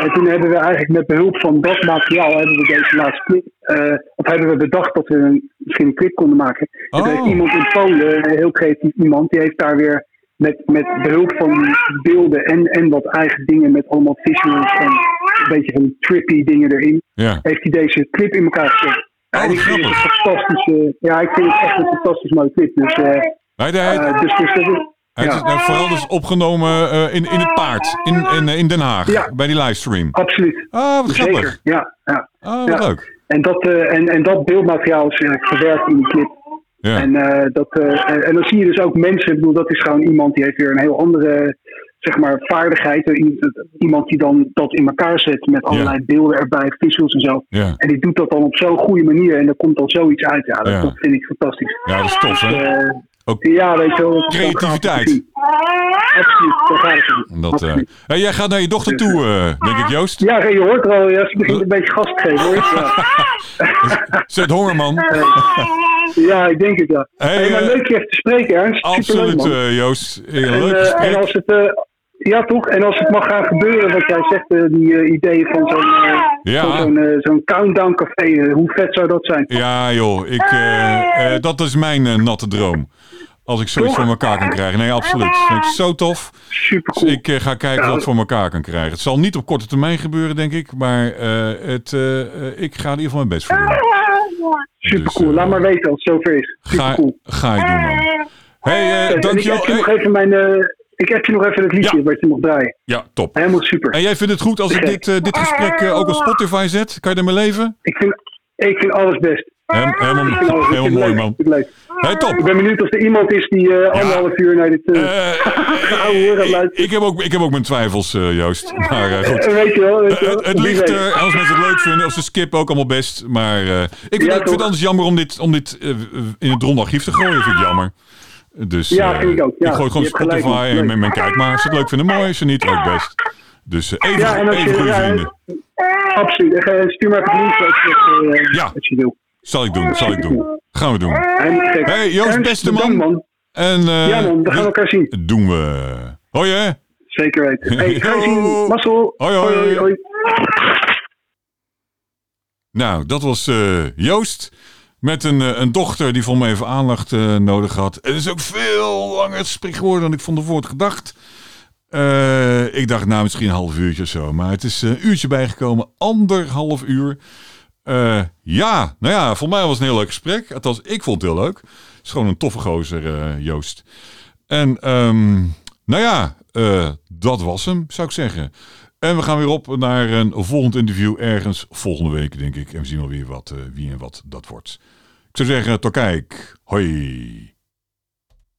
En toen hebben we eigenlijk met behulp van dat materiaal hebben we deze laatste clip, eh, of hebben we bedacht dat we een, misschien een clip konden maken. En toen Oh. iemand in Polen, een heel creatief iemand, die heeft daar weer met, met behulp van beelden en, en wat eigen dingen met allemaal visuals en een beetje van trippy dingen erin, ja. heeft hij deze clip in elkaar gezet. Oh, en ik vind het een fantastische, ja, ik vind het echt een fantastisch mooie clip. Dus, hij, eh, dus, dus dat is- hij is nou, vooral dus opgenomen eh, in, in het paard, in, in, in Den Haag, Ja. bij die livestream. absoluut. Ah, wat grappig. Zeker, ja. ja. Ah, wat Ja. leuk. En dat, eh, en, en dat beeldmateriaal is uh, verwerkt in die clip. Ja. En, dat, en, en, dan zie je dus ook mensen, ik bedoel, dat is gewoon iemand die heeft weer een heel andere zeg maar, vaardigheid. Iemand die dan dat in elkaar zet met allerlei Ja. beelden erbij, visuals en zo. Ja. En die doet dat dan op zo'n goede manier en er komt dan zoiets uit. Ja, dat, Ja. dat vind ik fantastisch. ja, dat is tof, hè? Eh, Ook ja, weet je wel. creativiteit. Absoluut. Dat, hey, jij gaat naar je dochter toe, eh, denk ik, Joost. Ja, je hoort er al, ja, ze begint een beetje gas te geven hoor. Ja, Zet honger, man. ja ik denk het ja. Hey, Hey, maar eh, leuk je even te spreken, Ernst. Absoluut, Joost. En, Leuk en als het, ja toch, en als het mag gaan gebeuren, wat jij zegt, die ideeën van zo'n Ja. van zo'n countdown café, hoe vet zou dat zijn? Ja, joh. Ik, dat is mijn natte droom. Als ik zoiets Toch? voor elkaar kan krijgen. Nee, absoluut. Dat vind ik zo tof. Super Dus ik eh, ga kijken of ik voor elkaar kan krijgen. Het zal niet op korte termijn gebeuren, denk ik. Maar eh, het, eh, ik ga in ieder geval mijn best voor doen. Super dus, cool. Laat maar weten als het zover is. Super Ga, cool. ga ik doen, man. hey, En ik dankjewel. heb je nog even mijn, ik heb je nog even het liedje Ja. wat je mag draaien. ja, top. Helemaal super. En jij vindt het goed als ik dit, dit gesprek ook op Spotify zet? Kan je ermee leven? Ik vind, ik vind alles best. Hem- helemaal helemaal het mooi, man. Het. Hey, top. Ik ben benieuwd of er iemand is die eh, anderhalf uur naar dit oude horen ik, heb ook, ik heb ook mijn twijfels, Joost. Maar goed. Weet je wel. Weet je wel. het, het ligt er, als mensen het leuk vinden, of ze skippen ook allemaal best. Maar ik, vind, Ja, ik vind het anders jammer om dit, om dit in het drondarchief te gooien. vind ik jammer. Dus Ja, vind ik ook. Ja, ik gooi gewoon Spotify en men, men kijkt maar. Als ze het leuk vinden, mooi. Als ze niet, ook best. Dus even, Ja, even goede ja, vrienden. Absoluut. Stuur maar even eh, Ja. als je wil. Zal ik doen, zal ik doen. Gaan we doen. Te gek. Hey, Joost, beste man. En, eh, Ja man, we gaan elkaar zien. Doen we. Hoi hè. Zeker weten. Hey, ga je zien. Yo. Mazzel. Hoi, hoi. Nou, dat was eh, Joost. Met een, eh, een dochter die voor me even aandacht eh, nodig had. Het is ook veel langer gesprek geworden dan ik van tevoren gedacht. Eh, ik dacht nou misschien een half uurtje of zo. Maar het is eh, een uurtje bijgekomen. Anderhalf uur. Eh, ja, nou ja, voor mij was het een heel leuk gesprek. Althans, ik vond het heel leuk. Het is gewoon een toffe gozer, eh, Joost. En ehm, nou ja, eh, dat was hem, zou ik zeggen. En we gaan weer op naar een volgend interview ergens volgende week, denk ik. En we zien wel weer wat, wie en wat dat wordt. Ik zou zeggen, tot kijk. Hoi.